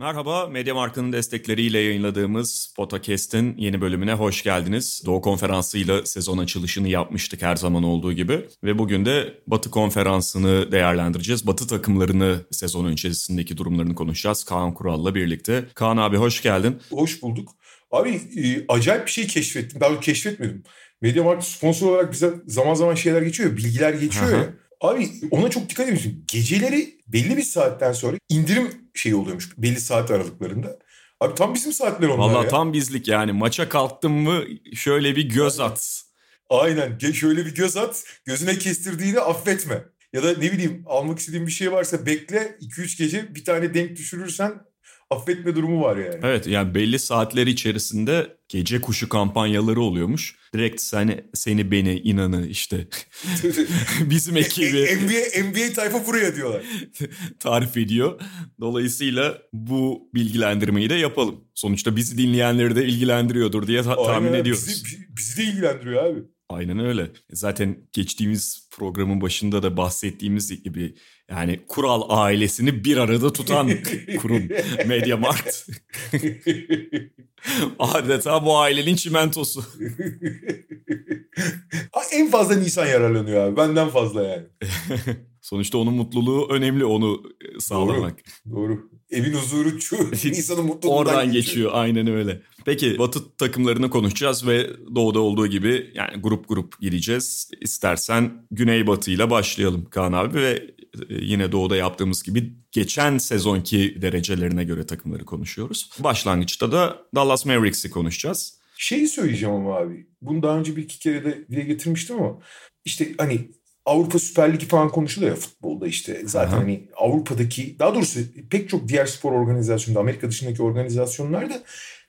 Merhaba, Mediamarkt'ın destekleriyle yayınladığımız Podcast'in yeni bölümüne hoş geldiniz. Doğu Konferansı'yla sezon açılışını yapmıştık her zaman olduğu gibi. Ve bugün de Batı Konferansı'nı değerlendireceğiz. Batı takımlarını sezon içerisindeki durumlarını konuşacağız Kaan Kural'la birlikte. Kaan abi hoş geldin. Hoş bulduk. Abi e, acayip bir şey keşfettim. Daha keşfetmedim. Mediamarkt sponsor olarak bize zaman zaman şeyler geçiyor, bilgiler geçiyor ya. Abi ona çok dikkat ediyorsun. Geceleri belli bir saatten sonra indirim şey oluyormuş belli saat aralıklarında. Abi tam bizim saatler onlar Valla tam bizlik yani maça kalktın mı şöyle bir göz at. Aynen. Şöyle bir göz at. Gözüne kestirdiğini affetme. Ya da ne bileyim almak istediğin bir şey varsa bekle 2-3 gece bir tane denk düşürürsen affetme durumu var yani. Evet yani belli saatler içerisinde gece kuşu kampanyaları oluyormuş. Direkt seni, seni beni inanı işte bizim ekibi NBA, NBA tayfa buraya diyorlar. tarif ediyor. Dolayısıyla bu bilgilendirmeyi de yapalım. Sonuçta bizi dinleyenleri de ilgilendiriyordur diye ta- tahmin Aynen, ediyoruz. Bizi, bizi de ilgilendiriyor abi. Aynen öyle. Zaten geçtiğimiz programın başında da bahsettiğimiz gibi yani kural ailesini bir arada tutan kurum Mediamarkt. Adeta bu ailenin çimentosu. En fazla Nisan yararlanıyor abi. Benden fazla yani. Sonuçta onun mutluluğu önemli onu e, sağlamak. Doğru. Evin huzuru şu. Nisan'ın mutluluğundan Oradan geçiyor aynen öyle. Peki Batı takımlarını konuşacağız ve Doğu'da olduğu gibi yani grup grup gireceğiz. İstersen Güneybatı ile başlayalım Kaan abi ve e, yine Doğu'da yaptığımız gibi geçen sezonki derecelerine göre takımları konuşuyoruz. Başlangıçta da Dallas Mavericks'i konuşacağız. Şeyi söyleyeceğim ama abi. Bunu daha önce bir iki kere de dile getirmiştim ama işte hani Avrupa Süper Ligi falan konuşuluyor ya futbolda işte. Zaten Aha. hani Avrupa'daki daha doğrusu pek çok diğer spor organizasyonunda Amerika dışındaki organizasyonlarda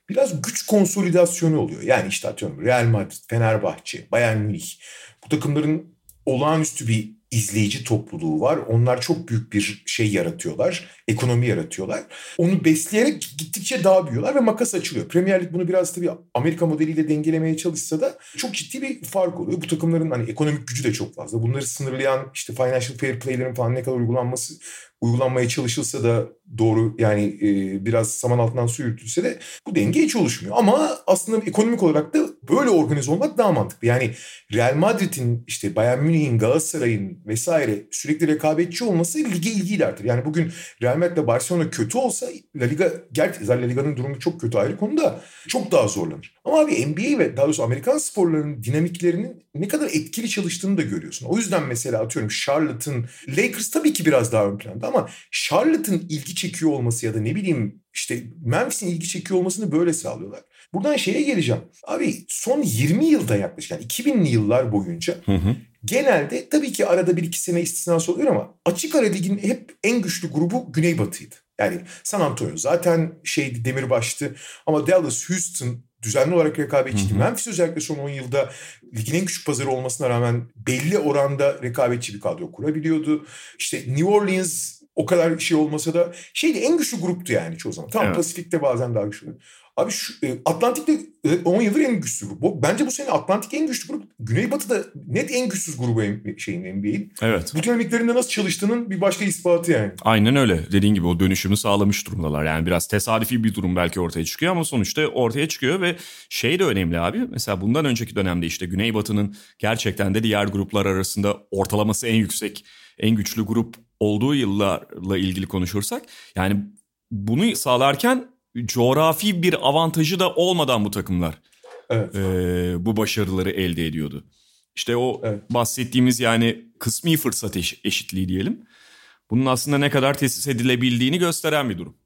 biraz güç konsolidasyonu oluyor. Yani işte atıyorum Real Madrid, Fenerbahçe, Bayern Münih bu takımların olağanüstü bir izleyici topluluğu var. Onlar çok büyük bir şey yaratıyorlar. Ekonomi yaratıyorlar. Onu besleyerek gittikçe daha büyüyorlar ve makas açılıyor. Premier Lig bunu biraz tabii Amerika modeliyle dengelemeye çalışsa da çok ciddi bir fark oluyor. Bu takımların hani ekonomik gücü de çok fazla. Bunları sınırlayan işte financial fair play'lerin falan ne kadar uygulanması uygulanmaya çalışılsa da doğru yani e, biraz saman altından su yürütülse de bu denge hiç oluşmuyor. Ama aslında ekonomik olarak da böyle organize olmak daha mantıklı. Yani Real Madrid'in işte Bayern Münih'in, Galatasaray'ın vesaire sürekli rekabetçi olması lige ilgiyi de artırır. Yani bugün Real Madrid'le Barcelona kötü olsa La Liga, gerçi La Liga'nın durumu çok kötü ayrı konuda çok daha zorlanır. Ama abi NBA ve daha doğrusu Amerikan sporlarının dinamiklerinin ne kadar etkili çalıştığını da görüyorsun. O yüzden mesela atıyorum Charlotte'ın, Lakers tabii ki biraz daha ön planda ama Charlotte'ın ilgi çekiyor olması ya da ne bileyim işte Memphis'in ilgi çekiyor olmasını böyle sağlıyorlar. Buradan şeye geleceğim. Abi son 20 yılda yaklaşık yani 2000'li yıllar boyunca Hı hı. genelde tabii ki arada bir iki sene istisnası oluyor ama açık ara ligin hep en güçlü grubu Güneybatı'ydı. Yani San Antonio zaten şeydi demirbaştı ama Dallas, Houston düzenli olarak rekabetçiydi. Hı hı. Memphis özellikle son 10 yılda ligin en küçük pazarı olmasına rağmen belli oranda rekabetçi bir kadro kurabiliyordu. İşte New Orleans o kadar şey olmasa da şeydi en güçlü gruptu yani çoğu zaman. Tamam Evet. Pasifik'te bazen daha güçlü. Abi şu e, Atlantik'te e, 10 yıldır en güçlü grup. Bence bu sene Atlantik en güçlü grup. Güneybatı'da net en güçsüz grubu şeyin NBA'in. Evet. Bu dinamiklerinde nasıl çalıştığının bir başka ispatı yani. Aynen öyle. Dediğin gibi o dönüşümü sağlamış durumdalar. Yani biraz tesadüfi bir durum belki ortaya çıkıyor ama sonuçta ortaya çıkıyor ve şey de önemli abi. Mesela bundan önceki dönemde işte Güneybatı'nın gerçekten de diğer gruplar arasında ortalaması en yüksek, en güçlü grup olduğu yıllarla ilgili konuşursak yani bunu sağlarken coğrafi bir avantajı da olmadan bu takımlar Evet. e, bu başarıları elde ediyordu. İşte o Evet. bahsettiğimiz yani kısmi fırsat eş- eşitliği diyelim. Bunun aslında ne kadar tesis edilebildiğini gösteren bir durum.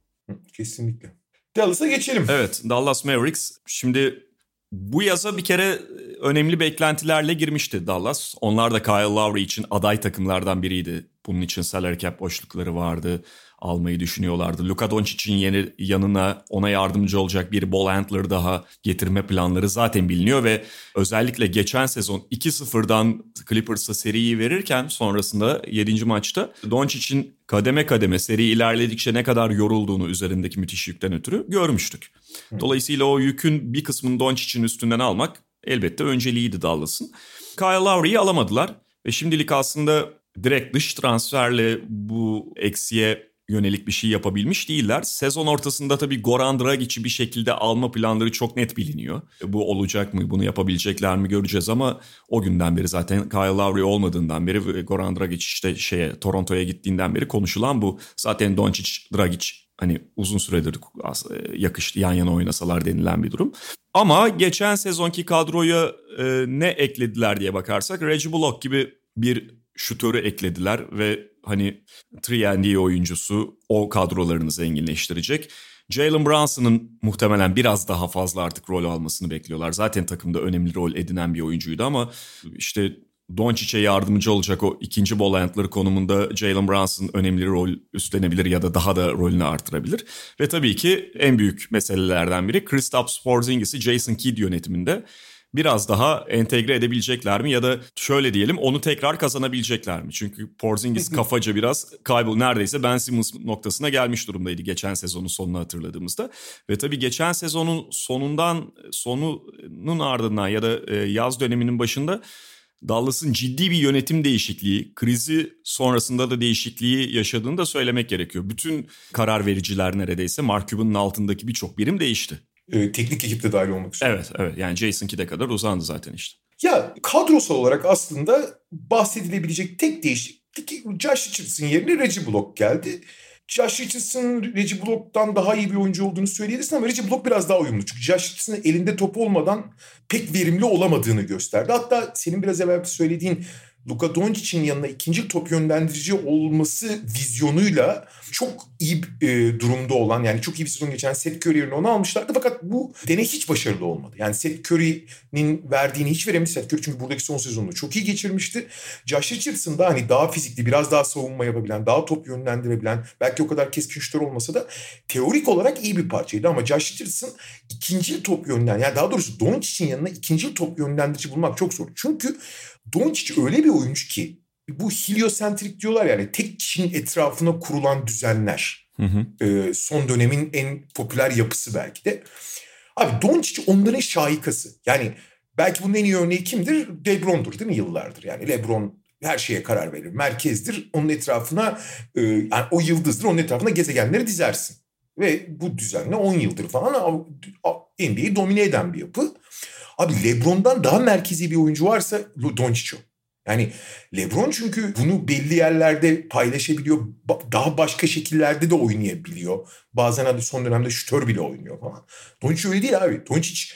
Kesinlikle. Dallas'a geçelim. Evet Dallas Mavericks şimdi bu yaza bir kere önemli beklentilerle girmişti Dallas. Onlar da Kyle Lowry için aday takımlardan biriydi Bunun için salary cap boşlukları vardı. Almayı düşünüyorlardı. Luka Doncic'in yeni yanına ona yardımcı olacak bir ball handler daha getirme planları zaten biliniyor ve özellikle geçen sezon 2-0'dan Clippers'a seriyi verirken sonrasında 7. maçta Doncic'in kademe kademe seri ilerledikçe ne kadar yorulduğunu üzerindeki müthiş yükten ötürü görmüştük. Dolayısıyla o yükün bir kısmını Doncic'in üstünden almak elbette önceliğiydi Dallas'ın. Kyle Lowry'i alamadılar ve şimdilik aslında direkt dış transferle bu eksiye yönelik bir şey yapabilmiş değiller. Sezon ortasında tabii Goran Dragic'i bir şekilde alma planları çok net biliniyor. Bu olacak mı, bunu yapabilecekler mi göreceğiz ama o günden beri zaten Kyle Lowry olmadığından beri Goran Dragic işte şeye Toronto'ya gittiğinden beri konuşulan bu. Zaten Doncic, Dragic hani uzun süredir yakıştı yan yana oynasalar denilen bir durum. Ama geçen sezonki kadroya e, ne eklediler diye bakarsak Reggie Bullock gibi bir şutörü eklediler ve hani 3 oyuncusu o kadrolarını zenginleştirecek. Jalen Brunson'ın muhtemelen biraz daha fazla artık rol almasını bekliyorlar. Zaten takımda önemli rol edinen bir oyuncuydu ama işte Doncic'e yardımcı olacak o ikinci ball handler konumunda Jalen Brunson önemli rol üstlenebilir ya da daha da rolünü artırabilir. Ve tabii ki en büyük meselelerden biri Kristaps Porzingis'i Jason Kidd yönetiminde biraz daha entegre edebilecekler mi ya da şöyle diyelim onu tekrar kazanabilecekler mi? Çünkü Porzingis kafaca biraz kaybol neredeyse Ben Simmons noktasına gelmiş durumdaydı geçen sezonun sonunu hatırladığımızda. Ve tabii geçen sezonun sonundan sonunun ardından ya da e, yaz döneminin başında Dallas'ın ciddi bir yönetim değişikliği, krizi sonrasında da değişikliği yaşadığını da söylemek gerekiyor. Bütün karar vericiler neredeyse Mark Cuban'ın altındaki birçok birim değişti e, teknik ekipte dahil olmak üzere. Evet, evet. Yani Jason Kidd'e kadar uzandı zaten işte. Ya kadrosal olarak aslında bahsedilebilecek tek değişiklik Josh Richardson yerine Reggie Block geldi. Josh Richardson Reggie Block'tan daha iyi bir oyuncu olduğunu söyleyebilirsin ama Reggie Block biraz daha uyumlu. Çünkü Josh Richardson'ın elinde top olmadan pek verimli olamadığını gösterdi. Hatta senin biraz evvel söylediğin Luka Doncic'in yanına ikinci top yönlendirici olması vizyonuyla çok iyi e, durumda olan yani çok iyi bir sezon geçen Seth Curry yerine onu almışlardı fakat bu deney hiç başarılı olmadı. Yani Seth Curry'nin verdiğini hiç veremedi. Seth Curry çünkü buradaki son sezonunu çok iyi geçirmişti. Josh Richardson da hani daha fizikli, biraz daha savunma yapabilen, daha top yönlendirebilen, belki o kadar keskin şutör olmasa da teorik olarak iyi bir parçaydı ama Josh Richardson ikinci top yönlen yani daha doğrusu Doncic'in yanına ikinci top yönlendirici bulmak çok zor. Çünkü Doncic öyle bir oyuncu ki bu heliosentrik diyorlar yani tek kişinin etrafına kurulan düzenler. Hı hı. E, son dönemin en popüler yapısı belki de. Abi Doncic onların şahikası. Yani belki bunun en iyi örneği kimdir? Lebron'dur değil mi yıllardır? Yani Lebron her şeye karar verir. Merkezdir. Onun etrafına e, yani o yıldızdır. Onun etrafına gezegenleri dizersin. Ve bu düzenle 10 yıldır falan NBA'yi domine eden bir yapı. Abi LeBron'dan daha merkezi bir oyuncu varsa Doncic o. Yani LeBron çünkü bunu belli yerlerde paylaşabiliyor. Daha başka şekillerde de oynayabiliyor. Bazen hadi son dönemde şütör bile oynuyor falan. Doncic öyle değil abi. Doncic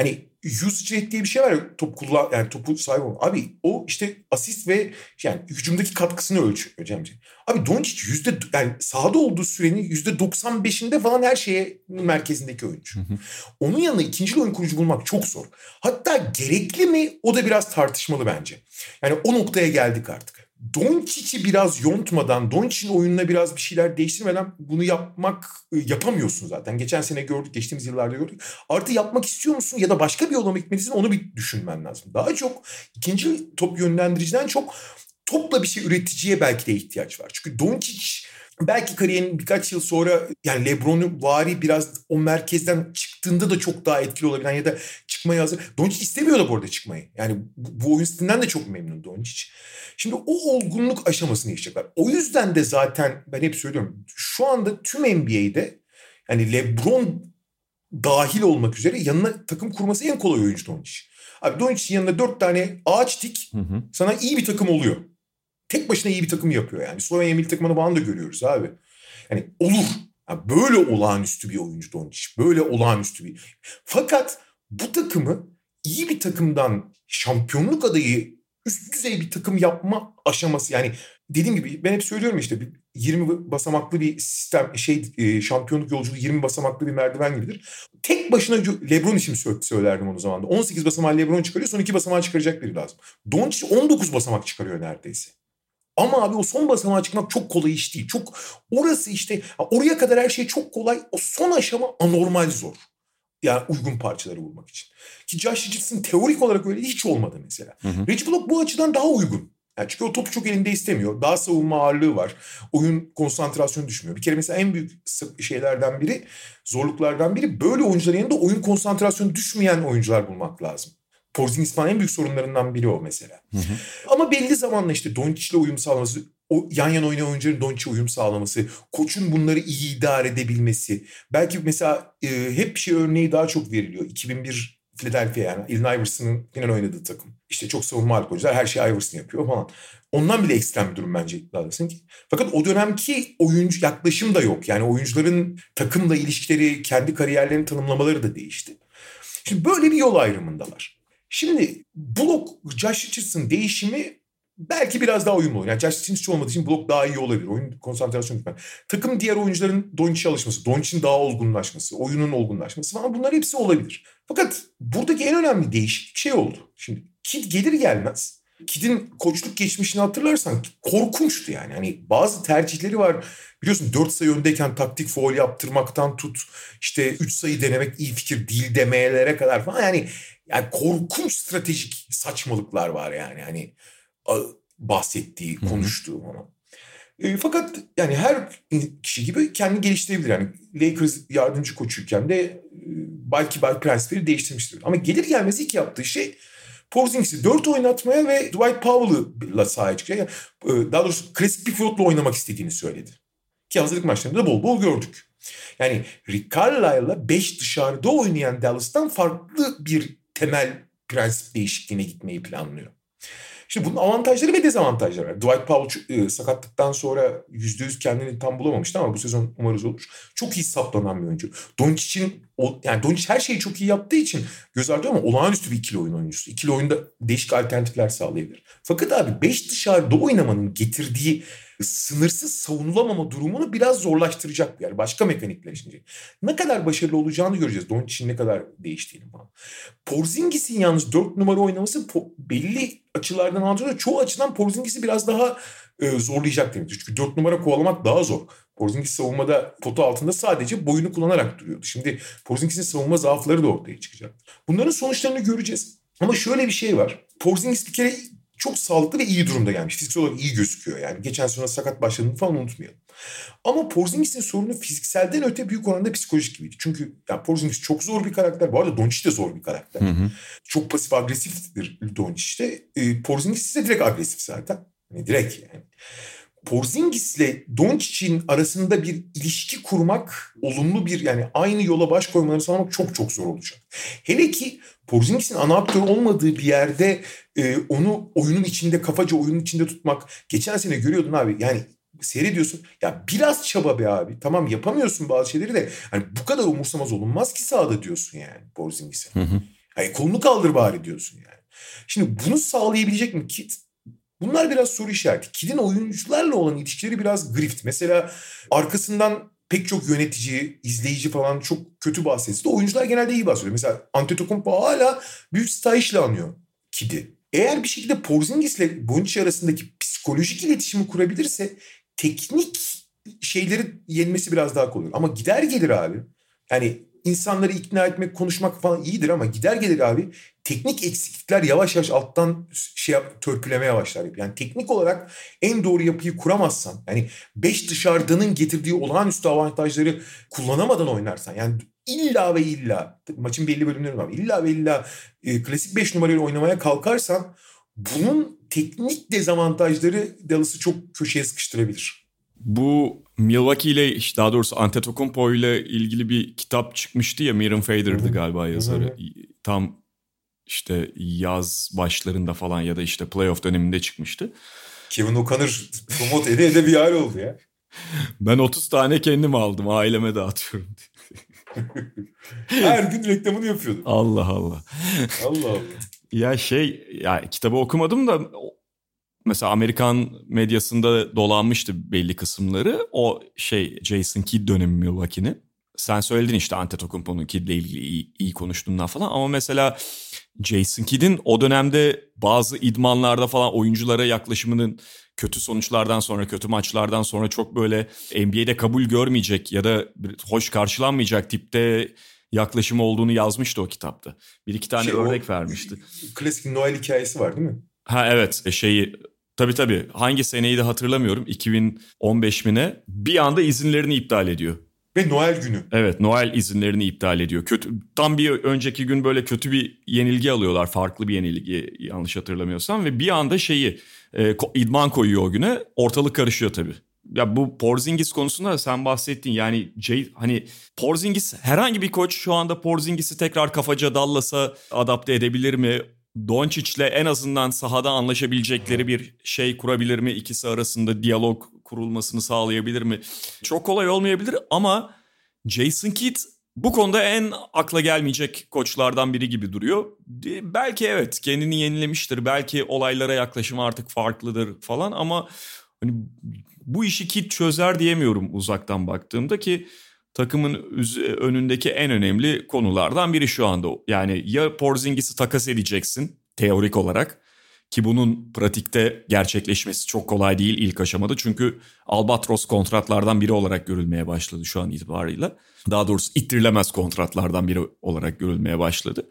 hani usage rate diye bir şey var ya top kullan yani topu sahip olma. Abi o işte asist ve yani hücumdaki katkısını ölçüyor Cemce. Abi Doncic yüzde yani sahada olduğu sürenin yüzde 95'inde falan her şeye merkezindeki oyuncu. Hı hı. Onun yanına ikinci oyun kurucu bulmak çok zor. Hatta gerekli mi o da biraz tartışmalı bence. Yani o noktaya geldik artık. Doncic'i biraz yontmadan, Doncic'in oyununa biraz bir şeyler değiştirmeden bunu yapmak e, yapamıyorsun zaten. Geçen sene gördük, geçtiğimiz yıllarda gördük. Artı yapmak istiyor musun ya da başka bir yola mı gitmelisin onu bir düşünmen lazım. Daha çok ikinci top yönlendiriciden çok topla bir şey üreticiye belki de ihtiyaç var. Çünkü Doncic belki kariyerinin birkaç yıl sonra yani Lebron'u vari biraz o merkezden çıktığında da çok daha etkili olabilen ya da çıkmaya hazır. Doncic istemiyor da bu arada çıkmayı. Yani bu, oyun stilinden de çok memnun Doncic. Şimdi o olgunluk aşamasını yaşayacaklar. O yüzden de zaten ben hep söylüyorum şu anda tüm NBA'de yani LeBron dahil olmak üzere yanına takım kurması en kolay oyuncu Doncic. Abi Doncic'in yanında dört tane ağaç dik hı hı. sana iyi bir takım oluyor. Tek başına iyi bir takım yapıyor yani. Slovenya milli takımını falan da görüyoruz abi. Yani olur. Yani böyle olağanüstü bir oyuncu Doncic. Böyle olağanüstü bir. Fakat bu takımı iyi bir takımdan şampiyonluk adayı üst düzey bir takım yapma aşaması yani dediğim gibi ben hep söylüyorum işte 20 basamaklı bir sistem şey e, şampiyonluk yolculuğu 20 basamaklı bir merdiven gibidir. Tek başına LeBron için söylerdim onu zaman. 18 basamağı LeBron çıkarıyor son 2 basamağı çıkaracak biri lazım. Doncic 19 basamak çıkarıyor neredeyse. Ama abi o son basamağa çıkmak çok kolay iş değil. Çok orası işte oraya kadar her şey çok kolay. O son aşama anormal zor. Yani uygun parçaları bulmak için. Ki Josh Richardson teorik olarak öyle hiç olmadı mesela. Hı hı. Reggie Block bu açıdan daha uygun. Yani çünkü o topu çok elinde istemiyor. Daha savunma ağırlığı var. Oyun konsantrasyonu düşmüyor. Bir kere mesela en büyük şeylerden biri, zorluklardan biri böyle oyuncuların yanında oyun konsantrasyonu düşmeyen oyuncular bulmak lazım. Porzingis falan en büyük sorunlarından biri o mesela. Hı hı. Ama belli zamanla işte Doncic'le uyum sağlaması, o yan yana oynayan oyuncuların Doncic'e uyum sağlaması, koçun bunları iyi idare edebilmesi. Belki mesela e, hep şey örneği daha çok veriliyor. 2001 Philadelphia yani Allen Iverson'ın final oynadığı takım. İşte çok savunma oyuncular her şeyi Iverson yapıyor falan. Ondan bile ekstrem bir durum bence Dallas'ın ki. Fakat o dönemki oyuncu yaklaşım da yok. Yani oyuncuların takımla ilişkileri, kendi kariyerlerini tanımlamaları da değişti. Şimdi böyle bir yol ayrımındalar. Şimdi Block, Josh Richardson değişimi belki biraz daha uyumlu. Yani Josh hiç olmadığı için Block daha iyi olabilir. Oyun konsantrasyon gitmen. Takım diğer oyuncuların Doncic'e alışması, Doncic'in daha olgunlaşması, oyunun olgunlaşması falan bunlar hepsi olabilir. Fakat buradaki en önemli değişiklik şey oldu. Şimdi Kid gelir gelmez Kid'in koçluk geçmişini hatırlarsan korkunçtu yani. Hani bazı tercihleri var. Biliyorsun 4 sayı öndeyken taktik foul yaptırmaktan tut işte 3 sayı denemek iyi fikir değil demelere kadar falan yani yani korkunç stratejik saçmalıklar var yani. Hani bahsettiği, konuştuğu falan. E, fakat yani her kişi gibi kendi geliştirebilir. Yani Lakers yardımcı koçuyken de e, belki belki prensipleri değiştirmiştir. Ama gelir gelmez ilk yaptığı şey Porzingis'i 4 oynatmaya ve Dwight Powell'la sahaya çıkacak. Yani, e, daha doğrusu klasik bir pivotla oynamak istediğini söyledi. Ki hazırlık maçlarında da bol bol gördük. Yani Rick Carlisle'la 5 dışarıda oynayan Dallas'tan farklı bir temel prensip değişikliğine gitmeyi planlıyor. Şimdi bunun avantajları ve dezavantajları var. Dwight Powell e, sakatlıktan sonra %100 kendini tam bulamamıştı ama bu sezon umarız olur. Çok iyi saplanan bir oyuncu. Doncic'in yani Doncic her şeyi çok iyi yaptığı için göz ardı ama olağanüstü bir ikili oyun oyuncusu. İkili oyunda değişik alternatifler sağlayabilir. Fakat abi 5 dışarıda oynamanın getirdiği sınırsız savunulamama durumunu biraz zorlaştıracak bir yer. Başka mekanikler şimdi. Ne kadar başarılı olacağını göreceğiz. Doncic'in ne kadar değiştiğini falan. Porzingis'in yalnız 4 numara oynaması belli açılardan anlatıyor. Çoğu açıdan Porzingis'i biraz daha e, zorlayacak demektir. Çünkü 4 numara kovalamak daha zor. Porzingis savunmada potu altında sadece boyunu kullanarak duruyordu. Şimdi Porzingis'in savunma zaafları da ortaya çıkacak. Bunların sonuçlarını göreceğiz. Ama şöyle bir şey var. Porzingis bir kere çok sağlıklı ve iyi durumda gelmiş. Fiziksel olarak iyi gözüküyor yani. Geçen sene sakat başladığını falan unutmayalım. Ama Porzingis'in sorunu fizikselden öte büyük oranda psikolojik gibiydi. Çünkü yani Porzingis çok zor bir karakter. Bu arada Doncic de zor bir karakter. Hı hı. Çok pasif agresiftir Doncic de. E, Porzingis ise direkt agresif zaten. Yani direkt yani. Porzingis'le Doncic'in arasında bir ilişki kurmak, olumlu bir yani aynı yola baş koymaları sağlamak çok çok zor olacak. Hele ki Porzingis'in ana aktör olmadığı bir yerde e, onu oyunun içinde, kafaca oyunun içinde tutmak. Geçen sene görüyordun abi yani seyrediyorsun. Ya biraz çaba be abi. Tamam yapamıyorsun bazı şeyleri de. Hani bu kadar umursamaz olunmaz ki sahada diyorsun yani Porzingis'e. Hı hı. Hani kolunu kaldır bari diyorsun yani. Şimdi bunu sağlayabilecek mi? Kit Bunlar biraz soru işareti. Kid'in oyuncularla olan ilişkileri biraz grift. Mesela arkasından pek çok yönetici, izleyici falan çok kötü bahsetse de oyuncular genelde iyi bahsediyor. Mesela Antetokounmpo hala büyük stajla anıyor Kid'i. Eğer bir şekilde Porzingis ile Bonucci arasındaki psikolojik iletişimi kurabilirse teknik şeyleri yenmesi biraz daha kolay. Ama gider gelir abi. Yani insanları ikna etmek, konuşmak falan iyidir ama gider gelir abi teknik eksiklikler yavaş yavaş alttan şey yap, törpülemeye başlar. Yani teknik olarak en doğru yapıyı kuramazsan yani beş dışarıdanın getirdiği olağanüstü avantajları kullanamadan oynarsan yani illa ve illa maçın belli bölümleri var. İlla ve illa e, klasik beş numarayla oynamaya kalkarsan bunun teknik dezavantajları Dallas'ı çok köşeye sıkıştırabilir. Bu Milwaukee ile işte daha doğrusu Antetokounmpo ile ilgili bir kitap çıkmıştı ya Miran Fader'dı galiba yazarı. Tam işte yaz başlarında falan ya da işte playoff döneminde çıkmıştı. Kevin O'Connor promote ede ede bir hal oldu ya. Ben 30 tane kendim aldım aileme dağıtıyorum. Her gün reklamını yapıyordum. Allah Allah. Allah Allah. Ya şey ya kitabı okumadım da mesela Amerikan medyasında dolanmıştı belli kısımları. O şey Jason Kidd dönemi Milwaukee'nin. Sen söyledin işte Antetokounmpo'nun Kidd'le ilgili iyi, iyi konuştuğundan falan ama mesela Jason Kidd'in o dönemde bazı idmanlarda falan oyunculara yaklaşımının kötü sonuçlardan sonra, kötü maçlardan sonra çok böyle NBA'de kabul görmeyecek ya da hoş karşılanmayacak tipte yaklaşımı olduğunu yazmıştı o kitapta. Bir iki tane şey, örnek vermişti. Klasik Noel hikayesi var değil mi? Ha evet e, şeyi tabii tabii hangi seneyi de hatırlamıyorum 2015 mi ne bir anda izinlerini iptal ediyor. Ve Noel günü. Evet Noel izinlerini iptal ediyor. Kötü tam bir önceki gün böyle kötü bir yenilgi alıyorlar. Farklı bir yenilgi yanlış hatırlamıyorsam. Ve bir anda şeyi e, idman koyuyor o güne. Ortalık karışıyor tabii. Ya bu Porzingis konusunda sen bahsettin yani Jay, hani Porzingis herhangi bir koç şu anda Porzingis'i tekrar kafaca Dallas'a adapte edebilir mi? Doncic'le en azından sahada anlaşabilecekleri bir şey kurabilir mi? İkisi arasında diyalog kurulmasını sağlayabilir mi? Çok kolay olmayabilir ama Jason Kidd bu konuda en akla gelmeyecek koçlardan biri gibi duruyor. Belki evet kendini yenilemiştir. Belki olaylara yaklaşımı artık farklıdır falan ama hani bu işi Kidd çözer diyemiyorum uzaktan baktığımda ki takımın önündeki en önemli konulardan biri şu anda. Yani ya Porzingis'i takas edeceksin teorik olarak ki bunun pratikte gerçekleşmesi çok kolay değil ilk aşamada. Çünkü Albatros kontratlardan biri olarak görülmeye başladı şu an itibarıyla. Daha doğrusu ittirilemez kontratlardan biri olarak görülmeye başladı.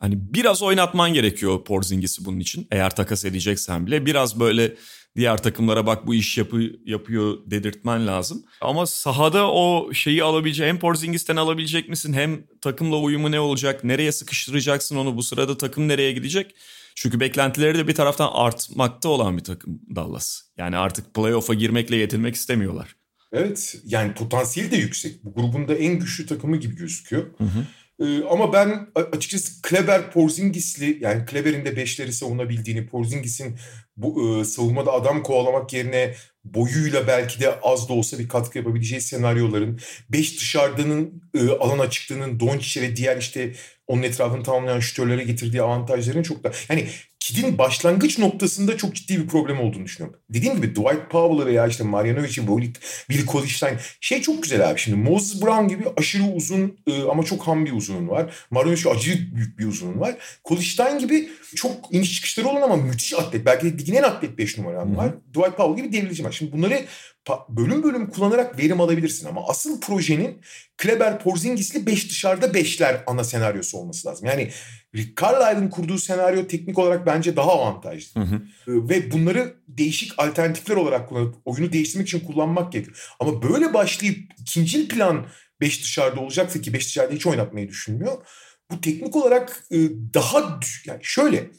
Hani biraz oynatman gerekiyor Porzingis'i bunun için. Eğer takas edeceksen bile biraz böyle diğer takımlara bak bu iş yapı, yapıyor dedirtmen lazım. Ama sahada o şeyi alabilecek hem Porzingis'ten alabilecek misin hem takımla uyumu ne olacak nereye sıkıştıracaksın onu bu sırada takım nereye gidecek? Çünkü beklentileri de bir taraftan artmakta olan bir takım Dallas. Yani artık playoff'a girmekle yetinmek istemiyorlar. Evet yani potansiyeli de yüksek. Bu grubun da en güçlü takımı gibi gözüküyor. Hı hı. Ee, ama ben açıkçası Kleber Porzingis'li yani Kleber'in de beşleri savunabildiğini, Porzingis'in bu e, savunmada adam kovalamak yerine boyuyla belki de az da olsa bir katkı yapabileceği senaryoların, beş dışarıdanın e, alan açıklığının Doncic'e ve diğer işte onun etrafını tamamlayan şütörlere getirdiği avantajların çok da yani Kid'in başlangıç noktasında çok ciddi bir problem olduğunu düşünüyorum. Dediğim gibi Dwight Powell'ı veya işte Marjanovic'i, Willi Kolichtein şey çok güzel abi. Şimdi Moses Brown gibi aşırı uzun e, ama çok ham bir uzunun var. Marjanovic acayip büyük bir uzunun var. Kolichtein gibi çok iniş çıkışları olan ama müthiş atlet. Belki de ligin en atlet 5 numaram var. Dwight Powell gibi devrici var. Şimdi bunları bölüm bölüm kullanarak verim alabilirsin ama asıl projenin Kleber Porzingis'li 5 dışarıda 5'ler ana senaryosu olması lazım. Yani Rick Carlisle'ın kurduğu senaryo teknik olarak bence daha avantajlı. Hı hı. Ve bunları değişik alternatifler olarak kullanıp oyunu değiştirmek için kullanmak gerekiyor. Ama böyle başlayıp ikinci plan 5 dışarıda olacaksa ki 5 dışarıda hiç oynatmayı düşünmüyor. Bu teknik olarak e, daha yani şöyle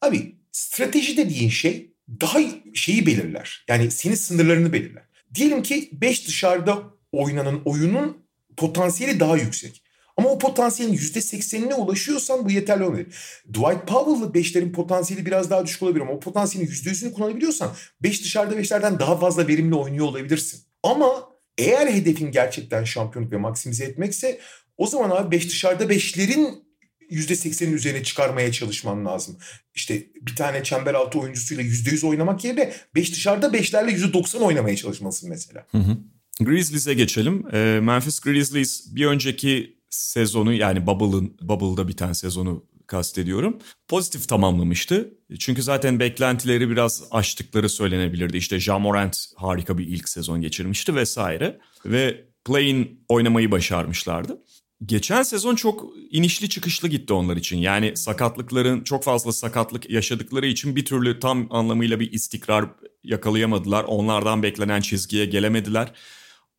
abi strateji dediğin şey daha şeyi belirler. Yani senin sınırlarını belirler. Diyelim ki 5 dışarıda oynanan oyunun potansiyeli daha yüksek. Ama o potansiyelin %80'ine ulaşıyorsan bu yeterli olabilir. Dwight Powell'lı 5'lerin potansiyeli biraz daha düşük olabilir ama o potansiyelin %100'ünü kullanabiliyorsan 5 dışarıda 5'lerden daha fazla verimli oynuyor olabilirsin. Ama eğer hedefin gerçekten şampiyonluk ve maksimize etmekse o zaman abi 5 dışarıda 5'lerin %80'in üzerine çıkarmaya çalışman lazım. İşte bir tane çember altı oyuncusuyla %100 oynamak yerine 5 dışarıda 5'lerle %90 oynamaya çalışmalısın mesela. Hı hı. Grizzlies'e geçelim. E, Memphis Grizzlies bir önceki sezonu yani Bubble'ın Bubble'da biten sezonu kastediyorum. Pozitif tamamlamıştı. Çünkü zaten beklentileri biraz aştıkları söylenebilirdi. İşte Jamorant harika bir ilk sezon geçirmişti vesaire. Ve play-in oynamayı başarmışlardı. Geçen sezon çok inişli çıkışlı gitti onlar için. Yani sakatlıkların çok fazla sakatlık yaşadıkları için bir türlü tam anlamıyla bir istikrar yakalayamadılar. Onlardan beklenen çizgiye gelemediler.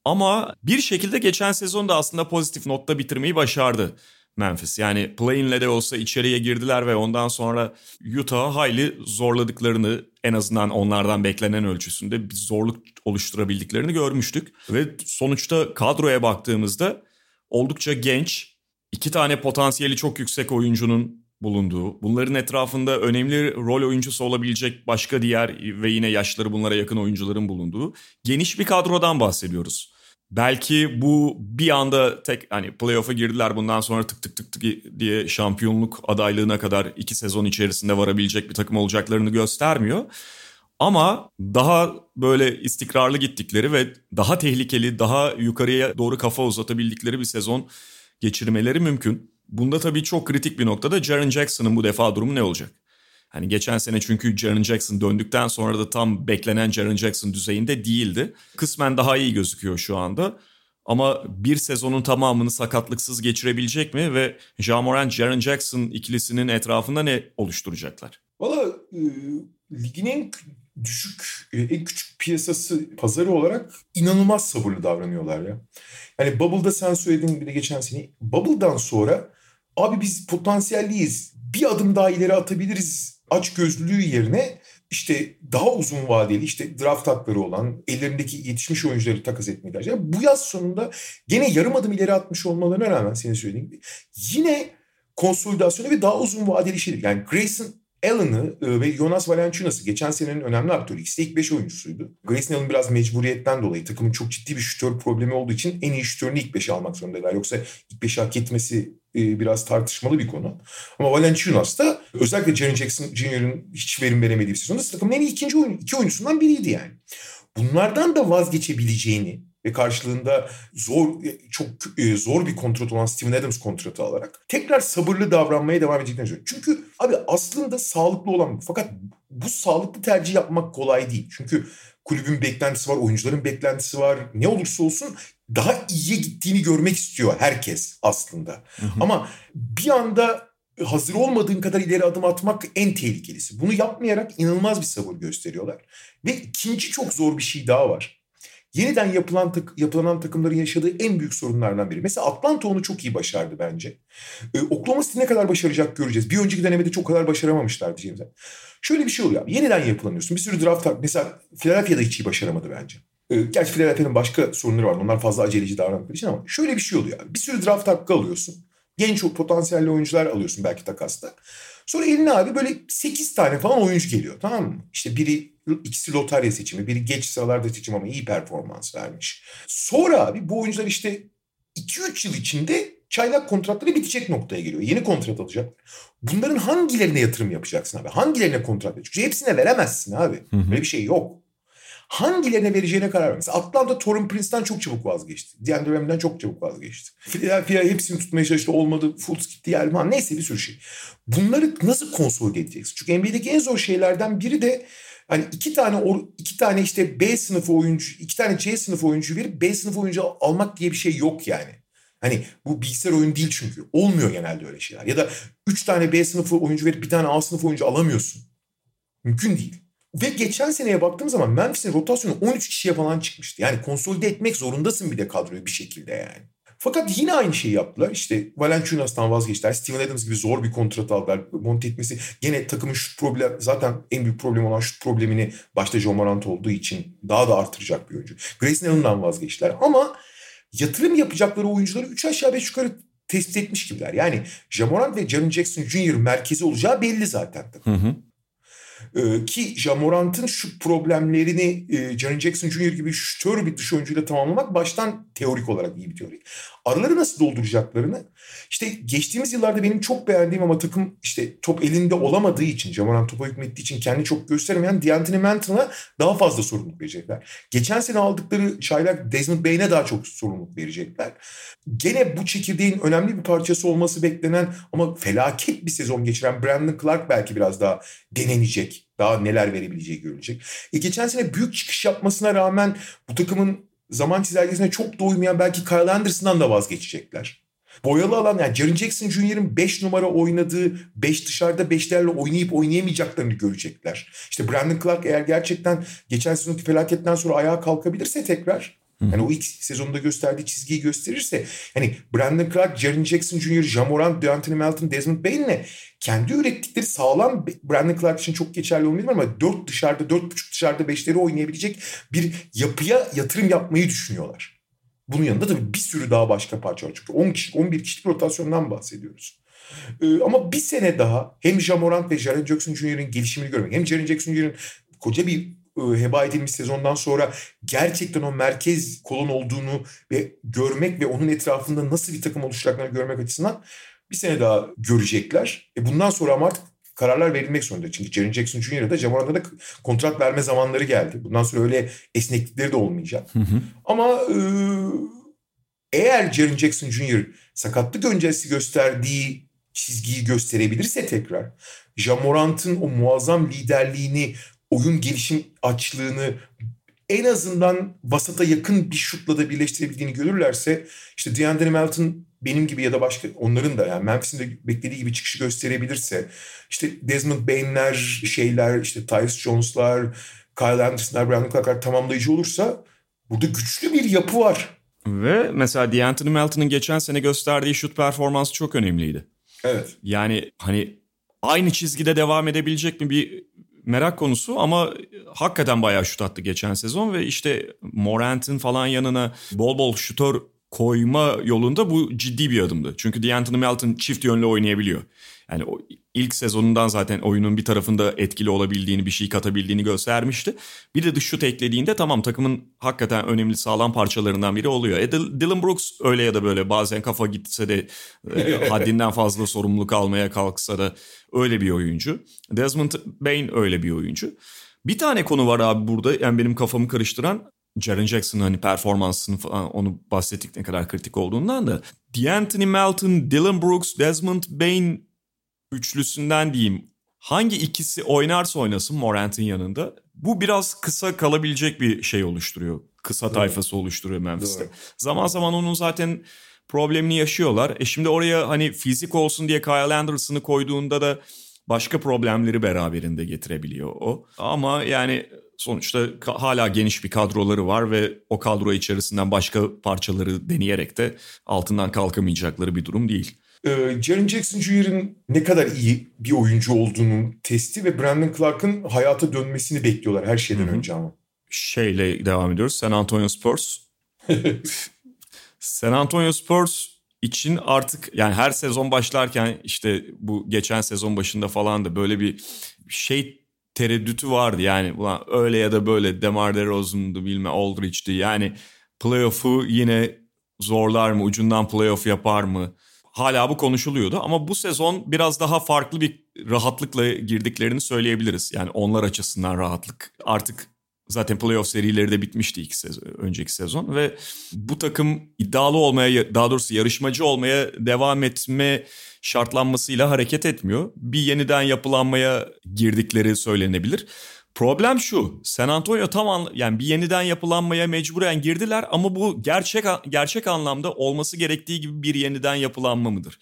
Ama bir şekilde geçen sezon da aslında pozitif notta bitirmeyi başardı Memphis. Yani play-in'le de olsa içeriye girdiler ve ondan sonra Utah'ı hayli zorladıklarını en azından onlardan beklenen ölçüsünde bir zorluk oluşturabildiklerini görmüştük. Ve sonuçta kadroya baktığımızda oldukça genç, iki tane potansiyeli çok yüksek oyuncunun bulunduğu, bunların etrafında önemli rol oyuncusu olabilecek başka diğer ve yine yaşları bunlara yakın oyuncuların bulunduğu geniş bir kadrodan bahsediyoruz. Belki bu bir anda tek hani playoff'a girdiler bundan sonra tık tık tık tık diye şampiyonluk adaylığına kadar iki sezon içerisinde varabilecek bir takım olacaklarını göstermiyor. Ama daha böyle istikrarlı gittikleri ve daha tehlikeli, daha yukarıya doğru kafa uzatabildikleri bir sezon geçirmeleri mümkün. Bunda tabii çok kritik bir noktada Jaren Jackson'ın bu defa durumu ne olacak? Hani geçen sene çünkü Jaren Jackson döndükten sonra da tam beklenen Jaren Jackson düzeyinde değildi. Kısmen daha iyi gözüküyor şu anda. Ama bir sezonun tamamını sakatlıksız geçirebilecek mi ve Jamoran Jaren Jackson ikilisinin etrafında ne oluşturacaklar? Valla e, ligin en düşük, e, en küçük piyasası pazarı olarak inanılmaz sabırlı davranıyorlar ya. Yani Bubble'da sen söylediğin gibi de geçen sene Bubble'dan sonra abi biz potansiyelliyiz bir adım daha ileri atabiliriz aç gözlülüğü yerine işte daha uzun vadeli işte draft hakları olan ellerindeki yetişmiş oyuncuları takas etmeyi tercih yani Bu yaz sonunda gene yarım adım ileri atmış olmalarına rağmen senin söylediğin gibi yine konsolidasyonu ve daha uzun vadeli şeyler. Yani Grayson Allen'ı e, ve Jonas Valanciunas'ı geçen senenin önemli aktörü. İkisi de ilk 5 oyuncusuydu. Grayson Allen biraz mecburiyetten dolayı takımın çok ciddi bir şütör problemi olduğu için en iyi şütörünü ilk 5'e almak zorundaydılar. Yoksa ilk 5'e hak etmesi e, biraz tartışmalı bir konu. Ama Valanciunas da özellikle Jaren Jackson Jr.'ın hiç verim veremediği bir sezonda takımın en iyi ikinci oyun, iki oyuncusundan biriydi yani. Bunlardan da vazgeçebileceğini ve karşılığında zor çok e, zor bir kontrat olan Steven Adams kontratı alarak tekrar sabırlı davranmaya devam edeceklerini söylüyorum. Çünkü abi aslında sağlıklı olan fakat bu sağlıklı tercih yapmak kolay değil. Çünkü kulübün beklentisi var, oyuncuların beklentisi var. Ne olursa olsun daha iyiye gittiğini görmek istiyor herkes aslında. Hı hı. Ama bir anda hazır olmadığın kadar ileri adım atmak en tehlikelisi. Bunu yapmayarak inanılmaz bir sabır gösteriyorlar. Ve ikinci çok zor bir şey daha var. Yeniden yapılan tak, yapılanan takımların yaşadığı en büyük sorunlardan biri. Mesela Atlanta onu çok iyi başardı bence. Ee, Oklahoma City ne kadar başaracak göreceğiz. Bir önceki denemede çok kadar başaramamışlar diyeceğim. Şöyle bir şey oluyor. Yeniden yapılanıyorsun. Bir sürü draft mesela Philadelphia'da hiç iyi başaramadı bence. Ee, gerçi Philadelphia'nın başka sorunları var. Onlar fazla aceleci davrandıkları için ama şöyle bir şey oluyor. Bir sürü draft hakkı alıyorsun. Genç potansiyelli oyuncular alıyorsun belki takasta. Sonra eline abi böyle 8 tane falan oyuncu geliyor tamam mı? İşte biri ikisi lotarya seçimi, biri geç sıralarda seçim ama iyi performans vermiş. Sonra abi bu oyuncular işte 2-3 yıl içinde çaylak kontratları bitecek noktaya geliyor. Yeni kontrat alacak. Bunların hangilerine yatırım yapacaksın abi? Hangilerine kontrat vereceksin? Hepsine veremezsin abi. Böyle bir şey yok hangilerine vereceğine karar ver. Mesela Atlanta Torun Prince'den çok çabuk vazgeçti. Diğer dönemden çok çabuk vazgeçti. Philadelphia hepsini tutmaya çalıştı olmadı. Fultz gitti Yelman neyse bir sürü şey. Bunları nasıl konsolide edeceksin? Çünkü NBA'deki en zor şeylerden biri de hani iki tane iki tane işte B sınıfı oyuncu, iki tane C sınıfı oyuncu verip B sınıfı oyuncu almak diye bir şey yok yani. Hani bu bilgisayar oyun değil çünkü. Olmuyor genelde öyle şeyler. Ya da üç tane B sınıfı oyuncu verip bir tane A sınıfı oyuncu alamıyorsun. Mümkün değil. Ve geçen seneye baktığım zaman Memphis'in rotasyonu 13 kişiye falan çıkmıştı. Yani konsolide etmek zorundasın bir de kadroyu bir şekilde yani. Fakat yine aynı şeyi yaptılar. İşte Valanciunas'tan vazgeçtiler. Steven Adams gibi zor bir kontrat aldılar. Monte etmesi gene takımın şut problem zaten en büyük problem olan şut problemini başta John Morant olduğu için daha da artıracak bir oyuncu. Grayson Allen'dan vazgeçtiler ama yatırım yapacakları oyuncuları 3 aşağı 5 yukarı tespit etmiş gibiler. Yani Jamorant ve Jaren Jackson Jr. merkezi olacağı belli zaten. Hı hı. Ee, ki Jamorant'ın şu problemlerini e, Jaren Jackson Jr. gibi şütör bir dış oyuncuyla tamamlamak baştan teorik olarak iyi bir teori. Araları nasıl dolduracaklarını işte geçtiğimiz yıllarda benim çok beğendiğim ama takım işte top elinde olamadığı için Jamorant topa hükmettiği için kendi çok gösteremeyen D'Anthony Melton'a daha fazla sorumluluk verecekler. Geçen sene aldıkları çaylak Desmond Bane'e daha çok sorumluluk verecekler. Gene bu çekirdeğin önemli bir parçası olması beklenen ama felaket bir sezon geçiren Brandon Clark belki biraz daha denenecek. Daha neler verebileceği görülecek. E geçen sene büyük çıkış yapmasına rağmen bu takımın zaman çizelgesine çok doymayan belki Kyle Anderson'dan da vazgeçecekler. Boyalı alan yani Jaren Jackson Jr.'ın 5 numara oynadığı 5 dışarıda 5'lerle oynayıp oynayamayacaklarını görecekler. İşte Brandon Clark eğer gerçekten geçen sezonki felaketten sonra ayağa kalkabilirse tekrar yani o ilk sezonda gösterdiği çizgiyi gösterirse hani Brandon Clark, Jaren Jackson Jr., Jamorant, Deontay Melton, Desmond Bain'le kendi ürettikleri sağlam Brandon Clark için çok geçerli olmayabilir ama dört dışarıda, dört buçuk dışarıda beşleri oynayabilecek bir yapıya yatırım yapmayı düşünüyorlar. Bunun yanında tabii bir sürü daha başka parça var. Çünkü 10 kişilik, 11 kişilik rotasyondan bahsediyoruz. Ee, ama bir sene daha hem Jamorant ve Jaren Jackson Jr.'ın gelişimini görmek, hem Jaren Jackson Jr.'ın koca bir heba edilmiş sezondan sonra gerçekten o merkez kolon olduğunu ve görmek ve onun etrafında nasıl bir takım oluşacaklarını görmek açısından bir sene daha görecekler. E bundan sonra ama artık kararlar verilmek zorunda. Çünkü Jaren Jackson Jr.'a da Jamorant'a da kontrat verme zamanları geldi. Bundan sonra öyle esneklikleri de olmayacak. Hı hı. Ama e, eğer Jaren Jackson Jr. sakatlık öncesi gösterdiği çizgiyi gösterebilirse tekrar Jamorant'ın o muazzam liderliğini, oyun gelişim açlığını en azından vasata yakın bir şutla da birleştirebildiğini görürlerse işte DeAndre Melton benim gibi ya da başka onların da yani Memphis'in de beklediği gibi çıkışı gösterebilirse işte Desmond Bain'ler şeyler işte Tyus Jones'lar Kyle Anderson'lar Brandon Clark'lar tamamlayıcı olursa burada güçlü bir yapı var. Ve mesela D'Anthony Melton'ın geçen sene gösterdiği şut performansı çok önemliydi. Evet. Yani hani aynı çizgide devam edebilecek mi bir merak konusu ama hakikaten bayağı şut attı geçen sezon ve işte Morant'ın falan yanına bol bol şutör koyma yolunda bu ciddi bir adımdı. Çünkü D'Anthony Melton çift yönlü oynayabiliyor. Yani o ilk sezonundan zaten oyunun bir tarafında etkili olabildiğini, bir şey katabildiğini göstermişti. Bir de dış şut eklediğinde tamam takımın hakikaten önemli sağlam parçalarından biri oluyor. E, Dylan Brooks öyle ya da böyle bazen kafa gitse de e, haddinden fazla sorumluluk almaya kalksa da öyle bir oyuncu. Desmond Bain öyle bir oyuncu. Bir tane konu var abi burada yani benim kafamı karıştıran Jaren Jackson'ın hani performansını falan onu bahsettik ne kadar kritik olduğundan da D'Anthony Melton, Dylan Brooks, Desmond Bain üçlüsünden diyeyim hangi ikisi oynarsa oynasın Morant'ın yanında bu biraz kısa kalabilecek bir şey oluşturuyor. Kısa tayfası Doğru. oluşturuyor Memphis'te. Doğru. Zaman zaman onun zaten problemini yaşıyorlar. E şimdi oraya hani fizik olsun diye Kyle Anderson'ı koyduğunda da başka problemleri beraberinde getirebiliyor o. Ama yani sonuçta hala geniş bir kadroları var ve o kadro içerisinden başka parçaları deneyerek de altından kalkamayacakları bir durum değil. Ee, Jaren Jackson Jr.'ın ne kadar iyi bir oyuncu olduğunun testi ve Brandon Clark'ın hayata dönmesini bekliyorlar her şeyden Hı-hı. önce ama. Şeyle devam ediyoruz. San Antonio Spurs. San Antonio Spurs için artık yani her sezon başlarken işte bu geçen sezon başında falan da böyle bir şey tereddütü vardı. Yani ulan öyle ya da böyle Demar DeRozan'dı bilme Aldridge'di. Yani playoff'u yine zorlar mı? Ucundan playoff yapar mı? Hala bu konuşuluyordu ama bu sezon biraz daha farklı bir rahatlıkla girdiklerini söyleyebiliriz. Yani onlar açısından rahatlık. Artık zaten playoff serileri de bitmişti iki sezon, önceki sezon ve bu takım iddialı olmaya daha doğrusu yarışmacı olmaya devam etme şartlanmasıyla hareket etmiyor. Bir yeniden yapılanmaya girdikleri söylenebilir. Problem şu. San Antonio tam an, yani bir yeniden yapılanmaya mecburen girdiler ama bu gerçek gerçek anlamda olması gerektiği gibi bir yeniden yapılanma mıdır?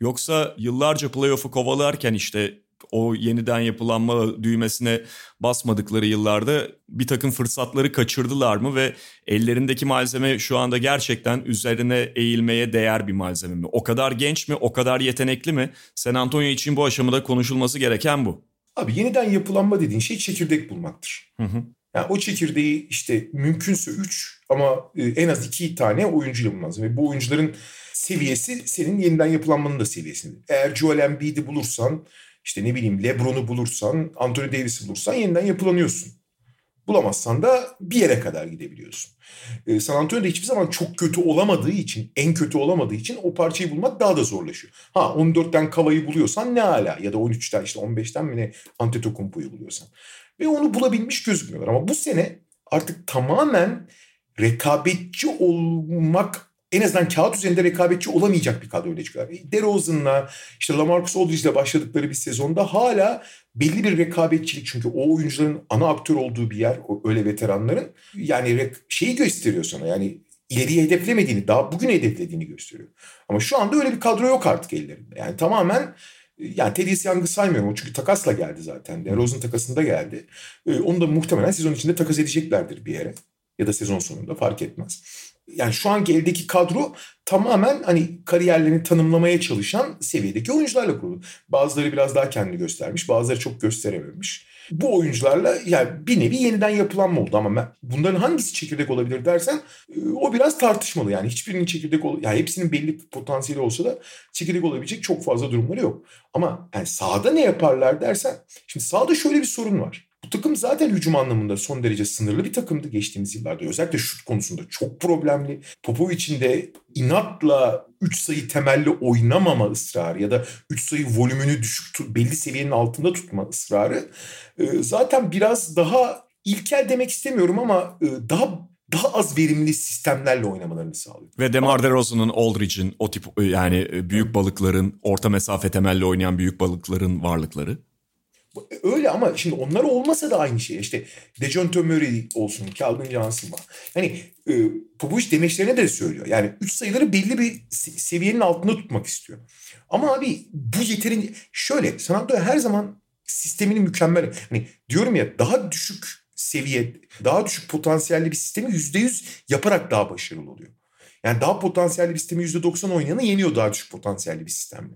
Yoksa yıllarca playoff'u kovalarken işte o yeniden yapılanma düğmesine basmadıkları yıllarda bir takım fırsatları kaçırdılar mı ve ellerindeki malzeme şu anda gerçekten üzerine eğilmeye değer bir malzeme mi? O kadar genç mi, o kadar yetenekli mi? San Antonio için bu aşamada konuşulması gereken bu. Abi yeniden yapılanma dediğin şey çekirdek bulmaktır. Hı hı. Yani o çekirdeği işte mümkünse 3 ama e, en az 2 tane oyuncuyla bulmaz. Ve bu oyuncuların seviyesi senin yeniden yapılanmanın da seviyesinde. Eğer Joel Embiid'i bulursan işte ne bileyim Lebron'u bulursan, Anthony Davis'i bulursan yeniden yapılanıyorsun. Bulamazsan da bir yere kadar gidebiliyorsun. Ee, San Antonio'da hiçbir zaman çok kötü olamadığı için, en kötü olamadığı için o parçayı bulmak daha da zorlaşıyor. Ha 14'ten Kava'yı buluyorsan ne hala ya da 13'ten işte 15'ten mi ne Antetokounmpo'yu buluyorsan. Ve onu bulabilmiş gözükmüyorlar ama bu sene artık tamamen rekabetçi olmak en azından kağıt üzerinde rekabetçi olamayacak bir kadroyla çıkıyorlar. DeRozan'la işte LaMarcus Aldridge'le başladıkları bir sezonda hala belli bir rekabetçilik çünkü o oyuncuların ana aktör olduğu bir yer o öyle veteranların yani şeyi gösteriyor sana yani ileriye hedeflemediğini daha bugün hedeflediğini gösteriyor. Ama şu anda öyle bir kadro yok artık ellerinde. Yani tamamen yani Teddy Young'ı saymıyorum. çünkü takasla geldi zaten. DeRozan takasında geldi. Ee, onu da muhtemelen sezon içinde takas edeceklerdir bir yere. Ya da sezon sonunda fark etmez yani şu anki eldeki kadro tamamen hani kariyerlerini tanımlamaya çalışan seviyedeki oyuncularla kurulu. Bazıları biraz daha kendini göstermiş, bazıları çok gösterememiş. Bu oyuncularla yani bir nevi yeniden yapılanma oldu ama ben, bunların hangisi çekirdek olabilir dersen e, o biraz tartışmalı. Yani hiçbirinin çekirdek ol yani hepsinin belli potansiyeli olsa da çekirdek olabilecek çok fazla durumları yok. Ama yani sahada ne yaparlar dersen şimdi sahada şöyle bir sorun var. Bu takım zaten hücum anlamında son derece sınırlı bir takımdı geçtiğimiz yıllarda. Özellikle şut konusunda çok problemli. Popovic'in de inatla 3 sayı temelli oynamama ısrarı ya da 3 sayı volümünü düşük belli seviyenin altında tutma ısrarı e, zaten biraz daha ilkel demek istemiyorum ama e, daha daha az verimli sistemlerle oynamalarını sağlıyor. Ve DeMar DeRozan'ın, Aldridge'in o tip yani büyük balıkların, orta mesafe temelli oynayan büyük balıkların varlıkları. Öyle ama şimdi onlar olmasa da aynı şey. İşte Dejounte Murray olsun, Calvin Johnson var. Yani e, Popovic demeçlerine de söylüyor. Yani üç sayıları belli bir seviyenin altında tutmak istiyor. Ama abi bu yeterince... Şöyle San Antonio her zaman sistemini mükemmel... Hani diyorum ya daha düşük seviye, daha düşük potansiyelli bir sistemi yüzde yüz yaparak daha başarılı oluyor. Yani daha potansiyelli bir sistemi yüzde doksan oynayanı yeniyor daha düşük potansiyelli bir sistemle.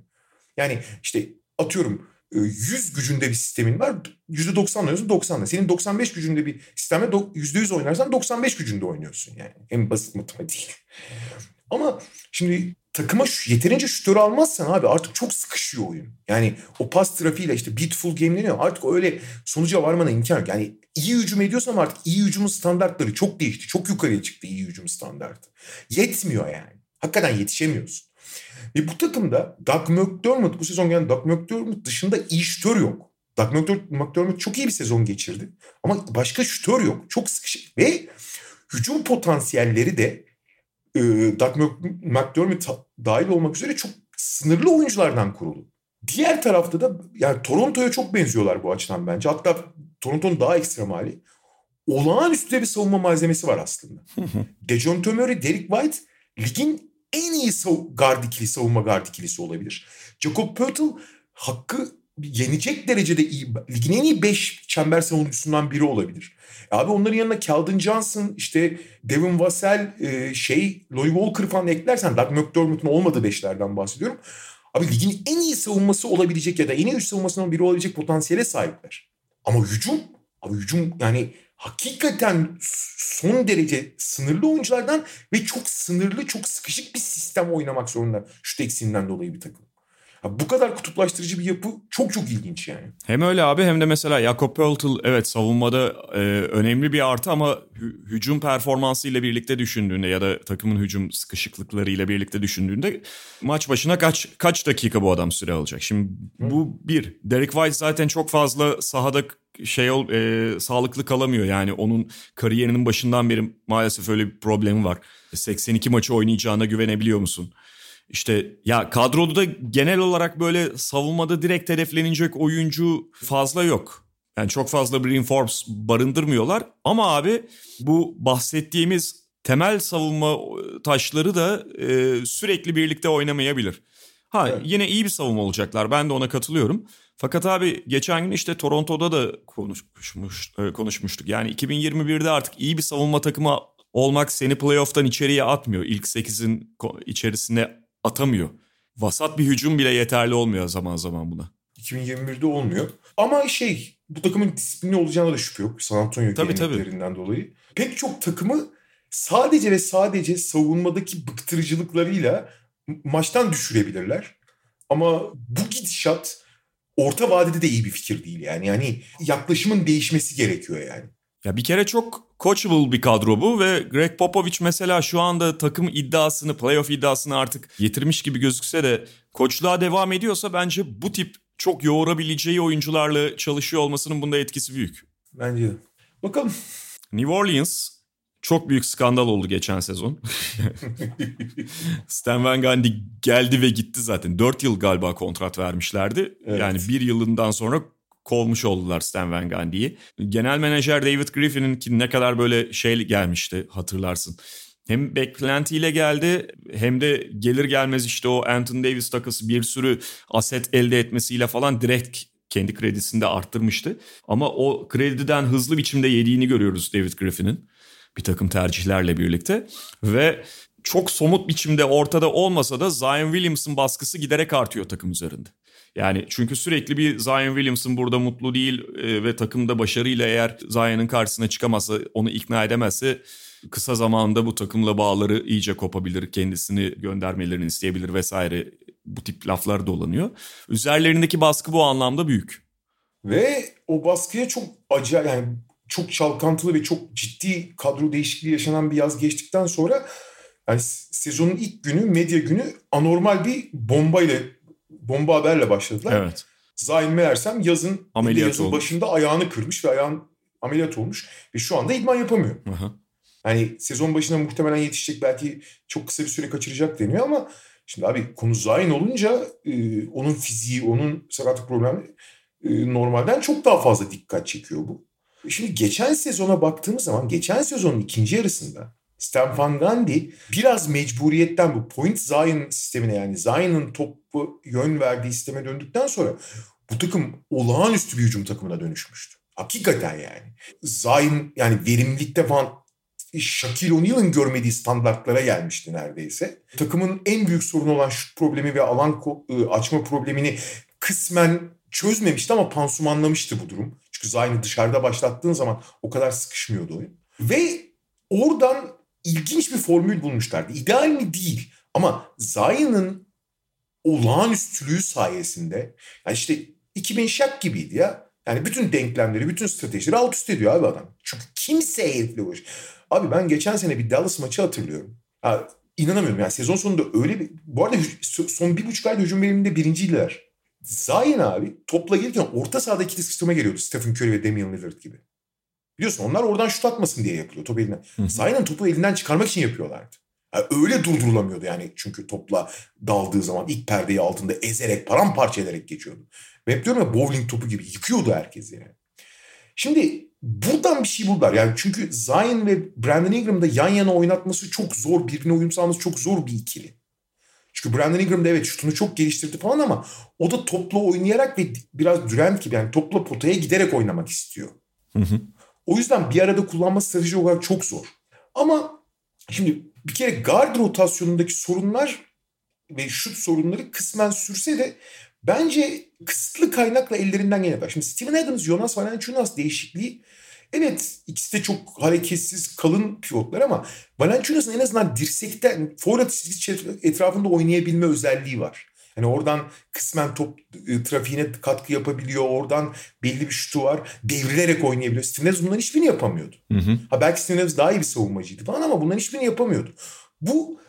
Yani işte atıyorum 100 gücünde bir sistemin var. %90 oynuyorsun 90'da. Senin 95 gücünde bir sistemde %100 oynarsan 95 gücünde oynuyorsun yani. En basit matematik. Ama şimdi takıma yeterince şütör almazsan abi artık çok sıkışıyor oyun. Yani o pas trafiğiyle işte beautiful game deniyor. Artık öyle sonuca varmana imkan yok. Yani iyi hücum ediyorsan artık iyi hücumun standartları çok değişti. Çok yukarıya çıktı iyi hücum standartı. Yetmiyor yani. Hakikaten yetişemiyorsun. Ve bu takımda Doug McDermott bu sezon gelen Doug McDermott dışında iyi şütör yok. Doug McDermott çok iyi bir sezon geçirdi. Ama başka şütör yok. Çok sıkışık. Ve hücum potansiyelleri de e, Doug McDermott dahil olmak üzere çok sınırlı oyunculardan kurulu. Diğer tarafta da yani Toronto'ya çok benziyorlar bu açıdan bence. Hatta Toronto'nun daha ekstrem hali. Olağanüstü bir savunma malzemesi var aslında. Dejounte Murray, Derek White ligin en iyi sav- guard ikili, savunma guard ikilisi olabilir. Jacob Poeltl hakkı yenecek derecede iyi. Ligin en iyi 5 çember savunucusundan biri olabilir. E abi onların yanına Keldon Johnson, işte Devin Vassell, e, şey, Lloyd Walker falan eklersen Doug McDermott'un olmadığı beşlerden bahsediyorum. Abi ligin en iyi savunması olabilecek ya da en iyi üst savunmasından biri olabilecek potansiyele sahipler. Ama hücum, abi hücum yani hakikaten son derece sınırlı oyunculardan ve çok sınırlı, çok sıkışık bir sistem oynamak zorunda. Şu eksiğinden dolayı bir takım. bu kadar kutuplaştırıcı bir yapı çok çok ilginç yani. Hem öyle abi hem de mesela Jakob Pöltl evet savunmada e, önemli bir artı ama hü- hücum performansı ile birlikte düşündüğünde ya da takımın hücum sıkışıklıkları ile birlikte düşündüğünde maç başına kaç kaç dakika bu adam süre alacak? Şimdi bu bir. Derek White zaten çok fazla sahada şey ol e, sağlıklı kalamıyor yani onun kariyerinin başından beri maalesef öyle bir problemi var. 82 maçı oynayacağına güvenebiliyor musun? İşte ya kadroda da genel olarak böyle savunmada direkt hedeflenecek oyuncu fazla yok. Yani çok fazla bir reinforce barındırmıyorlar. Ama abi bu bahsettiğimiz temel savunma taşları da e, sürekli birlikte oynamayabilir. Ha evet. yine iyi bir savunma olacaklar. Ben de ona katılıyorum. Fakat abi geçen gün işte Toronto'da da konuşmuş, e, konuşmuştuk. Yani 2021'de artık iyi bir savunma takımı olmak seni playoff'tan içeriye atmıyor. İlk 8'in içerisine atamıyor. Vasat bir hücum bile yeterli olmuyor zaman zaman buna. 2021'de olmuyor. Ama şey bu takımın disiplini olacağına da şüphe yok. San Antonio tabii, geleneklerinden tabii. dolayı. Pek çok takımı sadece ve sadece savunmadaki bıktırıcılıklarıyla maçtan düşürebilirler. Ama bu gidişat orta vadede de iyi bir fikir değil yani. Yani yaklaşımın değişmesi gerekiyor yani. Ya bir kere çok coachable bir kadro bu ve Greg Popovich mesela şu anda takım iddiasını, playoff iddiasını artık getirmiş gibi gözükse de koçluğa devam ediyorsa bence bu tip çok yoğurabileceği oyuncularla çalışıyor olmasının bunda etkisi büyük. Bence de. Bakalım. New Orleans çok büyük skandal oldu geçen sezon. Stan Van Gundy geldi ve gitti zaten. 4 yıl galiba kontrat vermişlerdi. Evet. Yani bir yılından sonra kovmuş oldular Stan Van Gundy'yi. Genel menajer David Griffin'in ki ne kadar böyle şey gelmişti hatırlarsın. Hem beklentiyle geldi hem de gelir gelmez işte o Anthony Davis takısı bir sürü aset elde etmesiyle falan direkt kendi kredisini de arttırmıştı. Ama o krediden hızlı biçimde yediğini görüyoruz David Griffin'in bir takım tercihlerle birlikte. Ve çok somut biçimde ortada olmasa da Zion Williamson baskısı giderek artıyor takım üzerinde. Yani çünkü sürekli bir Zion Williamson burada mutlu değil e, ve takımda başarıyla eğer Zion'ın karşısına çıkamazsa, onu ikna edemezse kısa zamanda bu takımla bağları iyice kopabilir, kendisini göndermelerini isteyebilir vesaire bu tip laflar dolanıyor. Üzerlerindeki baskı bu anlamda büyük. Ve o baskıya çok acayip yani çok çalkantılı ve çok ciddi kadro değişikliği yaşanan bir yaz geçtikten sonra yani sezonun ilk günü medya günü anormal bir bombayla bomba haberle başladılar. Evet. Zayn meğersem yazın, ameliyat yazın başında ayağını kırmış ve ayağın ameliyat olmuş ve şu anda idman yapamıyor. Aha. Yani sezon başına muhtemelen yetişecek belki çok kısa bir süre kaçıracak deniyor ama şimdi abi konu Zayn olunca e, onun fiziği, onun sakatlık problemi e, normalden çok daha fazla dikkat çekiyor bu. Şimdi geçen sezona baktığımız zaman geçen sezonun ikinci yarısında Stan Van Gundy biraz mecburiyetten bu point Zion sistemine yani Zion'ın topu yön verdiği sisteme döndükten sonra bu takım olağanüstü bir hücum takımına dönüşmüştü. Hakikaten yani. Zion yani verimlilikte falan Shaquille O'Neal'ın görmediği standartlara gelmişti neredeyse. Takımın en büyük sorunu olan şut problemi ve alan ıı, açma problemini kısmen çözmemişti ama pansumanlamıştı bu durum. Çünkü Zion'ı dışarıda başlattığın zaman o kadar sıkışmıyordu oyun. Ve oradan ilginç bir formül bulmuşlardı. İdeal mi değil ama Zion'ın olağanüstülüğü sayesinde yani işte 2000 şak gibiydi ya. Yani bütün denklemleri, bütün stratejileri alt üst ediyor abi adam. Çünkü kimse herifle uğraş. Abi ben geçen sene bir Dallas maçı hatırlıyorum. Ha, inanamıyorum yani sezon sonunda öyle bir... Bu arada son bir buçuk ayda hücum veriminde birinciydiler. Zion abi topla gelirken orta sahada ikili sıkıştırma geliyordu. Stephen Curry ve Damian Lillard gibi. Biliyorsun onlar oradan şut atmasın diye yapılıyor top elinden. Zion'ın topu elinden çıkarmak için yapıyorlardı. Yani öyle durdurulamıyordu yani çünkü topla daldığı zaman ilk perdeyi altında ezerek paramparça ederek geçiyordu. Ve hep diyorum ya bowling topu gibi yıkıyordu herkesi yani. Şimdi buradan bir şey buldular. Yani çünkü Zion ve Brandon Ingram'da yan yana oynatması çok zor. Birbirine uyum sağlaması çok zor bir ikili. Çünkü Brandon Ingram da evet şutunu çok geliştirdi falan ama o da topla oynayarak ve biraz Durant gibi yani topla potaya giderek oynamak istiyor. Hı hı. O yüzden bir arada kullanma strateji olarak çok zor. Ama şimdi bir kere guard rotasyonundaki sorunlar ve şut sorunları kısmen sürse de bence kısıtlı kaynakla ellerinden gene Şimdi Steven Adams, Jonas Valanciunas değişikliği evet ikisi de çok hareketsiz kalın pivotlar ama Valanciunas'ın en azından dirsekten forvet etrafında oynayabilme özelliği var. Hani oradan kısmen top e, trafiğine katkı yapabiliyor. Oradan belli bir şutu var. Devrilerek oynayabiliyor. Stinez bunların hiçbirini yapamıyordu. Hı hı. Ha belki Stinez daha iyi bir savunmacıydı falan ama bunların hiçbirini yapamıyordu. Bu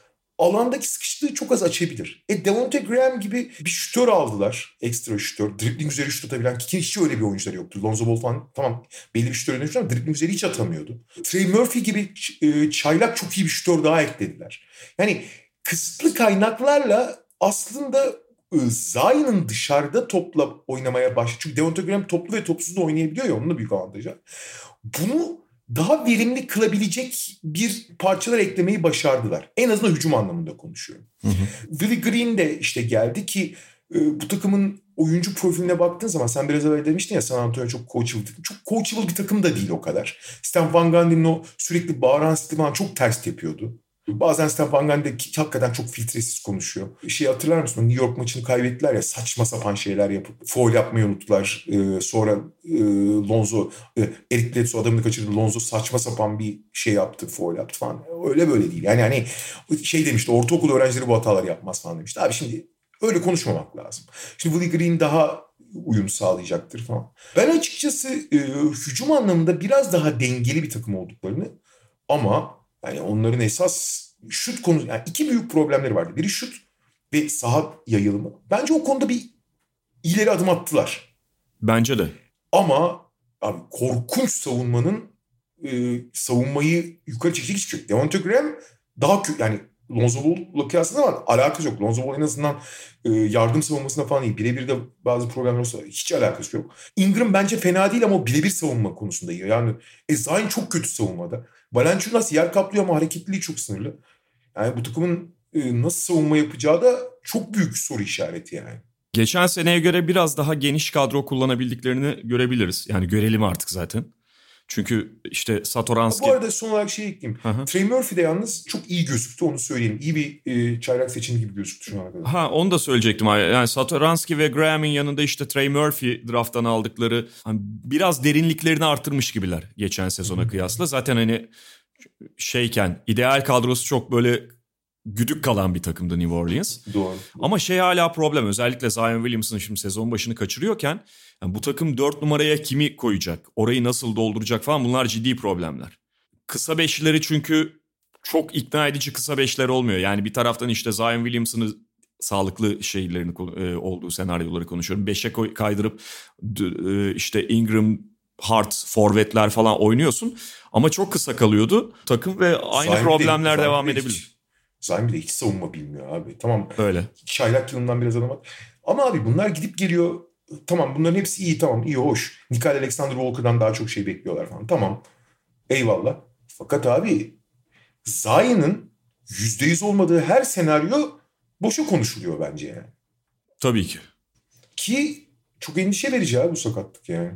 alandaki sıkıştığı çok az açabilir. E Devonte Graham gibi bir şütör aldılar. Ekstra şütör. Dribbling üzeri şut atabilen ki hiç öyle bir oyuncuları yoktu. Lonzo Ball falan tamam belli bir şütör dönüştü ama dribbling üzeri hiç atamıyordu. Trey Murphy gibi e, çaylak çok iyi bir şütör daha eklediler. Yani kısıtlı kaynaklarla aslında e, Zion'ın dışarıda topla oynamaya başladı. Çünkü Devonta Graham toplu ve topsuz da oynayabiliyor ya onun da büyük avantajı. Bunu daha verimli kılabilecek bir parçalar eklemeyi başardılar. En azından hücum anlamında konuşuyorum. Hı hı. Willie Green de işte geldi ki e, bu takımın oyuncu profiline baktığın zaman sen biraz evvel demiştin ya San Antonio çok coachable. Çok coachable bir takım da değil o kadar. Stan Van Gundy'nin o sürekli bağıran stili çok ters yapıyordu. Bazen Stefan Gundy hakikaten çok filtresiz konuşuyor. Şey hatırlar mısın? New York maçını kaybettiler ya saçma sapan şeyler yapıp foul yapmayı unuttular. Ee, sonra e, Lonzo, e, Eric Bledsoe adamını kaçırdı. Lonzo saçma sapan bir şey yaptı, foul yaptı falan. Öyle böyle değil. Yani hani şey demişti ortaokul öğrencileri bu hataları yapmaz falan demişti. Abi şimdi öyle konuşmamak lazım. Şimdi Willie Green daha uyum sağlayacaktır falan. Ben açıkçası e, hücum anlamında biraz daha dengeli bir takım olduklarını ama yani onların esas şut konu yani iki büyük problemleri vardı. Biri şut ve saha yayılımı. Bence o konuda bir ileri adım attılar. Bence de. Ama abi korkunç savunmanın e, savunmayı yukarı çekecek hiçbir şey yok. Devonta Graham daha kötü yani Lonzo Ball'la kıyasladığında ama alakası yok. Lonzo Ball en azından e, yardım savunmasında falan iyi. Birebir de bazı problemler olsa hiç alakası yok. Ingram bence fena değil ama birebir savunma konusunda iyi. Yani e, Zion çok kötü savunmada. Valanciunas yer kaplıyor ama hareketliliği çok sınırlı. Yani bu takımın e, nasıl savunma yapacağı da çok büyük soru işareti yani. Geçen seneye göre biraz daha geniş kadro kullanabildiklerini görebiliriz. Yani görelim artık zaten. Çünkü işte Satoranski... Bu arada son olarak şey ekleyeyim. Trey Murphy de yalnız çok iyi gözüktü onu söyleyeyim. İyi bir e, çaylak seçimi gibi gözüktü şu ana kadar. Ha onu da söyleyecektim. Yani Satoranski ve Graham'in yanında işte Trey Murphy drafttan aldıkları hani biraz derinliklerini artırmış gibiler geçen sezona kıyasla. Zaten hani şeyken ideal kadrosu çok böyle güdük kalan bir takımdı New Orleans. Doğru. Ama şey hala problem özellikle Zion Williamson şimdi sezon başını kaçırıyorken yani bu takım 4 numaraya kimi koyacak? Orayı nasıl dolduracak falan bunlar ciddi problemler. Kısa beşlileri çünkü çok ikna edici kısa beşler olmuyor. Yani bir taraftan işte Zion Williamson'ı sağlıklı şeylerini e, olduğu senaryoları konuşuyorum. Beşe kaydırıp e, işte Ingram hard forvetler falan oynuyorsun. Ama çok kısa kalıyordu takım ve aynı Zayn problemler de- devam edebilir. Bir de hiç savunma bilmiyor abi. Tamam Öyle. çaylak yılından biraz adam var. Ama abi bunlar gidip geliyor. Tamam bunların hepsi iyi tamam iyi hoş. Nickel Alexander Walker'dan daha çok şey bekliyorlar falan. Tamam eyvallah. Fakat abi Zayn'ın %100 olmadığı her senaryo boşa konuşuluyor bence yani. Tabii ki. Ki çok endişe verici abi bu sakatlık yani.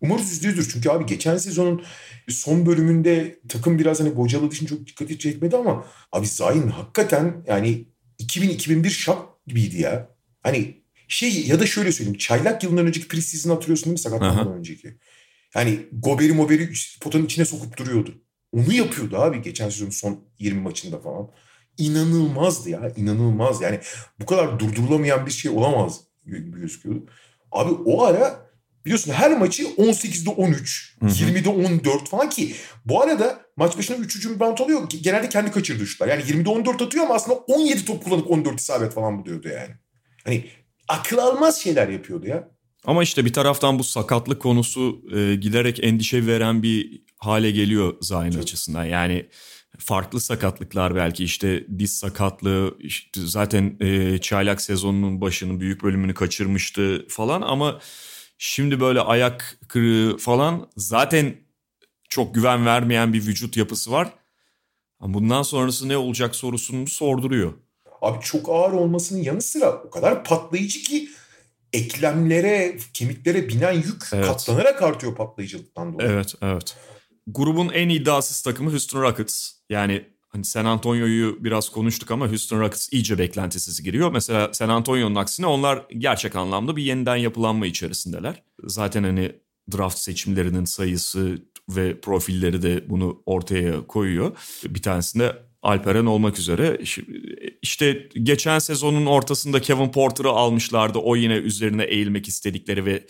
Umarız yüzde yüzdür. Çünkü abi geçen sezonun son bölümünde takım biraz hani bocaladığı için çok dikkati çekmedi ama abi Zayn hakikaten yani 2000-2001 şak gibiydi ya. Hani şey ya da şöyle söyleyeyim. Çaylak yılından önceki preseason hatırlıyorsun değil mi sakatlıktan önceki? Yani Gober'i Mober'i potanın içine sokup duruyordu. Onu yapıyordu abi geçen sezonun son 20 maçında falan. İnanılmazdı ya inanılmaz. Yani bu kadar durdurulamayan bir şey olamaz gözüküyordu. Abi o ara biliyorsun her maçı 18'de 13, Hı hı. 20'de 14 falan ki bu arada maç başına 3 hücum bant oluyor. Genelde kendi kaçırdığı şutlar. Yani 20'de 14 atıyor ama aslında 17 top kullanıp 14 isabet falan buluyordu yani. Hani akıl almaz şeyler yapıyordu ya. Ama işte bir taraftan bu sakatlık konusu e, giderek endişe veren bir hale geliyor Zayn Çok. açısından. Yani farklı sakatlıklar belki işte diz sakatlığı işte zaten e, çaylak sezonunun başının büyük bölümünü kaçırmıştı falan ama şimdi böyle ayak kırığı falan zaten çok güven vermeyen bir vücut yapısı var. Bundan sonrası ne olacak sorusunu sorduruyor. Abi çok ağır olmasının yanı sıra o kadar patlayıcı ki eklemlere, kemiklere binen yük Evet. katlanarak artıyor patlayıcılıktan dolayı. Evet, evet. Grubun en iddiasız takımı Houston Rockets. Yani hani San Antonio'yu biraz konuştuk ama Houston Rockets iyice beklentisiz giriyor. Mesela San Antonio'nun aksine onlar gerçek anlamda bir yeniden yapılanma içerisindeler. Zaten hani draft seçimlerinin sayısı ve profilleri de bunu ortaya koyuyor. Bir tanesinde Alperen olmak üzere. İşte geçen sezonun ortasında Kevin Porter'ı almışlardı. O yine üzerine eğilmek istedikleri ve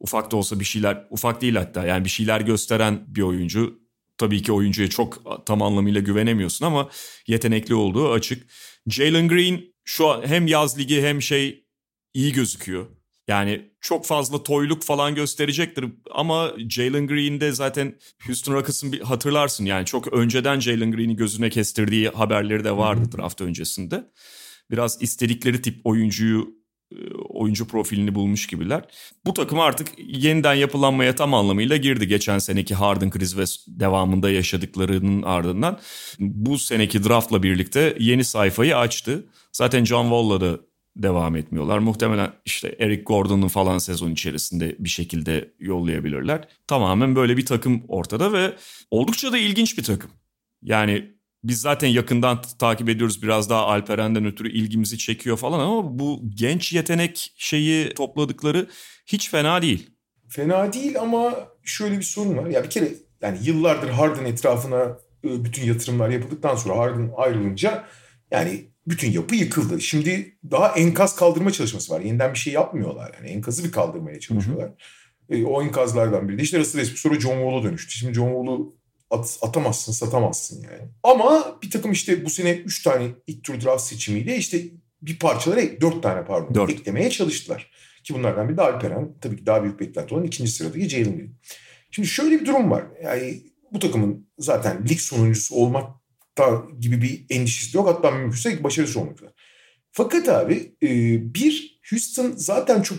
ufak da olsa bir şeyler, ufak değil hatta yani bir şeyler gösteren bir oyuncu. Tabii ki oyuncuya çok tam anlamıyla güvenemiyorsun ama yetenekli olduğu açık. Jalen Green şu an hem yaz ligi hem şey iyi gözüküyor. Yani çok fazla toyluk falan gösterecektir ama Jalen Green'de zaten Houston Rockets'ın bir hatırlarsın yani çok önceden Jalen Green'i gözüne kestirdiği haberleri de vardı draft öncesinde. Biraz istedikleri tip oyuncuyu oyuncu profilini bulmuş gibiler. Bu takım artık yeniden yapılanmaya tam anlamıyla girdi. Geçen seneki Harden kriz ve devamında yaşadıklarının ardından bu seneki draftla birlikte yeni sayfayı açtı. Zaten John Wall'la da devam etmiyorlar. Muhtemelen işte Eric Gordon'un falan sezon içerisinde bir şekilde yollayabilirler. Tamamen böyle bir takım ortada ve oldukça da ilginç bir takım. Yani biz zaten yakından takip ediyoruz biraz daha Alperen'den ötürü ilgimizi çekiyor falan ama bu genç yetenek şeyi topladıkları hiç fena değil. Fena değil ama şöyle bir sorun var. Ya bir kere yani yıllardır Harden etrafına e, bütün yatırımlar yapıldıktan sonra Harden ayrılınca yani bütün yapı yıkıldı. Şimdi daha enkaz kaldırma çalışması var. Yeniden bir şey yapmıyorlar. Yani enkazı bir kaldırmaya çalışıyorlar. E, o enkazlardan biri de işte Russell Westbrook sonra John Wall'a dönüştü. Şimdi John Wall'u at- atamazsın, satamazsın yani. Ama bir takım işte bu sene 3 tane ilk tur draft seçimiyle işte bir parçalara 4 tane pardon Dört. eklemeye çalıştılar. Ki bunlardan biri de Alperen. Tabii ki daha büyük beklenti olan ikinci sıradaki Jalen Green. Şimdi şöyle bir durum var. Yani bu takımın zaten lig sonuncusu olmak gibi bir endişesi yok. Hatta mümkünse başarısı olmak üzere. Fakat abi e, bir Houston zaten çok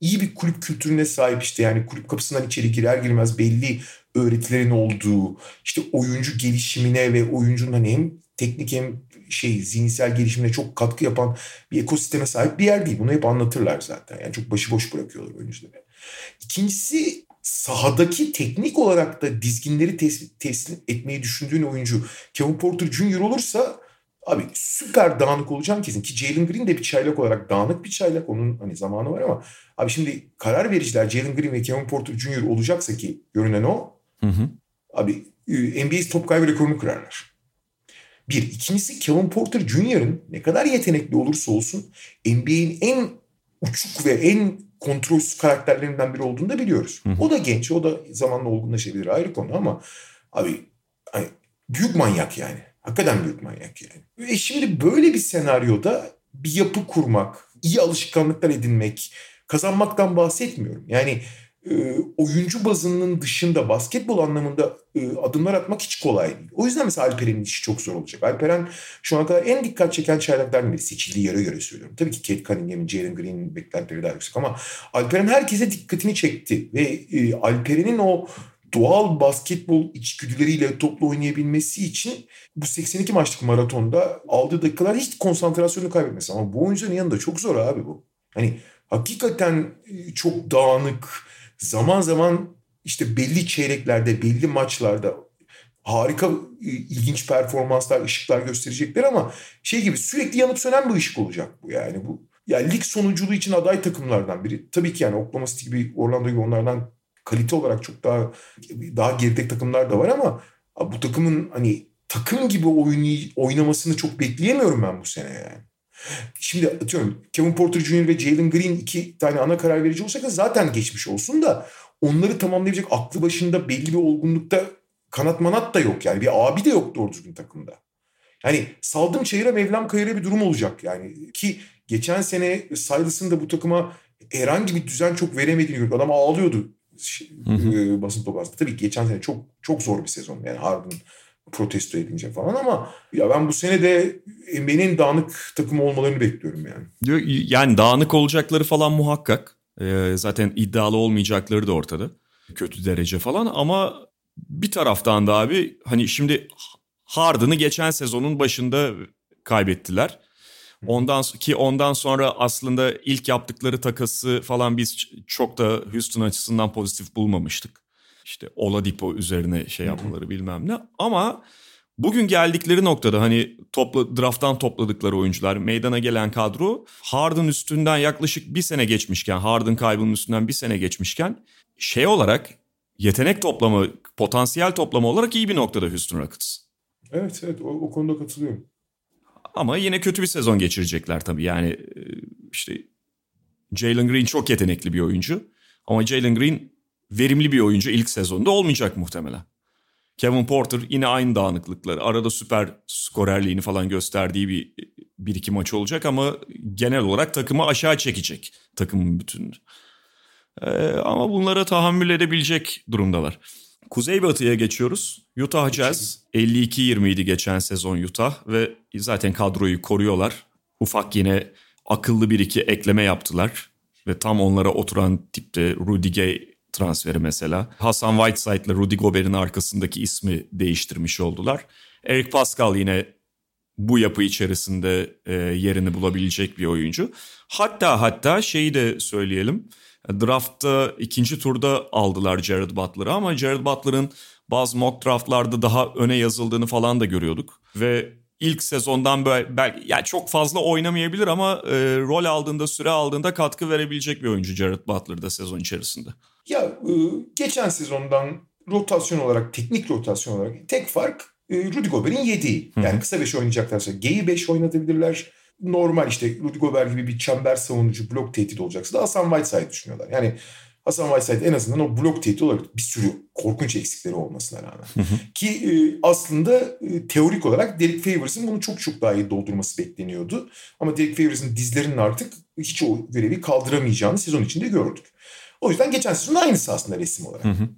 iyi bir kulüp kültürüne sahip işte yani kulüp kapısından içeri girer girmez belli öğretilerin olduğu işte oyuncu gelişimine ve oyuncunun hani hem teknik hem şey zihinsel gelişimine çok katkı yapan bir ekosisteme sahip bir yer değil. Bunu hep anlatırlar zaten. Yani çok başıboş bırakıyorlar oyuncuları. İkincisi sahadaki teknik olarak da dizginleri tes- teslim etmeyi düşündüğün oyuncu Kevin Porter Jr. olursa abi süper dağınık olacağım kesin. Ki Jalen Green de bir çaylak olarak dağınık bir çaylak. Onun hani zamanı var ama abi şimdi karar vericiler Jalen Green ve Kevin Porter Jr. olacaksa ki görünen o Hı hı. Abi e, NBA top kaybı rekorunu kırarlar. Bir. ikincisi Kevin Porter Jr.'ın ne kadar yetenekli olursa olsun NBA'in en uçuk ve en kontrolsüz karakterlerinden biri olduğunu da biliyoruz. Hı hı. O da genç, o da zamanla olgunlaşabilir ayrı konu ama abi hani büyük manyak yani. Hakikaten büyük manyak yani. E şimdi böyle bir senaryoda bir yapı kurmak, iyi alışkanlıklar edinmek, kazanmaktan bahsetmiyorum. Yani e, oyuncu bazının dışında basketbol anlamında e, adımlar atmak hiç kolay değil. O yüzden mesela Alperen'in işi çok zor olacak. Alperen şu ana kadar en dikkat çeken çaylaklardan biri. Seçildiği yere göre söylüyorum. Tabii ki Kate Cunningham'in, Jalen Green'in beklentileri daha yüksek ama Alperen herkese dikkatini çekti. Ve e, Alperen'in o doğal basketbol içgüdüleriyle toplu oynayabilmesi için bu 82 maçlık maratonda aldığı dakikalar hiç konsantrasyonu kaybetmesi. Ama bu oyuncuların yanında çok zor abi bu. Hani hakikaten e, çok dağınık, zaman zaman işte belli çeyreklerde, belli maçlarda harika e, ilginç performanslar, ışıklar gösterecekler ama şey gibi sürekli yanıp sönen bir ışık olacak bu yani bu. Yani lig sonunculuğu için aday takımlardan biri. Tabii ki yani Oklahoma City gibi, Orlando gibi onlardan kalite olarak çok daha daha geride takımlar da var ama bu takımın hani takım gibi oynay oynamasını çok bekleyemiyorum ben bu sene yani. Şimdi atıyorum Kevin Porter Jr. ve Jalen Green iki tane ana karar verici olsa da zaten geçmiş olsun da onları tamamlayabilecek aklı başında belli bir olgunlukta kanat manat da yok yani. Bir abi de yok doğru düzgün takımda. Yani saldım çayıra Mevlam kayıra bir durum olacak yani. Ki geçen sene Silas'ın da bu takıma herhangi bir düzen çok veremediğini gördük. Adam ağlıyordu hı hı. E, basın toplantısında. Tabii geçen sene çok çok zor bir sezon. Yani Harden protesto edince falan ama ya ben bu sene de NBA'nin dağınık takım olmalarını bekliyorum yani. Yani dağınık olacakları falan muhakkak. Ee, zaten iddialı olmayacakları da ortada. Kötü derece falan ama bir taraftan da abi hani şimdi Harden'ı geçen sezonun başında kaybettiler. Ondan ki ondan sonra aslında ilk yaptıkları takası falan biz çok da Houston açısından pozitif bulmamıştık. İşte Oladipo üzerine şey yapmaları bilmem ne. Ama bugün geldikleri noktada hani topla, drafttan topladıkları oyuncular, meydana gelen kadro Harden üstünden yaklaşık bir sene geçmişken, Harden kaybının üstünden bir sene geçmişken şey olarak yetenek toplama, potansiyel toplama olarak iyi bir noktada Houston Rockets. Evet evet o, o konuda katılıyorum. Ama yine kötü bir sezon geçirecekler tabii. Yani e, işte Jalen Green çok yetenekli bir oyuncu. Ama Jalen Green verimli bir oyuncu ilk sezonda olmayacak muhtemelen. Kevin Porter yine aynı dağınıklıkları. Arada süper skorerliğini falan gösterdiği bir, bir iki maç olacak ama genel olarak takımı aşağı çekecek takımın bütününü. Ee, ama bunlara tahammül edebilecek durumdalar. Kuzey Batı'ya geçiyoruz. Utah Jazz 52-20 idi geçen sezon Utah ve zaten kadroyu koruyorlar. Ufak yine akıllı bir iki ekleme yaptılar ve tam onlara oturan tipte Rudy Gay transferi mesela. Hasan Whiteside ile Rudy Gobert'in arkasındaki ismi değiştirmiş oldular. Eric Pascal yine bu yapı içerisinde e, yerini bulabilecek bir oyuncu. Hatta hatta şeyi de söyleyelim. Draftta ikinci turda aldılar Jared Butler'ı ama Jared Butler'ın bazı mock draftlarda daha öne yazıldığını falan da görüyorduk. Ve ilk sezondan böyle belki yani çok fazla oynamayabilir ama e, rol aldığında süre aldığında katkı verebilecek bir oyuncu Jared Butler da sezon içerisinde. Ya e, geçen sezondan rotasyon olarak teknik rotasyon olarak tek fark e, Rudy Gobert'in yediği. Yani kısa beş oynayacaklarsa G'yi beş oynatabilirler. Normal işte Rudy Gobert gibi bir çember savunucu blok tehdit olacaksa da Hasan Whiteside düşünüyorlar. Yani Hasan Whiteside en azından o blok tehdit olarak bir sürü korkunç eksikleri olmasına rağmen. Ki e, aslında e, teorik olarak Derek Favors'ın bunu çok çok daha iyi doldurması bekleniyordu. Ama Derek Favors'ın dizlerinin artık hiç o görevi kaldıramayacağını sezon içinde gördük. O yüzden geçen sezon aynısı aslında resim olarak. Hı hı.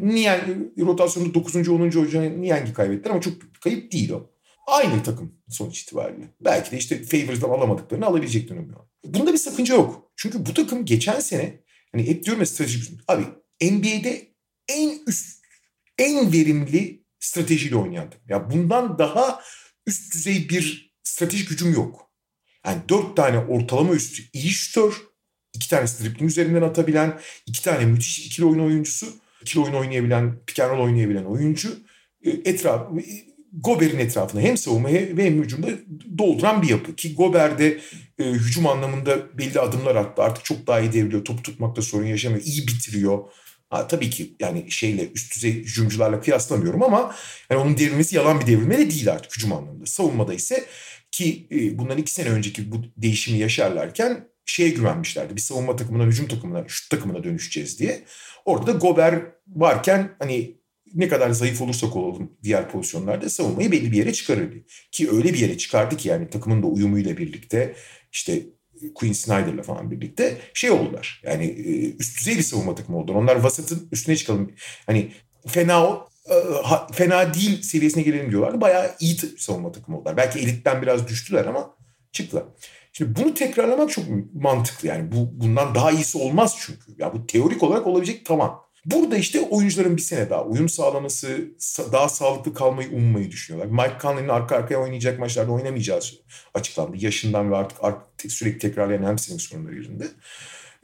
Niyen rotasyonda 9. 10. oyuncu Niyengi kaybettiler ama çok kayıp değil o. Aynı takım sonuç itibariyle. Belki de işte Favors'dan alamadıklarını alabilecek dönüm Bunda bir sakınca yok. Çünkü bu takım geçen sene hani hep diyorum ya stratejik. Abi NBA'de en üst, en verimli stratejiyle oynayan takım. Ya bundan daha üst düzey bir stratejik gücüm yok. Yani dört tane ortalama üstü iyi şütör, iki tane dribbling üzerinden atabilen, iki tane müthiş ikili oyun oyuncusu, ikili oyun oynayabilen, pick and roll oynayabilen oyuncu e, etraf Gober'in etrafını hem savunma hem hücumda dolduran bir yapı. Ki Gober de e, hücum anlamında belli adımlar attı. Artık çok daha iyi devriliyor. Top tutmakta sorun yaşamıyor. iyi bitiriyor. Ha, tabii ki yani şeyle üst düzey hücumcularla kıyaslamıyorum ama yani onun devrilmesi yalan bir devrilme de değil artık hücum anlamında. Savunmada ise ki e, bundan iki sene önceki bu değişimi yaşarlarken şeye güvenmişlerdi. Bir savunma takımından hücum takımına, şut takımına dönüşeceğiz diye. Orada da Gober varken hani ne kadar zayıf olursak olalım diğer pozisyonlarda savunmayı belli bir yere çıkarır. Ki öyle bir yere çıkardı ki yani takımın da uyumuyla birlikte işte Quinn Snyder'la falan birlikte şey oldular. Yani e, üst düzey bir savunma takımı oldular. Onlar vasatın üstüne çıkalım. Hani fena o e, fena değil seviyesine gelelim diyorlardı. Bayağı iyi savunma takımı oldular. Belki elitten biraz düştüler ama çıktılar. Şimdi bunu tekrarlamak çok mantıklı yani. Bu bundan daha iyisi olmaz çünkü. Ya bu teorik olarak olabilecek tamam. Burada işte oyuncuların bir sene daha uyum sağlaması, daha sağlıklı kalmayı ummayı düşünüyorlar. Mike Conley'nin arka arkaya oynayacak maçlarda oynamayacağı açıklandı. Yaşından ve artık, artık sürekli tekrarlayan hamstring sorunları yüzünden.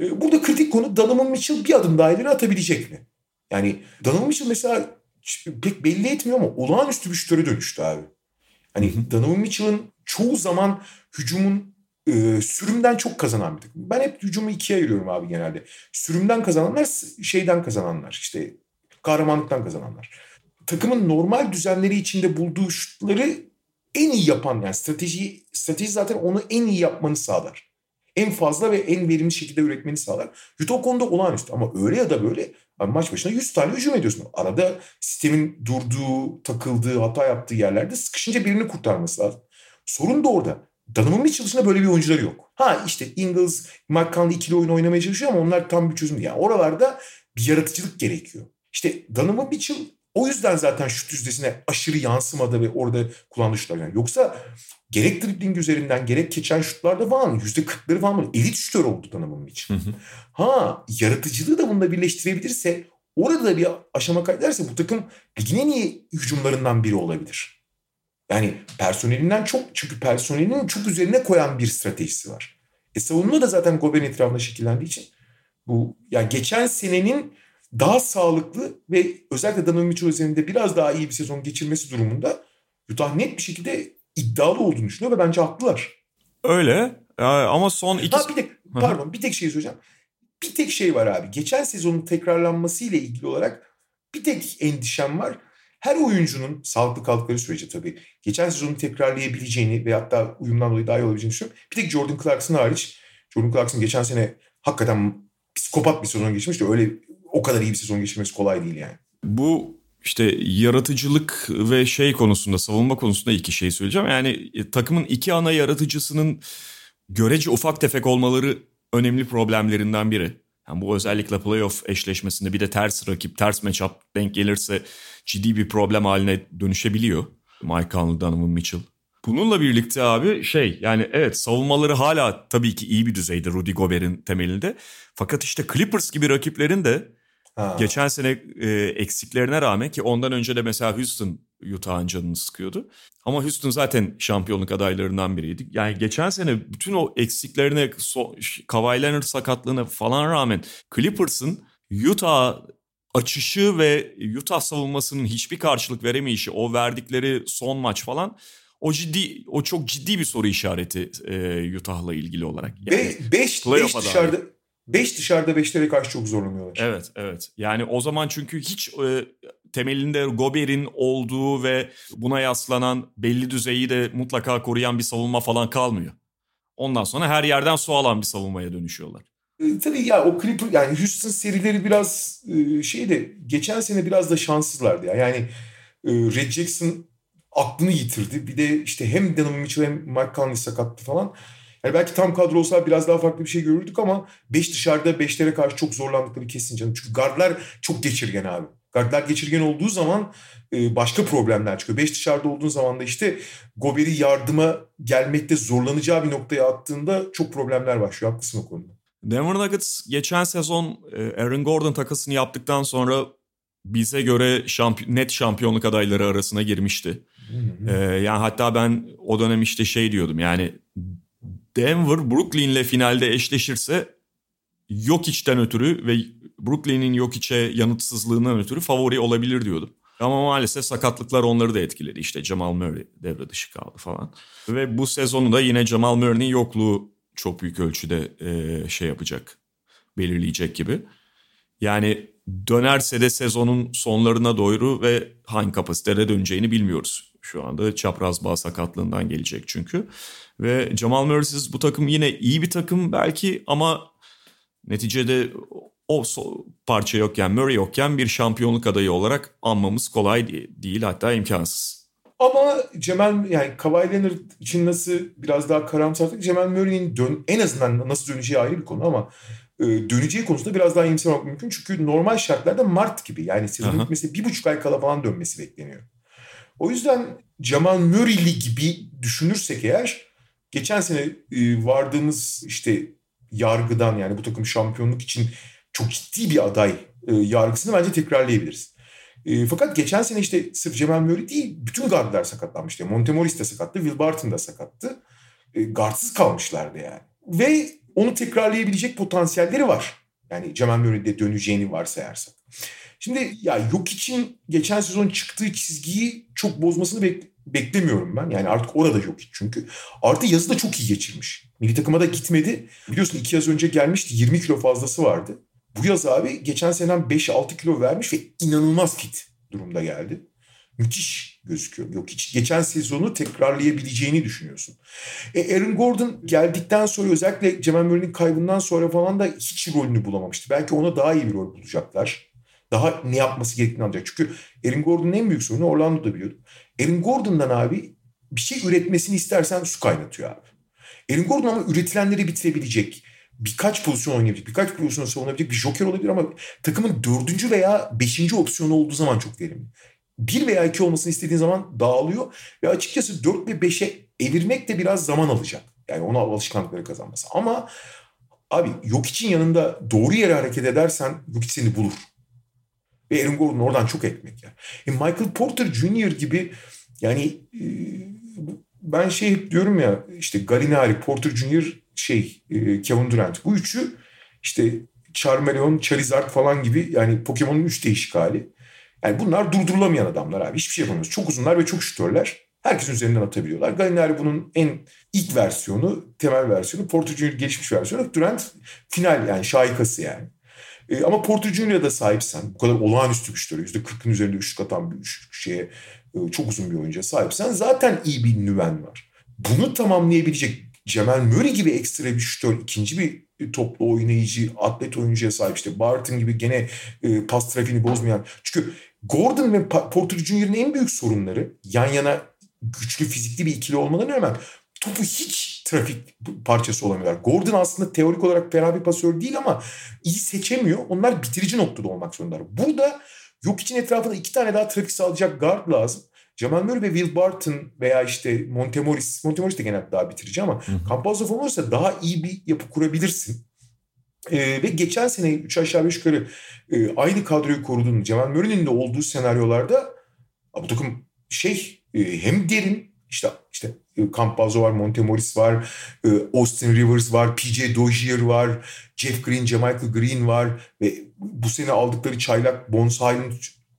Ee, burada kritik konu Donovan Mitchell bir adım daha ileri atabilecek mi? Yani Donovan Mitchell mesela pek belli etmiyor ama olağanüstü bir şütöre dönüştü abi. Hani Donovan Mitchell'ın çoğu zaman hücumun e, sürümden çok kazanan bir takım. Ben hep hücumu ikiye ayırıyorum abi genelde. Sürümden kazananlar şeyden kazananlar işte kahramanlıktan kazananlar. Takımın normal düzenleri içinde bulduğu şutları en iyi yapan yani strateji strateji zaten onu en iyi yapmanı sağlar. En fazla ve en verimli şekilde üretmeni sağlar. Utah konuda olağanüstü ama öyle ya da böyle abi maç başına 100 tane hücum ediyorsun. Arada sistemin durduğu, takıldığı, hata yaptığı yerlerde sıkışınca birini kurtarması lazım. Sorun da orada. Donovan Mitchell dışında böyle bir oyuncuları yok. Ha işte Ingles, Mike Conley ikili oyun oynamaya çalışıyor ama onlar tam bir çözüm değil. Yani oralarda bir yaratıcılık gerekiyor. İşte Donovan Mitchell o yüzden zaten şut yüzdesine aşırı yansımadı ve orada kullandığı şutlar. Yani yoksa gerek dribbling üzerinden gerek geçen şutlarda falan yüzde kırkları böyle elit şutör oldu Donovan Mitchell. Ha yaratıcılığı da bununla birleştirebilirse orada da bir aşama kaydederse bu takım ligin en iyi hücumlarından biri olabilir. Yani personelinden çok çünkü personelinin çok üzerine koyan bir stratejisi var. E savunma da zaten Gober'in etrafında şekillendiği için bu yani geçen senenin daha sağlıklı ve özellikle Donovan Mitchell üzerinde biraz daha iyi bir sezon geçirmesi durumunda Utah net bir şekilde iddialı olduğunu düşünüyor ve bence haklılar. Öyle ama son iki... Ha bir tek, pardon bir tek şey söyleyeceğim. Bir tek şey var abi. Geçen sezonun tekrarlanması ile ilgili olarak bir tek endişem var her oyuncunun sağlıklı kaldıkları sürece tabii geçen sezonu tekrarlayabileceğini ve hatta uyumdan dolayı daha iyi olabileceğini düşünüyorum. Bir tek Jordan Clarkson hariç. Jordan Clarkson geçen sene hakikaten psikopat bir sezon geçmiş de öyle o kadar iyi bir sezon geçirmesi kolay değil yani. Bu işte yaratıcılık ve şey konusunda savunma konusunda iki şey söyleyeceğim. Yani e, takımın iki ana yaratıcısının görece ufak tefek olmaları önemli problemlerinden biri. Yani bu özellikle playoff eşleşmesinde bir de ters rakip, ters matchup denk gelirse ciddi bir problem haline dönüşebiliyor. Mike Conley, Donovan Mitchell. Bununla birlikte abi şey yani evet savunmaları hala tabii ki iyi bir düzeyde Rudy Gobert'in temelinde. Fakat işte Clippers gibi rakiplerin de ha. geçen sene e, eksiklerine rağmen ki ondan önce de mesela Houston Utah'ın canını sıkıyordu. Ama Houston zaten şampiyonluk adaylarından biriydi. Yani geçen sene bütün o eksiklerine, so, Kawhi Leonard sakatlığına falan rağmen Clippers'ın Utah açışı ve Utah savunmasının hiçbir karşılık veremeyişi, o verdikleri son maç falan o ciddi o çok ciddi bir soru işareti e, Utah'la ilgili olarak. Yani 5 beş dışarıda 5 dışarıda 5'lere karşı çok zorlanıyorlar. Evet, evet. Yani o zaman çünkü hiç e, temelinde Gober'in olduğu ve buna yaslanan belli düzeyi de mutlaka koruyan bir savunma falan kalmıyor. Ondan sonra her yerden su alan bir savunmaya dönüşüyorlar. E, tabii ya o Clipper yani Houston serileri biraz e, şey de geçen sene biraz da şanssızlardı ya. Yani e, Red Jackson aklını yitirdi. Bir de işte hem Donovan Mitchell hem Mike Conley sakattı falan. Yani belki tam kadro olsa biraz daha farklı bir şey görürdük ama 5 dışarıda 5'lere karşı çok zorlandıkları kesin canım. Çünkü gardlar çok geçirgen abi. Gardlar geçirgen olduğu zaman e, başka problemler çıkıyor. 5 dışarıda olduğun zaman da işte Gober'i yardıma gelmekte zorlanacağı bir noktaya attığında çok problemler başlıyor. Haklısın o konuda. Denver Nuggets geçen sezon e, Aaron Gordon takasını yaptıktan sonra bize göre şampiyon, net şampiyonluk adayları arasına girmişti. Ee, yani hatta ben o dönem işte şey diyordum yani Denver Brooklyn'le finalde eşleşirse yok içten ötürü ve Brooklyn'in yok içe yanıtsızlığından ötürü favori olabilir diyordum. Ama maalesef sakatlıklar onları da etkiledi. İşte Jamal Murray devre dışı kaldı falan. Ve bu sezonu da yine Jamal Murray'nin yokluğu çok büyük ölçüde e, şey yapacak, belirleyecek gibi. Yani dönerse de sezonun sonlarına doğru ve hangi kapasitede döneceğini bilmiyoruz. Şu anda çapraz bağ sakatlığından gelecek çünkü. Ve Jamal Murray'siz bu takım yine iyi bir takım belki ama neticede o parça yokken, Murray yokken bir şampiyonluk adayı olarak anmamız kolay değil hatta imkansız. Ama Cemal yani Kawhi Leonard için nasıl biraz daha karamsarlık Cemal Murray'nin dön, en azından nasıl döneceği ayrı bir konu ama e, döneceği konusunda biraz daha iyimser olmak mümkün. Çünkü normal şartlarda Mart gibi yani sezonun bitmesi bir buçuk ay kala falan dönmesi bekleniyor. O yüzden Cemal Murray'li gibi düşünürsek eğer geçen sene e, vardığımız işte yargıdan yani bu takım şampiyonluk için çok ciddi bir aday e, yargısını bence tekrarlayabiliriz. E, fakat geçen sene işte sırf Cemal Murray değil bütün guardlar sakatlanmıştı. Montemoris de sakattı, Will Barton da sakattı. E, guardsız kalmışlardı yani. Ve onu tekrarlayabilecek potansiyelleri var. Yani Cemal Murray'de döneceğini varsayarsak. Şimdi ya yok için geçen sezon çıktığı çizgiyi çok bozmasını bek beklemiyorum ben. Yani artık orada yok çünkü. Artı yazı da çok iyi geçirmiş. Milli takıma da gitmedi. Biliyorsun iki yaz önce gelmişti 20 kilo fazlası vardı. Bu yaz abi geçen seneden 5-6 kilo vermiş ve inanılmaz fit durumda geldi. Müthiş gözüküyor. Yok hiç geçen sezonu tekrarlayabileceğini düşünüyorsun. E, Aaron Gordon geldikten sonra özellikle Cemal Murray'nin kaybından sonra falan da hiç rolünü bulamamıştı. Belki ona daha iyi bir rol bulacaklar. Daha ne yapması gerektiğini anlayacak. Çünkü Aaron Gordon'un en büyük sorunu Orlando'da biliyordu. Aaron Gordon'dan abi bir şey üretmesini istersen su kaynatıyor abi. Aaron Gordon ama üretilenleri bitirebilecek, birkaç pozisyon oynayabilecek, birkaç pozisyon savunabilecek bir joker olabilir ama takımın dördüncü veya beşinci opsiyonu olduğu zaman çok verimli. Bir veya iki olmasını istediğin zaman dağılıyor ve açıkçası dört ve beşe evirmek de biraz zaman alacak. Yani ona alışkanlıkları kazanması. Ama abi yok için yanında doğru yere hareket edersen yok seni bulur. Ve Aaron Gordon oradan çok ekmek yer. E Michael Porter Jr. gibi yani e, ben şey hep diyorum ya işte Galinari, Porter Jr. şey e, Kevin Durant. Bu üçü işte Charmeleon, Charizard falan gibi yani Pokemon'un üç değişik hali. Yani bunlar durdurulamayan adamlar abi. Hiçbir şey yapamıyoruz. Çok uzunlar ve çok şütörler. Herkesin üzerinden atabiliyorlar. Galinari bunun en ilk versiyonu, temel versiyonu. Porter Jr. gelişmiş versiyonu. Durant final yani şahikası yani. E, ama Jr.'a da sahipsen, bu kadar olağanüstü şütörü, %40'ın üzerinde üçlük atan bir üçlük şeye e, çok uzun bir oyuncuya sahipsen zaten iyi bir nüven var. Bunu tamamlayabilecek Cemal Murray gibi ekstra bir şütör, ikinci bir toplu oynayıcı, atlet oyuncuya sahip işte Barton gibi gene e, pas trafiğini bozmayan. Çünkü Gordon ve Porter Jr.'ın en büyük sorunları yan yana güçlü fizikli bir ikili olmalarına rağmen topu hiç trafik parçası olamıyorlar. Gordon aslında teorik olarak fena bir pasör değil ama iyi seçemiyor. Onlar bitirici noktada olmak zorundalar. Burada yok için etrafında iki tane daha trafik sağlayacak guard lazım. Jamal Murray ve Will Barton veya işte Montemoris, Montemoris de genelde daha bitirici ama Campazzo falan olursa daha iyi bir yapı kurabilirsin. Ee, ve geçen sene 3 aşağı 5 yukarı e, aynı kadroyu koruduğun Jamal Murray'nin de olduğu senaryolarda bu takım şey e, hem derin işte işte e, Campazzo var, Montemoris var, e, Austin Rivers var, PJ Dozier var, Jeff Green, Jamichael Green var ve bu sene aldıkları çaylak Highland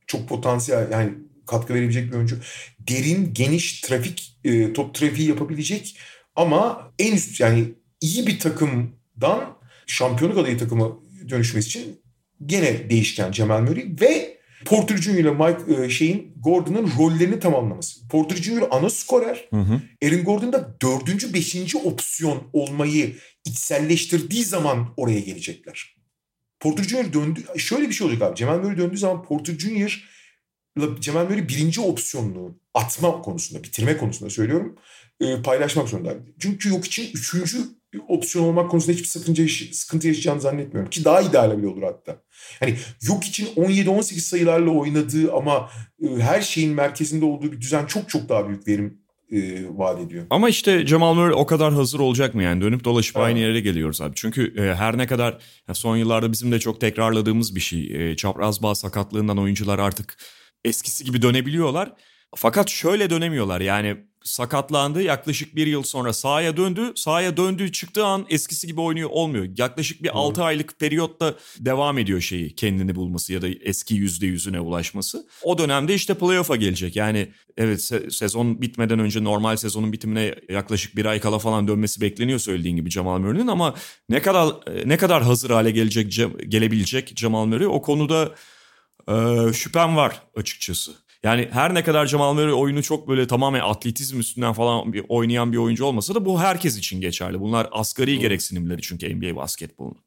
çok potansiyel yani katkı verebilecek bir oyuncu. Derin, geniş trafik, e, top trafiği yapabilecek ama en üst yani iyi bir takımdan şampiyonluk adayı takımı dönüşmesi için gene değişken Cemal Murray ve Porter Jr. ile Mike şeyin Gordon'ın rollerini tamamlaması. Porter Jr. ana skorer. Hı hı. Aaron Gordon da dördüncü, beşinci opsiyon olmayı içselleştirdiği zaman oraya gelecekler. Porter Jr. döndü. Şöyle bir şey olacak abi. Cemal Murray döndüğü zaman Porter Jr. Cemal Murray birinci opsiyonunu atma konusunda, bitirme konusunda söylüyorum. E, paylaşmak zorunda. Çünkü yok için üçüncü opsiyon olmak konusunda hiçbir sıkıntı, sıkıntı yaşayacağını zannetmiyorum. Ki daha ideal bile olur hatta. Hani yok için 17-18 sayılarla oynadığı ama e, her şeyin merkezinde olduğu bir düzen çok çok daha büyük verim e, vaat ediyor. Ama işte Jamal Murray o kadar hazır olacak mı yani? Dönüp dolaşıp evet. aynı yere geliyoruz abi. Çünkü e, her ne kadar son yıllarda bizim de çok tekrarladığımız bir şey. E, çapraz bağ sakatlığından oyuncular artık eskisi gibi dönebiliyorlar. Fakat şöyle dönemiyorlar yani sakatlandı yaklaşık bir yıl sonra sahaya döndü. Sahaya döndüğü çıktığı an eskisi gibi oynuyor olmuyor. Yaklaşık bir hmm. 6 aylık periyotta devam ediyor şeyi kendini bulması ya da eski yüzde yüzüne ulaşması. O dönemde işte playoff'a gelecek. Yani evet se- sezon bitmeden önce normal sezonun bitimine yaklaşık bir ay kala falan dönmesi bekleniyor söylediğin gibi Jamal Murray'nin ama ne kadar ne kadar hazır hale gelecek gelebilecek Jamal Murray o konuda e, şüphem var açıkçası. Yani her ne kadar Jamal Murray oyunu çok böyle tamamen atletizm üstünden falan bir oynayan bir oyuncu olmasa da bu herkes için geçerli. Bunlar asgari Doğru. gereksinimleri çünkü NBA basketbolunun.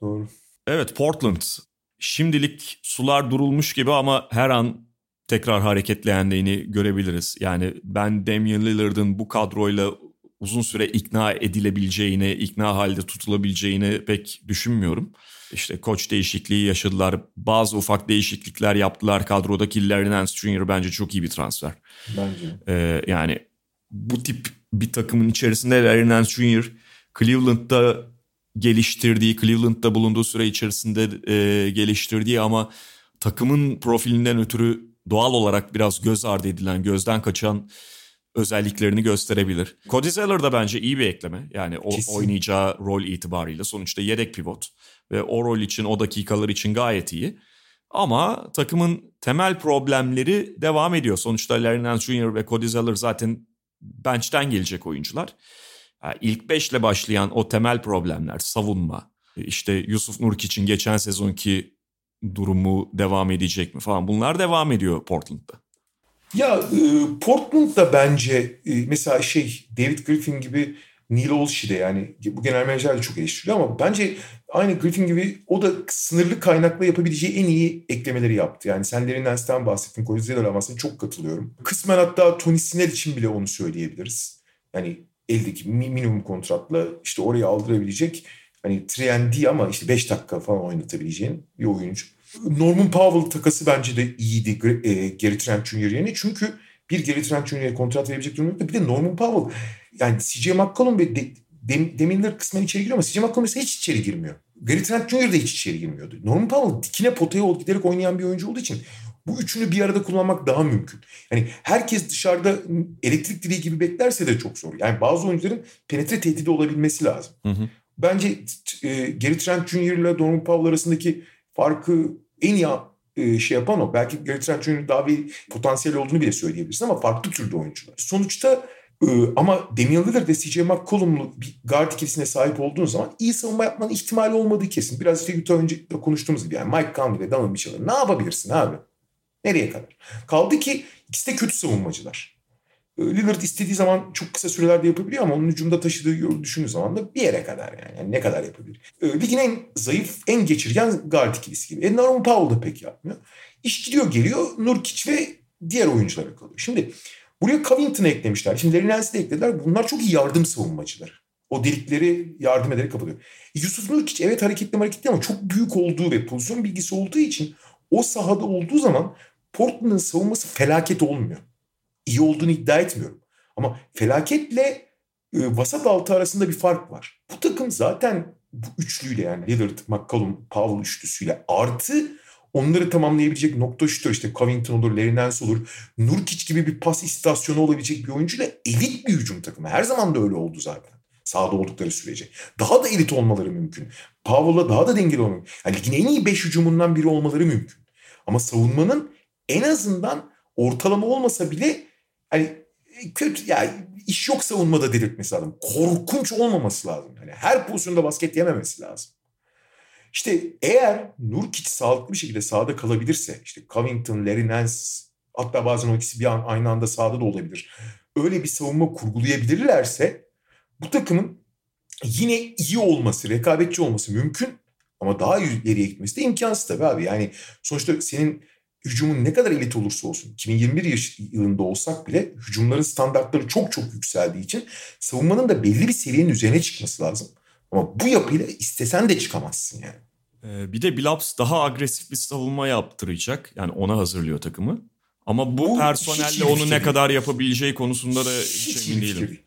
Doğru. Evet Portland. Şimdilik sular durulmuş gibi ama her an tekrar hareketlendiğini görebiliriz. Yani ben Damian Lillard'ın bu kadroyla uzun süre ikna edilebileceğini, ikna halde tutulabileceğini pek düşünmüyorum. İşte koç değişikliği yaşadılar. Bazı ufak değişiklikler yaptılar. Kadrodaki Larry Nance Jr. bence çok iyi bir transfer. Bence. Ee, yani bu tip bir takımın içerisinde Larry Nance Jr. Cleveland'da geliştirdiği, Cleveland'da bulunduğu süre içerisinde e, geliştirdiği ama takımın profilinden ötürü doğal olarak biraz göz ardı edilen, gözden kaçan özelliklerini gösterebilir. Cody Zeller da bence iyi bir ekleme. Yani o Kesin. oynayacağı rol itibariyle sonuçta yedek pivot ve o rol için o dakikalar için gayet iyi. Ama takımın temel problemleri devam ediyor. Sonuçta Larry Nance Jr. ve Cody Zeller zaten bench'ten gelecek oyuncular. Yani ilk beşle başlayan o temel problemler, savunma, işte Yusuf Nurkic'in geçen sezonki durumu devam edecek mi falan bunlar devam ediyor Portland'da. Ya e, Portland'da bence e, mesela şey David Griffin gibi Neil Olshey de yani bu genel menajer de çok eleştiriliyor ama bence aynı Griffin gibi o da sınırlı kaynakla yapabileceği en iyi eklemeleri yaptı. Yani sen Larry Nance'den bahsettin. Cody Zeller ama sana çok katılıyorum. Kısmen hatta Tony Snell için bile onu söyleyebiliriz. Yani eldeki mi- minimum kontratla işte oraya aldırabilecek hani 3 ama işte 5 dakika falan oynatabileceğin bir oyuncu. Norman Powell takası bence de iyiydi e, Gary Trent Jr. yerine. Çünkü bir Gary Trent Jr.'ye kontrat verebilecek durum yoktu. Bir de Norman Powell yani CJ McCollum ve de, Dem- Demiller kısmen içeri giriyor ama CJ McCollum mesela hiç içeri girmiyor. Gary Trent Jr. de hiç içeri girmiyordu. Norman Powell dikine potaya giderek oynayan bir oyuncu olduğu için bu üçünü bir arada kullanmak daha mümkün. Yani herkes dışarıda elektrik direği gibi beklerse de çok zor. Yani bazı oyuncuların penetre tehdidi olabilmesi lazım. Hı hı. Bence e, Gary Trent Jr. ile Norman Powell arasındaki farkı en iyi e, şey yapan o. Belki Gary Trent Jr. daha bir potansiyel olduğunu bile söyleyebilirsin ama farklı türde oyuncular. Sonuçta e, ama Damian Lillard ve CJ McCollum'lu bir guard ikilisine sahip olduğun zaman iyi savunma yapmanın ihtimali olmadığı kesin. Biraz işte Utah önce de konuştuğumuz gibi yani Mike Conley ve Donovan Mitchell'ı ne yapabilirsin abi? Nereye kadar? Kaldı ki ikisi de kötü savunmacılar. E, Lillard istediği zaman çok kısa sürelerde yapabiliyor ama onun hücumda taşıdığı yolu düşündüğü zaman da bir yere kadar yani. yani ne kadar yapabilir? E, ligin en zayıf, en geçirgen guard ikilisi gibi. E, Norman Powell da pek yapmıyor. İş gidiyor geliyor Nurkic ve diğer oyunculara kalıyor. Şimdi buraya Covington'ı eklemişler. Şimdi Larry Nance'i de eklediler. Bunlar çok iyi yardım savunmacılar. O delikleri yardım ederek kapatıyor. E, Yusuf Nurkic evet hareketli hareketli ama çok büyük olduğu ve pozisyon bilgisi olduğu için o sahada olduğu zaman Portland'ın savunması felaket olmuyor. İyi olduğunu iddia etmiyorum. Ama felaketle e, vasat altı arasında bir fark var. Bu takım zaten bu üçlüyle yani Lillard, McCollum, Powell üçlüsüyle artı onları tamamlayabilecek nokta şutör işte Covington olur, Larry Nance olur. Nurkic gibi bir pas istasyonu olabilecek bir oyuncuyla elit bir hücum takımı. Her zaman da öyle oldu zaten. Sahada oldukları sürece. Daha da elit olmaları mümkün. Powell'la daha da dengeli olmaları yani ligin en iyi 5 hücumundan biri olmaları mümkün. Ama savunmanın en azından ortalama olmasa bile hani kötü ya iş yok savunmada delirtmesi lazım. Korkunç olmaması lazım. Yani her pozisyonda basket yememesi lazım. İşte eğer Nurkic sağlıklı bir şekilde sahada kalabilirse işte Covington, Larry Nance hatta bazen o ikisi bir an aynı anda sahada da olabilir. Öyle bir savunma kurgulayabilirlerse bu takımın yine iyi olması, rekabetçi olması mümkün ama daha ileriye gitmesi de imkansız tabii abi. Yani sonuçta senin hücumun ne kadar elit olursa olsun 2021 yaş- yılında olsak bile hücumların standartları çok çok yükseldiği için savunmanın da belli bir seviyenin üzerine çıkması lazım. Ama bu yapıyla istesen de çıkamazsın yani. Ee, bir de Billups daha agresif bir savunma yaptıracak. Yani ona hazırlıyor takımı. Ama bu, Bu personelle onu ne kadar yapabileceği konusunda da Hiç emin değilim. değil.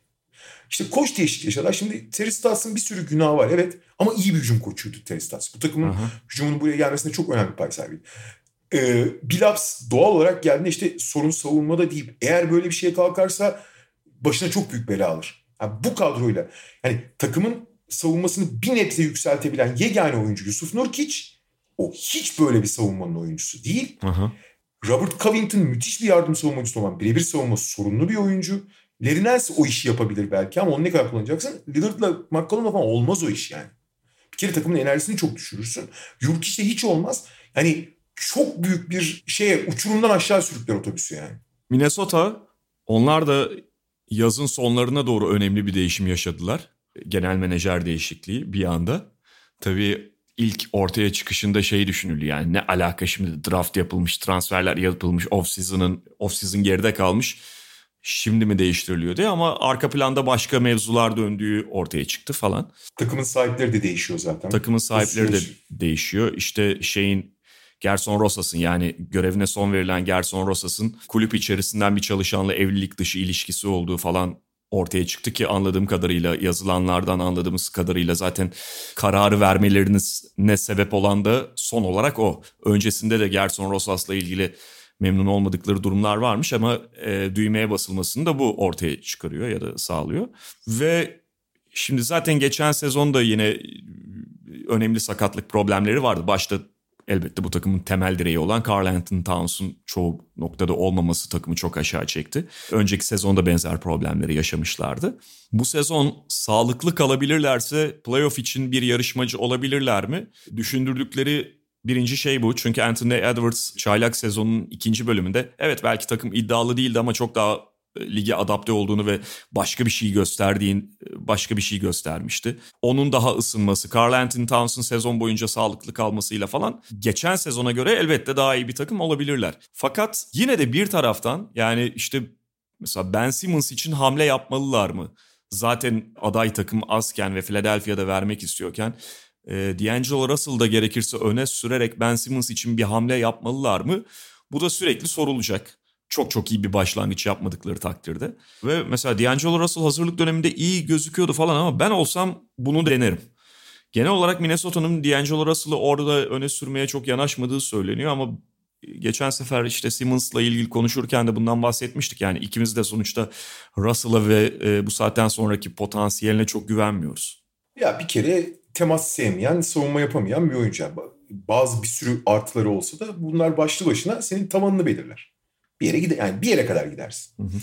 İşte koç değişikliği yaşadılar. Şimdi Terry Stotts'ın bir sürü günahı var evet. Ama iyi bir hücum koçuydu Terry Stotts. Bu takımın Aha. hücumunun buraya gelmesinde çok önemli bir pay sahibiydi. Ee, Billups doğal olarak geldiğinde işte sorun savunmada deyip eğer böyle bir şeye kalkarsa başına çok büyük bela alır. Yani bu kadroyla yani takımın savunmasını bir nebze yükseltebilen yegane oyuncu Yusuf Nurkic o hiç böyle bir savunmanın oyuncusu değil. Aha. Robert Covington müthiş bir yardım savunmacısı olan birebir savunması sorunlu bir oyuncu. Larry Nance o işi yapabilir belki ama onu ne kadar kullanacaksın? Lillard'la McCollum'la falan olmaz o iş yani. Bir kere takımın enerjisini çok düşürürsün. Yurkiç'te hiç olmaz. Hani çok büyük bir şeye uçurumdan aşağı sürükler otobüsü yani. Minnesota onlar da yazın sonlarına doğru önemli bir değişim yaşadılar. Genel menajer değişikliği bir anda. Tabii ilk ortaya çıkışında şey düşünüldü yani ne alaka şimdi draft yapılmış, transferler yapılmış, off season'ın off season geride kalmış. Şimdi mi değiştiriliyor diye ama arka planda başka mevzular döndüğü ortaya çıktı falan. Takımın sahipleri de değişiyor zaten. Takımın sahipleri de değişiyor. İşte şeyin Gerson Rosas'ın yani görevine son verilen Gerson Rosas'ın kulüp içerisinden bir çalışanla evlilik dışı ilişkisi olduğu falan ortaya çıktı ki anladığım kadarıyla yazılanlardan anladığımız kadarıyla zaten kararı vermeleriniz ne sebep olan da son olarak o. Öncesinde de Gerson Rosas'la ilgili memnun olmadıkları durumlar varmış ama e, düğmeye basılmasını da bu ortaya çıkarıyor ya da sağlıyor. Ve şimdi zaten geçen sezonda yine önemli sakatlık problemleri vardı. Başta elbette bu takımın temel direği olan Carl Anthony Towns'un çoğu noktada olmaması takımı çok aşağı çekti. Önceki sezonda benzer problemleri yaşamışlardı. Bu sezon sağlıklı kalabilirlerse playoff için bir yarışmacı olabilirler mi? Düşündürdükleri Birinci şey bu çünkü Anthony Edwards çaylak sezonun ikinci bölümünde evet belki takım iddialı değildi ama çok daha lige adapte olduğunu ve başka bir şey gösterdiğin e, başka bir şey göstermişti. Onun daha ısınması, Carl Anthony Towns'ın sezon boyunca sağlıklı kalmasıyla falan geçen sezona göre elbette daha iyi bir takım olabilirler. Fakat yine de bir taraftan yani işte mesela Ben Simmons için hamle yapmalılar mı? Zaten aday takım azken ve Philadelphia'da vermek istiyorken e, D'Angelo Russell da gerekirse öne sürerek Ben Simmons için bir hamle yapmalılar mı? Bu da sürekli sorulacak. Çok çok iyi bir başlangıç yapmadıkları takdirde. Ve mesela D'Angelo Russell hazırlık döneminde iyi gözüküyordu falan ama ben olsam bunu denerim. Genel olarak Minnesota'nın D'Angelo Russell'ı orada öne sürmeye çok yanaşmadığı söyleniyor ama geçen sefer işte Simmons'la ilgili konuşurken de bundan bahsetmiştik. Yani ikimiz de sonuçta Russell'a ve e, bu saatten sonraki potansiyeline çok güvenmiyoruz. Ya bir kere temas sevmeyen, savunma yapamayan bir oyuncu. bazı bir sürü artıları olsa da bunlar başlı başına senin tavanını belirler. Bir yere gider yani bir yere kadar gidersin. Hı hı.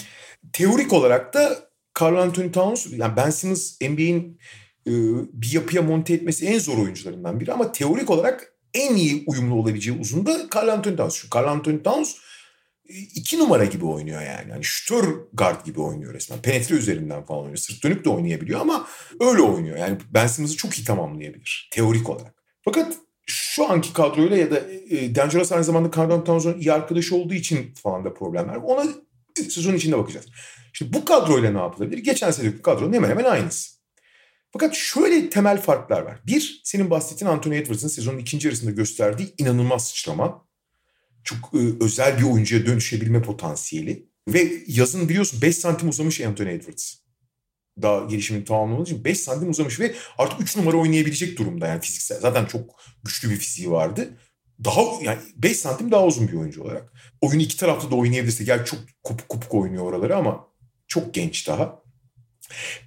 Teorik olarak da Carl Anthony Towns yani Ben Simmons NBA'in e, bir yapıya monte etmesi en zor oyuncularından biri ama teorik olarak en iyi uyumlu olabileceği uzun da Carl Anthony Towns. Şu Carl Anthony Towns iki numara gibi oynuyor yani. yani şütör guard gibi oynuyor resmen. Penetre üzerinden falan oynuyor. Sırt dönük de oynayabiliyor ama öyle oynuyor. Yani Ben Simmons'ı çok iyi tamamlayabilir teorik olarak. Fakat şu anki kadroyla ya da e, Dangerous aynı zamanda Carl Towns'un iyi arkadaşı olduğu için falan da problemler. Ona sezon içinde bakacağız. Şimdi bu kadroyla ne yapılabilir? Geçen seneki kadronun hemen hemen aynısı. Fakat şöyle temel farklar var. Bir, senin bahsettiğin Anthony Edwards'ın sezonun ikinci yarısında gösterdiği inanılmaz sıçrama çok e, özel bir oyuncuya dönüşebilme potansiyeli. Ve yazın biliyorsun 5 santim uzamış Anthony Edwards. Daha gelişimini tamamlamak için 5 santim uzamış ve artık 3 numara oynayabilecek durumda yani fiziksel. Zaten çok güçlü bir fiziği vardı. Daha yani 5 santim daha uzun bir oyuncu olarak. Oyunu iki tarafta da oynayabilirse. Gel çok kopuk kopuk oynuyor oraları ama çok genç daha.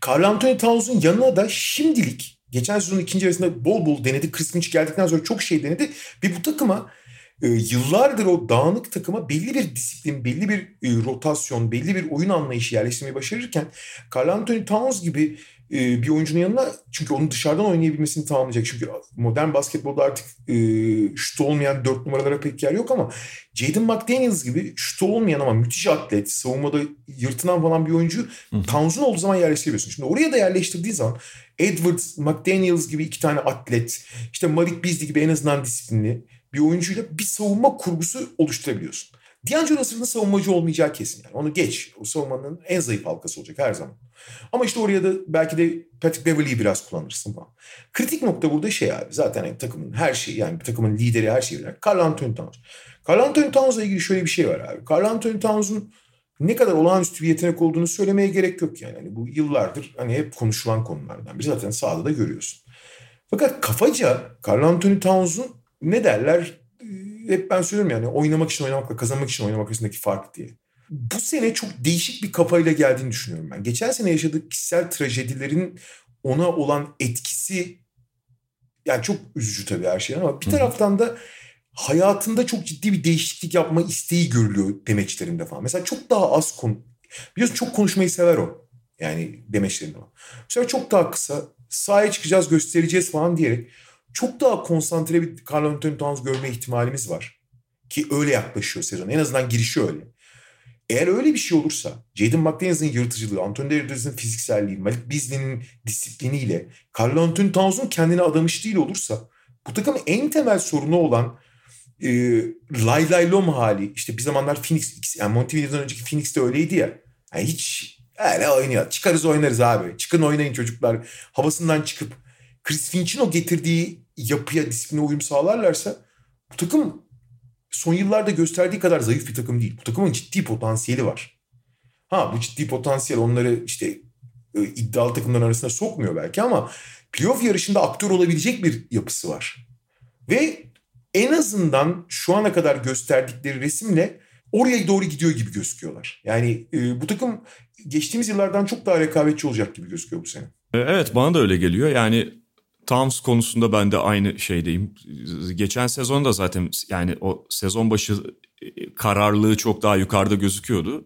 Carl Anthony Towns'un yanına da şimdilik geçen sezonun ikinci yarısında bol bol denedi. Chris Finch geldikten sonra çok şey denedi. Ve bu takıma e, yıllardır o dağınık takıma belli bir disiplin, belli bir e, rotasyon, belli bir oyun anlayışı yerleştirmeyi başarırken Carl Anthony Towns gibi e, bir oyuncunun yanına çünkü onun dışarıdan oynayabilmesini tamamlayacak. Çünkü modern basketbolda artık e, şut olmayan dört numaralara pek yer yok ama Jaden McDaniels gibi şut olmayan ama müthiş atlet, savunmada yırtınan falan bir oyuncu Towns'un olduğu zaman yerleştirebiliyorsun. Şimdi oraya da yerleştirdiği zaman Edwards, McDaniels gibi iki tane atlet, işte Malik Beasley gibi en azından disiplinli bir oyuncuyla bir savunma kurgusu oluşturabiliyorsun. D'Angelo Russell'ın savunmacı olmayacağı kesin yani. Onu geç. O savunmanın en zayıf halkası olacak her zaman. Ama işte oraya da belki de Patrick Beverly'yi biraz kullanırsın falan. Kritik nokta burada şey abi. Zaten yani takımın her şeyi yani takımın lideri her şeyi bilen Carl Anthony Towns. Carl Anthony Towns'la ilgili şöyle bir şey var abi. Carl Anthony Towns'un ne kadar olağanüstü bir yetenek olduğunu söylemeye gerek yok yani. yani bu yıllardır hani hep konuşulan konulardan biri. Zaten sahada da görüyorsun. Fakat kafaca Carl Anthony Towns'un ne derler hep ben söylüyorum yani oynamak için oynamakla kazanmak için oynamak arasındaki fark diye. Bu sene çok değişik bir kafayla geldiğini düşünüyorum ben. Geçen sene yaşadığı kişisel trajedilerin ona olan etkisi yani çok üzücü tabii her şey ama bir taraftan da hayatında çok ciddi bir değişiklik yapma isteği görülüyor demeçlerinde falan. Mesela çok daha az konu biliyorsun çok konuşmayı sever o. Yani demeçlerinde falan. Mesela çok daha kısa sahaya çıkacağız göstereceğiz falan diyerek çok daha konsantre bir Carl Anthony Towns görme ihtimalimiz var. Ki öyle yaklaşıyor sezon. En azından girişi öyle. Eğer öyle bir şey olursa Jaden McDaniels'ın yırtıcılığı, Anthony Davis'in fizikselliği, Malik Beasley'nin disipliniyle Carl Anthony Towns'un kendine adamış değil olursa bu takımın en temel sorunu olan e, lay lay lom hali işte bir zamanlar Phoenix yani Montevideo'dan önceki Phoenix'te öyleydi ya. Yani hiç öyle oynuyor. Çıkarız oynarız abi. Çıkın oynayın çocuklar. Havasından çıkıp Chris Finch'in o getirdiği yapıya, disipline uyum sağlarlarsa bu takım son yıllarda gösterdiği kadar zayıf bir takım değil. Bu takımın ciddi potansiyeli var. Ha bu ciddi potansiyel onları işte e, iddialı takımların arasına sokmuyor belki ama playoff yarışında aktör olabilecek bir yapısı var. Ve en azından şu ana kadar gösterdikleri resimle oraya doğru gidiyor gibi gözüküyorlar. Yani e, bu takım geçtiğimiz yıllardan çok daha rekabetçi olacak gibi gözüküyor bu sene. E, evet bana da öyle geliyor. Yani Towns konusunda ben de aynı şeydeyim. Geçen sezon da zaten yani o sezon başı e, kararlılığı çok daha yukarıda gözüküyordu.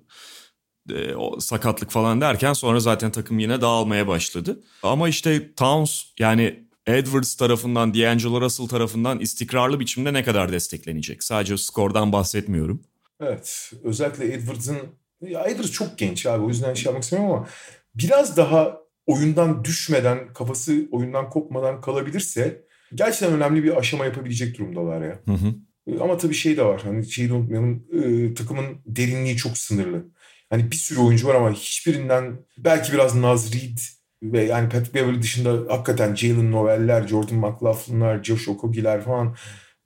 E, o sakatlık falan derken sonra zaten takım yine dağılmaya başladı. Ama işte Towns yani Edwards tarafından, D'Angelo Russell tarafından istikrarlı biçimde ne kadar desteklenecek? Sadece skordan bahsetmiyorum. Evet. Özellikle Edwards'ın ya Edwards çok genç abi. O yüzden şey yapmak istemiyorum ama biraz daha oyundan düşmeden, kafası oyundan kopmadan kalabilirse gerçekten önemli bir aşama yapabilecek durumdalar ya. Hı hı. Ama tabii şey de var. Hani şeyi de unutmayalım. E, takımın derinliği çok sınırlı. Hani bir sürü oyuncu var ama hiçbirinden belki biraz Naz Reed ve yani Patrick Beverly dışında hakikaten Jalen Novel'ler, Jordan McLaughlin'lar, Josh Okogie'ler falan,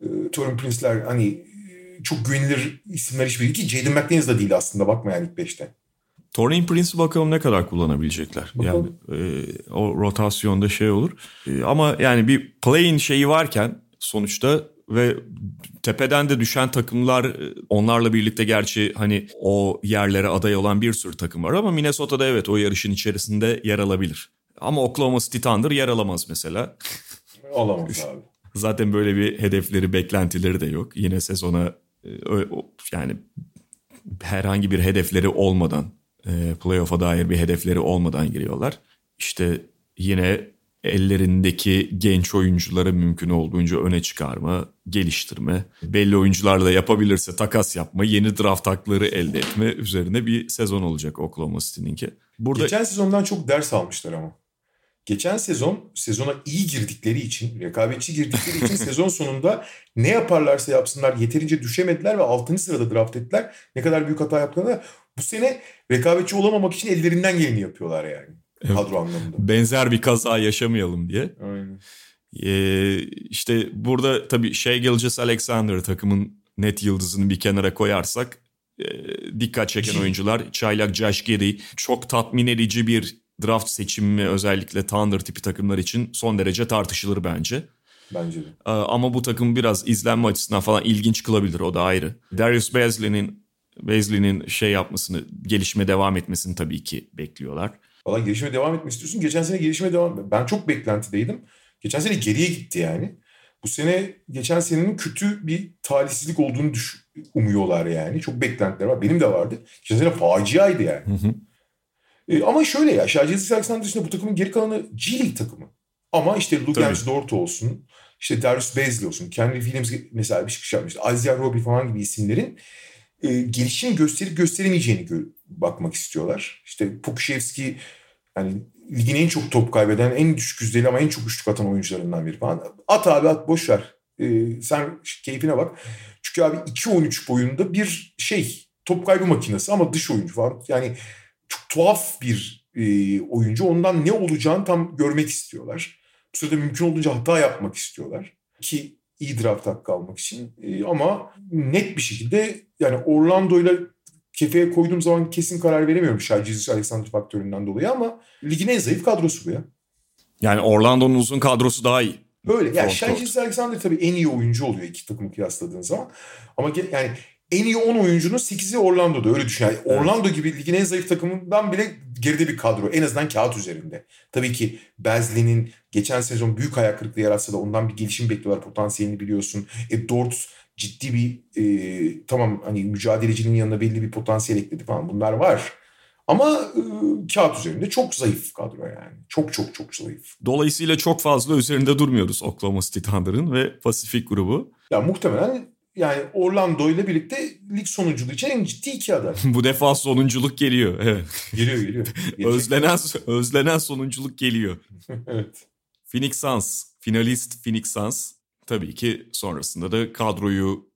e, Torin Prince'ler hani e, çok güvenilir isimler hiçbiri ki Jaden McDaniels da değil aslında bakma yani ilk beşte. Torin Prince'i bakalım ne kadar kullanabilecekler. Bakalım. Yani e, o rotasyonda şey olur. E, ama yani bir play'in şeyi varken sonuçta ve tepeden de düşen takımlar e, onlarla birlikte gerçi hani o yerlere aday olan bir sürü takım var ama Minnesota'da evet o yarışın içerisinde yer alabilir. Ama Oklahoma City Thunder yer alamaz mesela. Alamaz abi. Zaten böyle bir hedefleri, beklentileri de yok. Yine sezona e, yani herhangi bir hedefleri olmadan, e, playoff'a dair bir hedefleri olmadan giriyorlar. İşte yine ellerindeki genç oyuncuları mümkün olduğunca öne çıkarma, geliştirme, belli oyuncularla yapabilirse takas yapma, yeni draft hakları elde etme üzerine bir sezon olacak Oklahoma City'ninki. Burada... Geçen sezondan çok ders almışlar ama. Geçen sezon sezona iyi girdikleri için, rekabetçi girdikleri için sezon sonunda ne yaparlarsa yapsınlar yeterince düşemediler ve 6. sırada draft ettiler. Ne kadar büyük hata yaptılar. Bu sene rekabetçi olamamak için ellerinden geleni yapıyorlar yani kadro anlamında. Benzer bir kaza yaşamayalım diye. Aynen. Ee, işte burada tabii Shea Gilgis Alexander takımın net yıldızını bir kenara koyarsak e, dikkat çeken oyuncular çaylak Josh Giddy çok tatmin edici bir draft seçimi özellikle Thunder tipi takımlar için son derece tartışılır bence. Bence de. Ee, ama bu takım biraz izlenme açısından falan ilginç kılabilir o da ayrı. Darius Bazley'nin Bazley'nin şey yapmasını, gelişme devam etmesini tabii ki bekliyorlar. Valla gelişime devam etmek istiyorsun. Geçen sene gelişime devam... Ben çok beklentideydim. Geçen sene geriye gitti yani. Bu sene geçen senenin kötü bir talihsizlik olduğunu düş umuyorlar yani. Çok beklentiler var. Benim de vardı. Geçen sene faciaydı yani. Hı hı. E, ama şöyle ya. Şarjiyesiz Alexander dışında bu takımın geri kalanı G League takımı. Ama işte Lugens Dort olsun. işte Darius Bazley olsun. Kenny Williams mesela bir çıkış yapmıştı. Isaiah Roby falan gibi isimlerin e, gelişim gösterip gösteremeyeceğini gö- bakmak istiyorlar. İşte Pukuşevski yani ligin en çok top kaybeden, en düşük yüzdeli ama en çok üçlük atan oyuncularından biri falan. At abi at boş ver. E, sen keyfine bak. Çünkü abi 2-13 boyunda bir şey top kaybı makinesi ama dış oyuncu falan. Yani çok tuhaf bir e, oyuncu. Ondan ne olacağını tam görmek istiyorlar. Bu sırada mümkün olduğunca hata yapmak istiyorlar. Ki iyi draft hakkı almak için. E, ama net bir şekilde yani Orlando ile kefeye koyduğum zaman kesin karar veremiyorum Şarjizic Alexander faktöründen dolayı ama ligin en zayıf kadrosu bu ya. Yani Orlando'nun uzun kadrosu daha iyi. Öyle. Yani Şarjizic Alexander tabii en iyi oyuncu oluyor iki takımı kıyasladığın zaman. Ama yani en iyi 10 oyuncunun 8'i Orlando'da öyle düşün. Yani evet. Orlando gibi ligin en zayıf takımından bile geride bir kadro. En azından kağıt üzerinde. Tabii ki Bezli'nin geçen sezon büyük ayak kırıklığı yaratsa da ondan bir gelişim bekliyorlar. Potansiyelini biliyorsun. E Dort ciddi bir e, tamam hani mücadelecinin yanına belli bir potansiyel ekledi falan bunlar var. Ama e, kağıt üzerinde çok zayıf kadro yani. Çok çok çok zayıf. Dolayısıyla çok fazla üzerinde durmuyoruz Oklahoma City Thunder'ın ve Pasifik grubu. Ya muhtemelen yani Orlando ile birlikte lig sonunculuğu için en ciddi iki aday. Bu defa sonunculuk geliyor. Evet. Geliyor geliyor. özlenen, özlenen sonunculuk geliyor. evet. Phoenix Suns, finalist Phoenix Suns tabii ki sonrasında da kadroyu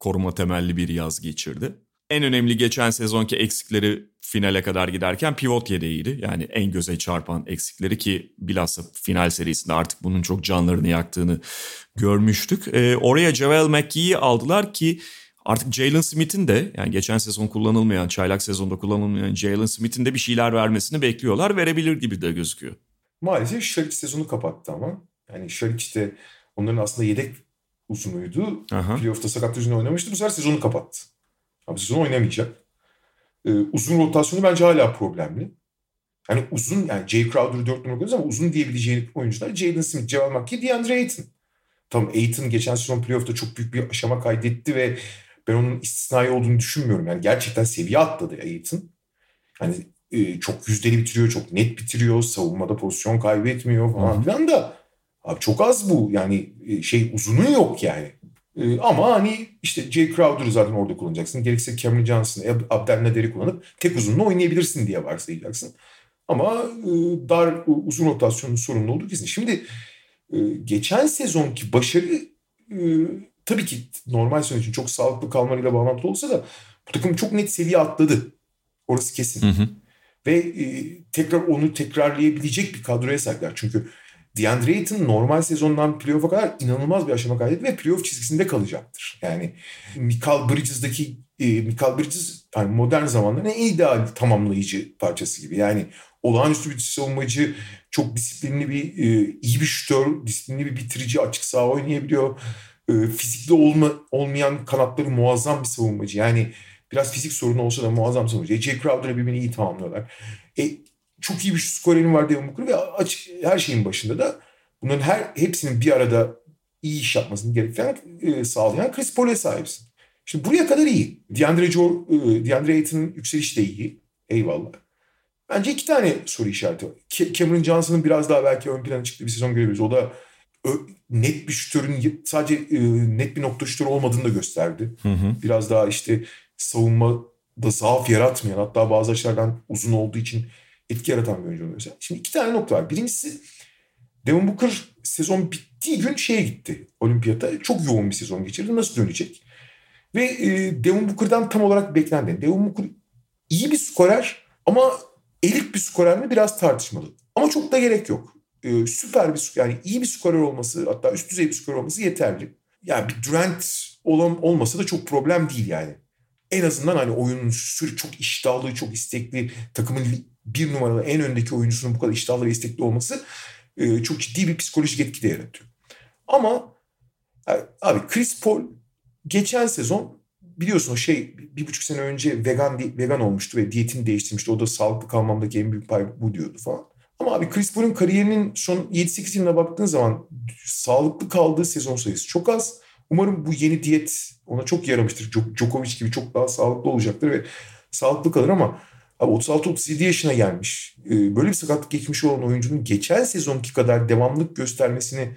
koruma temelli bir yaz geçirdi. En önemli geçen sezonki eksikleri finale kadar giderken pivot yedeğiydi. Yani en göze çarpan eksikleri ki bilhassa final serisinde artık bunun çok canlarını yaktığını görmüştük. Ee, oraya Javel McGee'yi aldılar ki artık Jalen Smith'in de yani geçen sezon kullanılmayan, çaylak sezonda kullanılmayan Jalen Smith'in de bir şeyler vermesini bekliyorlar. Verebilir gibi de gözüküyor. Maalesef Şaric sezonu kapattı ama. Yani Şaric de onların aslında yedek uzunuydu. Playoff'ta sakat yüzünden oynamıştı. Bu sefer sezonu kapattı. Abi sezon oynamayacak. Ee, uzun rotasyonu bence hala problemli. Yani uzun yani Jay Crowder'ı dört numara koyuyoruz ama uzun diyebileceği oyuncular Jaden Smith, Javal McGee, DeAndre Ayton. Tamam Ayton geçen sezon playoff'ta çok büyük bir aşama kaydetti ve ben onun istisnai olduğunu düşünmüyorum. Yani gerçekten seviye atladı Ayton. Hani e, çok yüzdeli bitiriyor, çok net bitiriyor, savunmada pozisyon kaybetmiyor falan filan da abi çok az bu. Yani e, şey uzunun yok yani. E, ama hani işte Jay Crowder'ı zaten orada kullanacaksın. Gerekirse Cameron Johnson'ı, Ab- Abdelnader'i kullanıp tek uzunla oynayabilirsin diye varsayacaksın. Ama e, dar uzun rotasyonun sorunlu olduğu kesin. Şimdi e, geçen sezonki başarı e, tabii ki normal sezon için çok sağlıklı kalmalarıyla bağlantılı olsa da bu takım çok net seviye atladı. Orası kesin. Hı hı. Ve e, tekrar onu tekrarlayabilecek bir kadroya sahipler. Çünkü DeAndre Ayton normal sezondan playoff'a kadar inanılmaz bir aşama kaydetti ve playoff çizgisinde kalacaktır. Yani Michael Bridges'daki e, Michael Bridges yani modern zamanların en ideal tamamlayıcı parçası gibi. Yani olağanüstü bir savunmacı, çok disiplinli bir, e, iyi bir şutör, disiplinli bir bitirici, açık saha oynayabiliyor. E, fizikli olma, olmayan kanatları muazzam bir savunmacı. Yani biraz fizik sorunu olsa da muazzam savunmacı. E, Jay Crowder'la birbirini iyi tamamlıyorlar. E, çok iyi bir şut skorerin var Devin Booker ve açık, her şeyin başında da bunların her hepsinin bir arada iyi iş yapmasını gerektiren e, sağlayan Chris Paul'e sahipsin. Şimdi buraya kadar iyi. DeAndre, Joe, e, DeAndre Ayton'un yükselişi de iyi. Eyvallah. Bence iki tane soru işareti var. Cameron Johnson'ın biraz daha belki ön plana çıktığı bir sezon görebiliriz. O da net bir şütörün sadece e, net bir nokta şütör olmadığını da gösterdi. Hı hı. Biraz daha işte savunmada zaaf yaratmayan hatta bazı açılardan uzun olduğu için etki yaratan bir oyuncu oluyor. Şimdi iki tane nokta var. Birincisi Devin Booker sezon bittiği gün şeye gitti olimpiyata. Çok yoğun bir sezon geçirdi. Nasıl dönecek? Ve e, Devin Booker'dan tam olarak beklendi. Devin Booker iyi bir skorer ama elit bir skorer mi biraz tartışmalı. Ama çok da gerek yok. E, süper bir yani iyi bir skorer olması hatta üst düzey bir skorer olması yeterli. Yani bir Durant olan olmasa da çok problem değil yani. En azından hani oyunun çok iştahlı, çok istekli, takımın bir numaralı en öndeki oyuncusunun bu kadar iştahlı ve istekli olması e, çok ciddi bir psikolojik etki de yaratıyor. Ama e, abi Chris Paul geçen sezon biliyorsun o şey bir buçuk sene önce vegan vegan olmuştu ve diyetini değiştirmişti. O da sağlıklı kalmamdaki en büyük pay bu diyordu falan. Ama abi Chris Paul'un kariyerinin son 7-8 yılına baktığın zaman sağlıklı kaldığı sezon sayısı çok az. Umarım bu yeni diyet ona çok yaramıştır. Djok- Djokovic gibi çok daha sağlıklı olacaktır ve sağlıklı kalır ama abi 36-37 yaşına gelmiş. Ee, Böyle bir sakatlık geçmiş olan oyuncunun geçen sezonki kadar devamlık göstermesini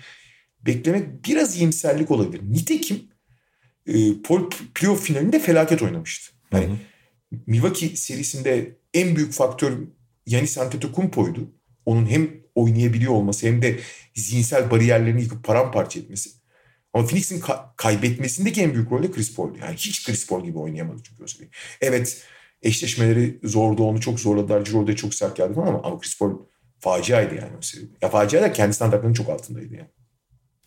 beklemek biraz iyimserlik olabilir. Nitekim e, Paul playoff finalinde felaket oynamıştı. Yani Hı hı. Milwaukee serisinde en büyük faktör Yanis Antetokounmpo'ydu. Onun hem oynayabiliyor olması hem de zihinsel bariyerlerini yıkıp paramparça etmesi. Ama Phoenix'in ka- kaybetmesindeki en büyük rol de Chris Paul'du. Yani hiç Chris Paul gibi oynayamadı çünkü o seri. Evet eşleşmeleri zordu onu çok zorladılar. Jordan çok sert geldi falan ama, ama Chris Paul faciaydı yani o seri. Ya facia da kendi standartlarının çok altındaydı yani.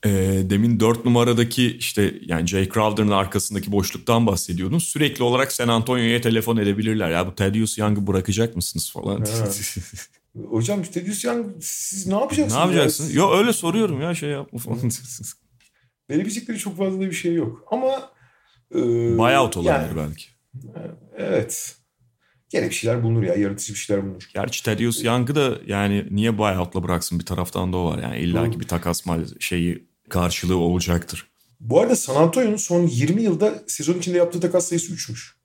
E, demin 4 numaradaki işte yani Jay Crowder'ın arkasındaki boşluktan bahsediyordun. Sürekli olarak San Antonio'ya telefon edebilirler. Ya bu Thaddeus Young'ı bırakacak mısınız falan. Hocam Stadius Young siz ne yapacaksınız? ne ya? yapacaksın? Yo öyle soruyorum ya şey yapma falan. Verebilecekleri çok fazla bir şey yok. Ama e, Buyout olabilir yani, belki. Evet. Gene bir şeyler bulunur ya. Yaratıcı bir şeyler bulunur. Gerçi Thaddeus Young'ı da yani niye buyout'la bıraksın bir taraftan da o var. Yani illaki bir takas mal şeyi karşılığı olacaktır. Bu arada San Antonio'nun son 20 yılda sezon içinde yaptığı takas sayısı 3'müş.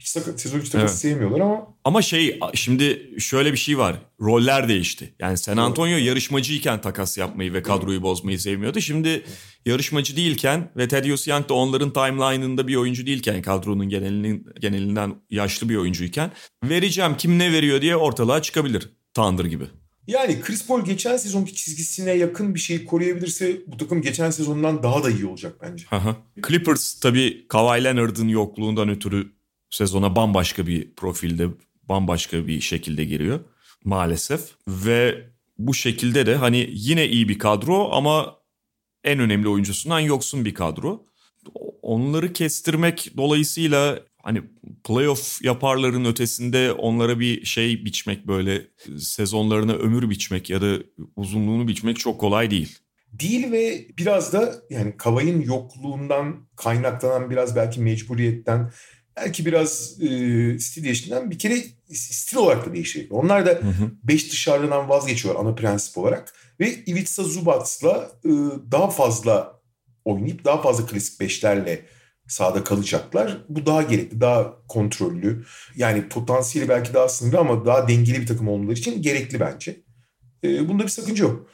Hiç sakat, sezon içi takas Evet. sevmiyorlar ama Ama şey şimdi şöyle bir şey var. Roller değişti. Yani San Antonio yarışmacıyken takas yapmayı ve kadroyu bozmayı sevmiyordu. Şimdi yarışmacı değilken ve Thaddeus Young da onların timeline'ında bir oyuncu değilken kadronun genelinin, genelinden yaşlı bir oyuncuyken vereceğim kim ne veriyor diye ortalığa çıkabilir. Thunder gibi. Yani Chris Paul geçen sezonki çizgisine yakın bir şeyi koruyabilirse bu takım geçen sezondan daha da iyi olacak bence. Aha. Clippers tabii Kawhi Leonard'ın yokluğundan ötürü sezona bambaşka bir profilde, bambaşka bir şekilde giriyor maalesef. Ve bu şekilde de hani yine iyi bir kadro ama en önemli oyuncusundan yoksun bir kadro. Onları kestirmek dolayısıyla hani playoff yaparların ötesinde onlara bir şey biçmek böyle sezonlarına ömür biçmek ya da uzunluğunu biçmek çok kolay değil. Değil ve biraz da yani Kavay'ın yokluğundan kaynaklanan biraz belki mecburiyetten belki biraz e, stil değişiminden bir kere stil olarak da değişiyor. Onlar da 5 dışarıdan vazgeçiyor ana prensip olarak ve Ivica Zubac'la e, daha fazla oynayıp daha fazla klasik beşlerle sahada kalacaklar. Bu daha gerekli, daha kontrollü. Yani potansiyeli belki daha sınırlı ama daha dengeli bir takım olmaları için gerekli bence. E, bunda bir sakınca yok.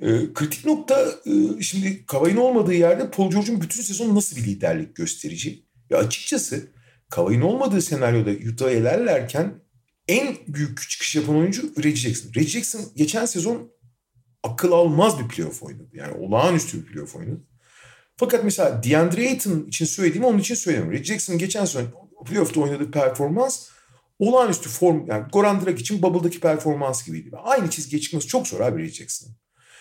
E, kritik nokta e, şimdi Kavay'ın olmadığı yerde Paul George'un bütün sezon nasıl bir liderlik gösterici? Ve açıkçası Kavay'ın olmadığı senaryoda Utah'ı elerlerken en büyük çıkış yapan oyuncu Reggie Jackson. Reggie Jackson geçen sezon akıl almaz bir playoff oynadı. Yani olağanüstü bir playoff oynadı. Fakat mesela DeAndre Ayton için söylediğimi onun için söylemiyorum. Reggie Jackson'ın geçen sezon playoff'ta oynadığı performans olağanüstü form yani Goran Dragic için Bubble'daki performans gibiydi. Aynı çizgiye çıkması çok zor abi Reggie Jackson'ın.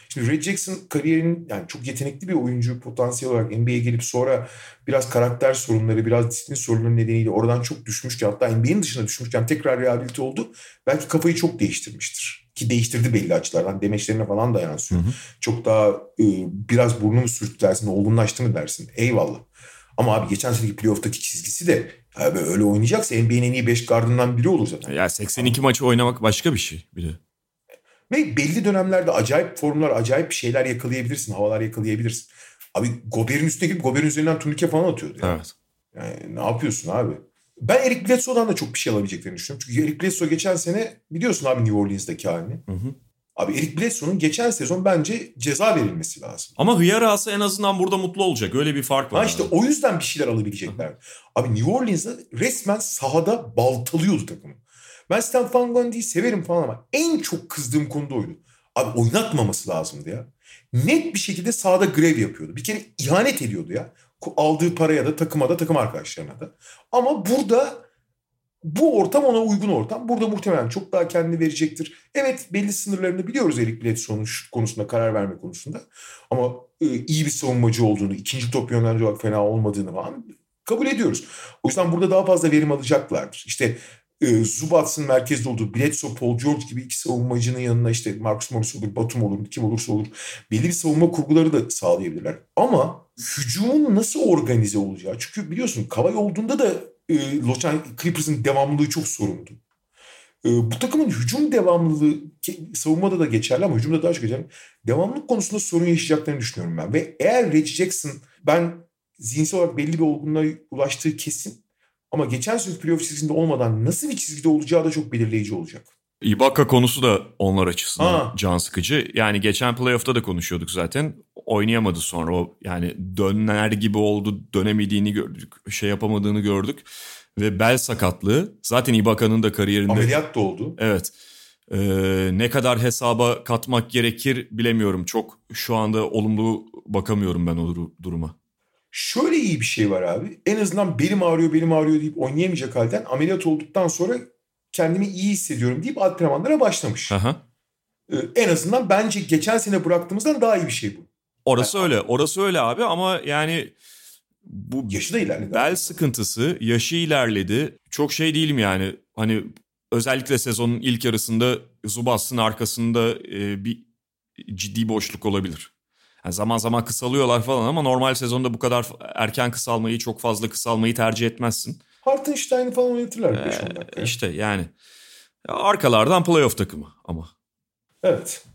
Şimdi Red Jackson kariyerinin yani çok yetenekli bir oyuncu potansiyel olarak NBA'ye gelip sonra biraz karakter sorunları, biraz disiplin sorunları nedeniyle oradan çok düşmüşken hatta NBA'nin dışına düşmüşken tekrar rehabilite oldu. Belki kafayı çok değiştirmiştir. Ki değiştirdi belli açılardan. Demeçlerine falan da yansıyor. Hı hı. Çok daha e, biraz burnumu sürttü dersin, olgunlaştı mı dersin. Eyvallah. Ama abi geçen seneki playoff'taki çizgisi de abi öyle oynayacaksa NBA'nin en iyi 5 gardından biri olur zaten. Ya 82 maçı oynamak başka bir şey bir de. Ve belli dönemlerde acayip formlar, acayip şeyler yakalayabilirsin, havalar yakalayabilirsin. Abi Gober'in üstüne gidip Gober'in üzerinden turnike falan atıyordu. Yani. Evet. Yani ne yapıyorsun abi? Ben Eric Bledsoe'dan da çok bir şey alabileceklerini düşünüyorum. Çünkü Eric Bledsoe geçen sene biliyorsun abi New Orleans'daki halini. Hı hı. Abi Eric Bledsoe'nun geçen sezon bence ceza verilmesi lazım. Ama hıyar ağası en azından burada mutlu olacak. Öyle bir fark var. Ha işte o yüzden bir şeyler alabilecekler. Hı. Abi New Orleans'da resmen sahada baltalıyordu takımı. Ben Stan Van Gundy'yi severim falan ama en çok kızdığım konu da oydu. Abi oynatmaması lazımdı ya. Net bir şekilde sahada grev yapıyordu. Bir kere ihanet ediyordu ya. Aldığı paraya da takıma da takım arkadaşlarına da. Ama burada bu ortam ona uygun ortam. Burada muhtemelen çok daha kendini verecektir. Evet belli sınırlarını biliyoruz Eric Bledsoe'nun şut konusunda karar verme konusunda. Ama e, iyi bir savunmacı olduğunu, ikinci top yönlendirici olarak fena olmadığını falan kabul ediyoruz. O yüzden burada daha fazla verim alacaklardır. İşte e, Zubats'ın merkezde olduğu Bledsoe, Paul George gibi iki savunmacının yanına işte Marcus Morris olur, Batum olur, kim olursa olur. Belli bir savunma kurguları da sağlayabilirler. Ama hücumun nasıl organize olacağı. Çünkü biliyorsun Kavay olduğunda da e, Los Angeles Clippers'ın devamlılığı çok sorundu. E, bu takımın hücum devamlılığı savunmada da geçerli ama hücumda daha çok geçerli. Devamlılık konusunda sorun yaşayacaklarını düşünüyorum ben. Ve eğer Reggie Jackson ben zihinsel olarak belli bir olgunluğa ulaştığı kesin ama geçen sezon playoff çizgisinde olmadan nasıl bir çizgide olacağı da çok belirleyici olacak. Ibaka konusu da onlar açısından ha. can sıkıcı. Yani geçen playoff'ta da konuşuyorduk zaten. Oynayamadı sonra o yani döner gibi oldu dönemediğini gördük. Şey yapamadığını gördük. Ve bel sakatlığı zaten Ibaka'nın da kariyerinde... Ameliyat da oldu. Evet. Ee, ne kadar hesaba katmak gerekir bilemiyorum. Çok şu anda olumlu bakamıyorum ben o duruma. Şöyle iyi bir şey var abi. En azından belim ağrıyor belim ağrıyor deyip oynayamayacak halden ameliyat olduktan sonra kendimi iyi hissediyorum deyip antrenmanlara başlamış. Aha. Ee, en azından bence geçen sene bıraktığımızdan daha iyi bir şey bu. Orası yani, öyle. Orası öyle abi ama yani bu yaşı da ilerledi. Bel abi. sıkıntısı, yaşı ilerledi. Çok şey değilim yani. Hani özellikle sezonun ilk yarısında Zubas'ın arkasında e, bir ciddi boşluk olabilir. Yani zaman zaman kısalıyorlar falan ama normal sezonda bu kadar erken kısalmayı, çok fazla kısalmayı tercih etmezsin. Hartenstein'i falan oynatırlar. Ee, işte yani. Arkalardan playoff takımı ama. Evet.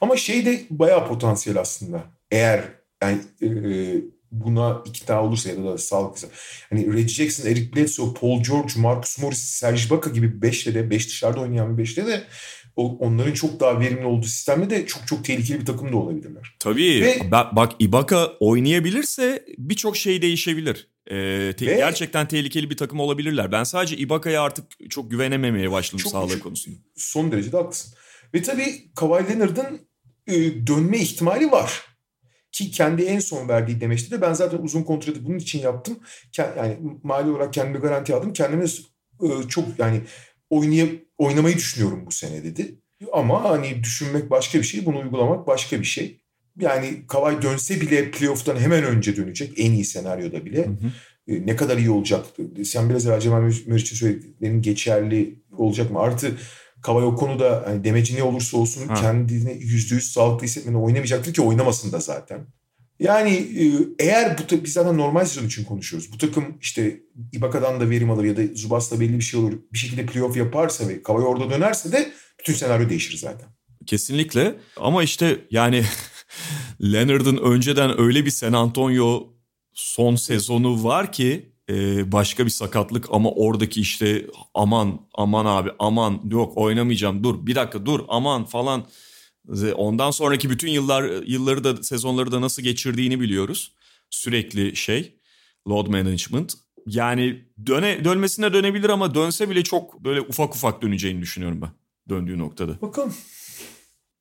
Ama şey de bayağı potansiyel aslında. Eğer yani e, buna ikna olursa ya da sağlıklısa. Hani Reggie Jackson, Eric Bledsoe, Paul George, Marcus Morris, Serge Ibaka gibi beşle de, beş dışarıda oynayan bir beşle de onların çok daha verimli olduğu sistemde de çok çok tehlikeli bir takım da olabilirler. Tabii. Ve, bak Ibaka oynayabilirse birçok şey değişebilir. Ee, te- ve, gerçekten tehlikeli bir takım olabilirler. Ben sadece Ibaka'ya artık çok güvenememeye başladım çok, sağlığı konusunda. Son derece de haklısın. Ve tabii Kawhi Leonard'ın e, dönme ihtimali var. Ki kendi en son verdiği demeçte de ben zaten uzun kontratı bunun için yaptım. Yani mali olarak kendimi garanti aldım. Kendime e, çok yani oynayıp oynamayı düşünüyorum bu sene dedi. Ama hani düşünmek başka bir şey, bunu uygulamak başka bir şey. Yani Kawhi dönse bile playoff'tan hemen önce dönecek en iyi senaryoda bile. Hı hı. E, ne kadar iyi olacak? Sen biraz evvel Cemal Meriç'in söylediklerinin geçerli olacak mı? Artı Kavay o konuda hani demeci ne olursa olsun ha. kendini yüzde yüz sağlıklı hissetmeden oynamayacaktır ki oynamasın da zaten. Yani e, eğer bu biz zaten normal sezon için konuşuyoruz. Bu takım işte Ibaka'dan da verim alır ya da Zubas'la belli bir şey olur. Bir şekilde playoff yaparsa ve Kavay orada dönerse de bütün senaryo değişir zaten. Kesinlikle ama işte yani Leonard'ın önceden öyle bir San Antonio son sezonu var ki e, başka bir sakatlık ama oradaki işte aman aman abi aman yok oynamayacağım dur bir dakika dur aman falan ondan sonraki bütün yıllar yılları da sezonları da nasıl geçirdiğini biliyoruz. Sürekli şey load management yani döne dönmesine dönebilir ama dönse bile çok böyle ufak ufak döneceğini düşünüyorum ben döndüğü noktada. Bakalım.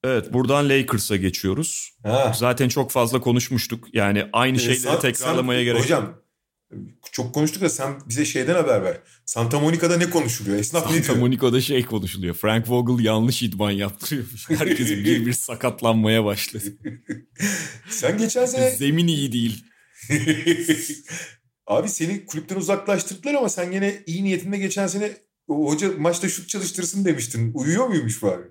Evet buradan Lakers'a geçiyoruz. Ha. Zaten çok fazla konuşmuştuk. Yani aynı ee, şeyleri sen, tekrarlamaya sen, gerek Hocam çok konuştuk da sen bize şeyden haber ver. Santa Monica'da ne konuşuluyor? Esnaf Santa ne diyor? Santa Monica'da şey konuşuluyor. Frank Vogel yanlış idman yaptırıyormuş. Herkes bir bir sakatlanmaya başladı. sen geçen sene... Zemin iyi değil. Abi seni kulüpten uzaklaştırdılar ama sen yine iyi niyetinde geçen sene hoca maçta şut çalıştırsın demiştin. Uyuyor muymuş bari?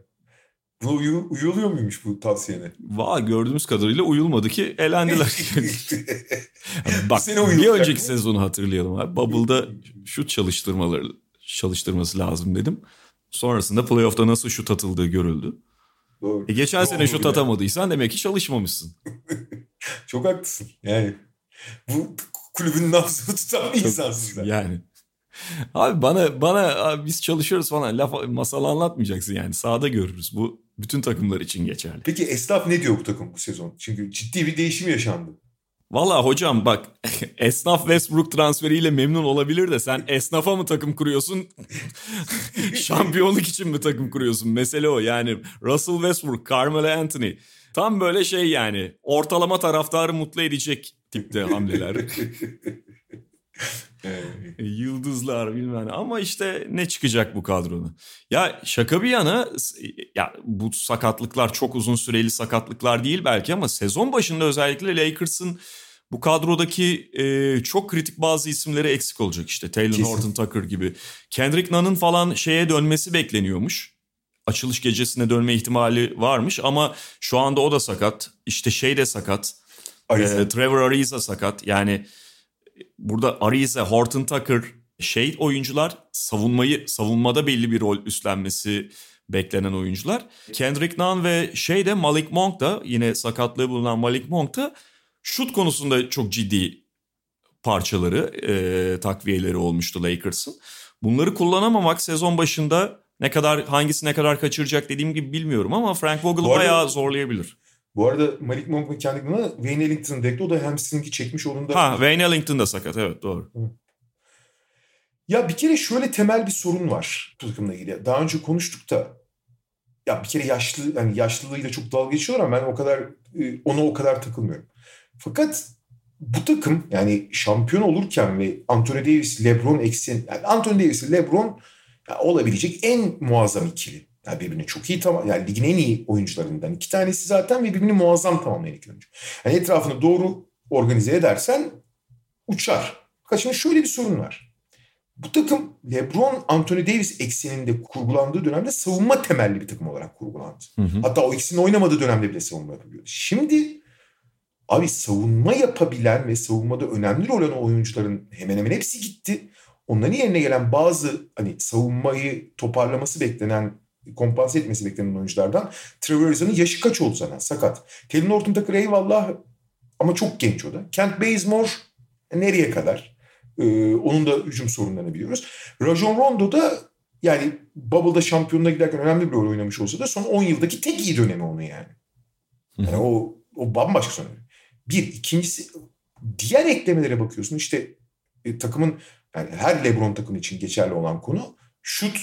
Buna uyu, uyuluyor muymuş bu tavsiyene? Valla gördüğümüz kadarıyla uyulmadı ki elendiler. Bak bir önceki sezonu hatırlayalım abi. Bubble'da şut çalıştırmaları çalıştırması lazım dedim. Sonrasında playoff'ta nasıl şut atıldığı görüldü. Doğru. E geçen Doğru sene şut atamadıysan demek ki çalışmamışsın. Çok haklısın. Yani bu kulübün nabzını tutan bir insansın. Yani. Abi bana bana abi biz çalışıyoruz falan laf masal anlatmayacaksın yani sahada görürüz. Bu bütün takımlar için geçerli. Peki esnaf ne diyor bu takım bu sezon? Çünkü ciddi bir değişim yaşandı. Valla hocam bak esnaf Westbrook transferiyle memnun olabilir de sen esnafa mı takım kuruyorsun? Şampiyonluk için mi takım kuruyorsun? Mesele o yani Russell Westbrook, Carmelo Anthony tam böyle şey yani ortalama taraftarı mutlu edecek tipte hamleler. Yıldızlar bilmem ama işte ne çıkacak bu kadronu. Ya şaka bir yana ya bu sakatlıklar çok uzun süreli sakatlıklar değil belki ama sezon başında özellikle Lakers'ın bu kadrodaki e, çok kritik bazı isimleri eksik olacak işte. Taylor Kesin. Horton Tucker gibi. Kendrick Nunn'ın falan şeye dönmesi bekleniyormuş. Açılış gecesine dönme ihtimali varmış ama şu anda o da sakat. İşte şey de sakat. Ariza. E, Trevor Ariza sakat. Yani burada Ariza, Horton Tucker şey oyuncular savunmayı savunmada belli bir rol üstlenmesi beklenen oyuncular. Kendrick Nunn ve şey de Malik Monk da yine sakatlığı bulunan Malik Monk da şut konusunda çok ciddi parçaları, e, takviyeleri olmuştu Lakers'ın. Bunları kullanamamak sezon başında ne kadar hangisi ne kadar kaçıracak dediğim gibi bilmiyorum ama Frank Vogel'ı bayağı zorlayabilir. Bu arada Malik Monk Nunn'a Wayne Ellington'ın bekli o da hamstringi çekmiş onun da. Ha Wayne Ellington da sakat evet doğru. Hı. Ya bir kere şöyle temel bir sorun var bu takımla ilgili. Daha önce konuştuk da ya bir kere yaşlı yani yaşlılığıyla çok dalga geçiyorlar ama ben o kadar e, ona o kadar takılmıyorum. Fakat bu takım yani şampiyon olurken ve Anthony Davis, LeBron eksen yani Anthony Davis, LeBron yani olabilecek en muazzam ikili. Yani birbirini çok iyi tamam yani ligin en iyi oyuncularından iki tanesi zaten ve birbirini muazzam tamamlayan iki oyuncu. Yani etrafını doğru organize edersen uçar. Fakat şimdi şöyle bir sorun var. Bu takım LeBron, Anthony Davis ekseninde kurgulandığı dönemde savunma temelli bir takım olarak kurgulandı. Hı hı. Hatta o ikisinin oynamadığı dönemde bile savunma yapabiliyordu. Şimdi abi savunma yapabilen ve savunmada önemli rol oynayan oyuncuların hemen hemen hepsi gitti. Onların yerine gelen bazı hani savunmayı toparlaması beklenen kompanse etmesi beklenen oyunculardan Trevor Arizon'un yaşı kaç oldu zaten sakat. Taylor Norton Tucker eyvallah ama çok genç o da. Kent Bazemore nereye kadar? Ee, onun da hücum sorunlarını biliyoruz. Rajon Rondo da yani Bubble'da şampiyonluğa giderken önemli bir rol oynamış olsa da son 10 yıldaki tek iyi dönemi onun yani. Yani o, o bambaşka son Bir. ikincisi diğer eklemelere bakıyorsun. İşte e, takımın yani her LeBron takımı için geçerli olan konu şut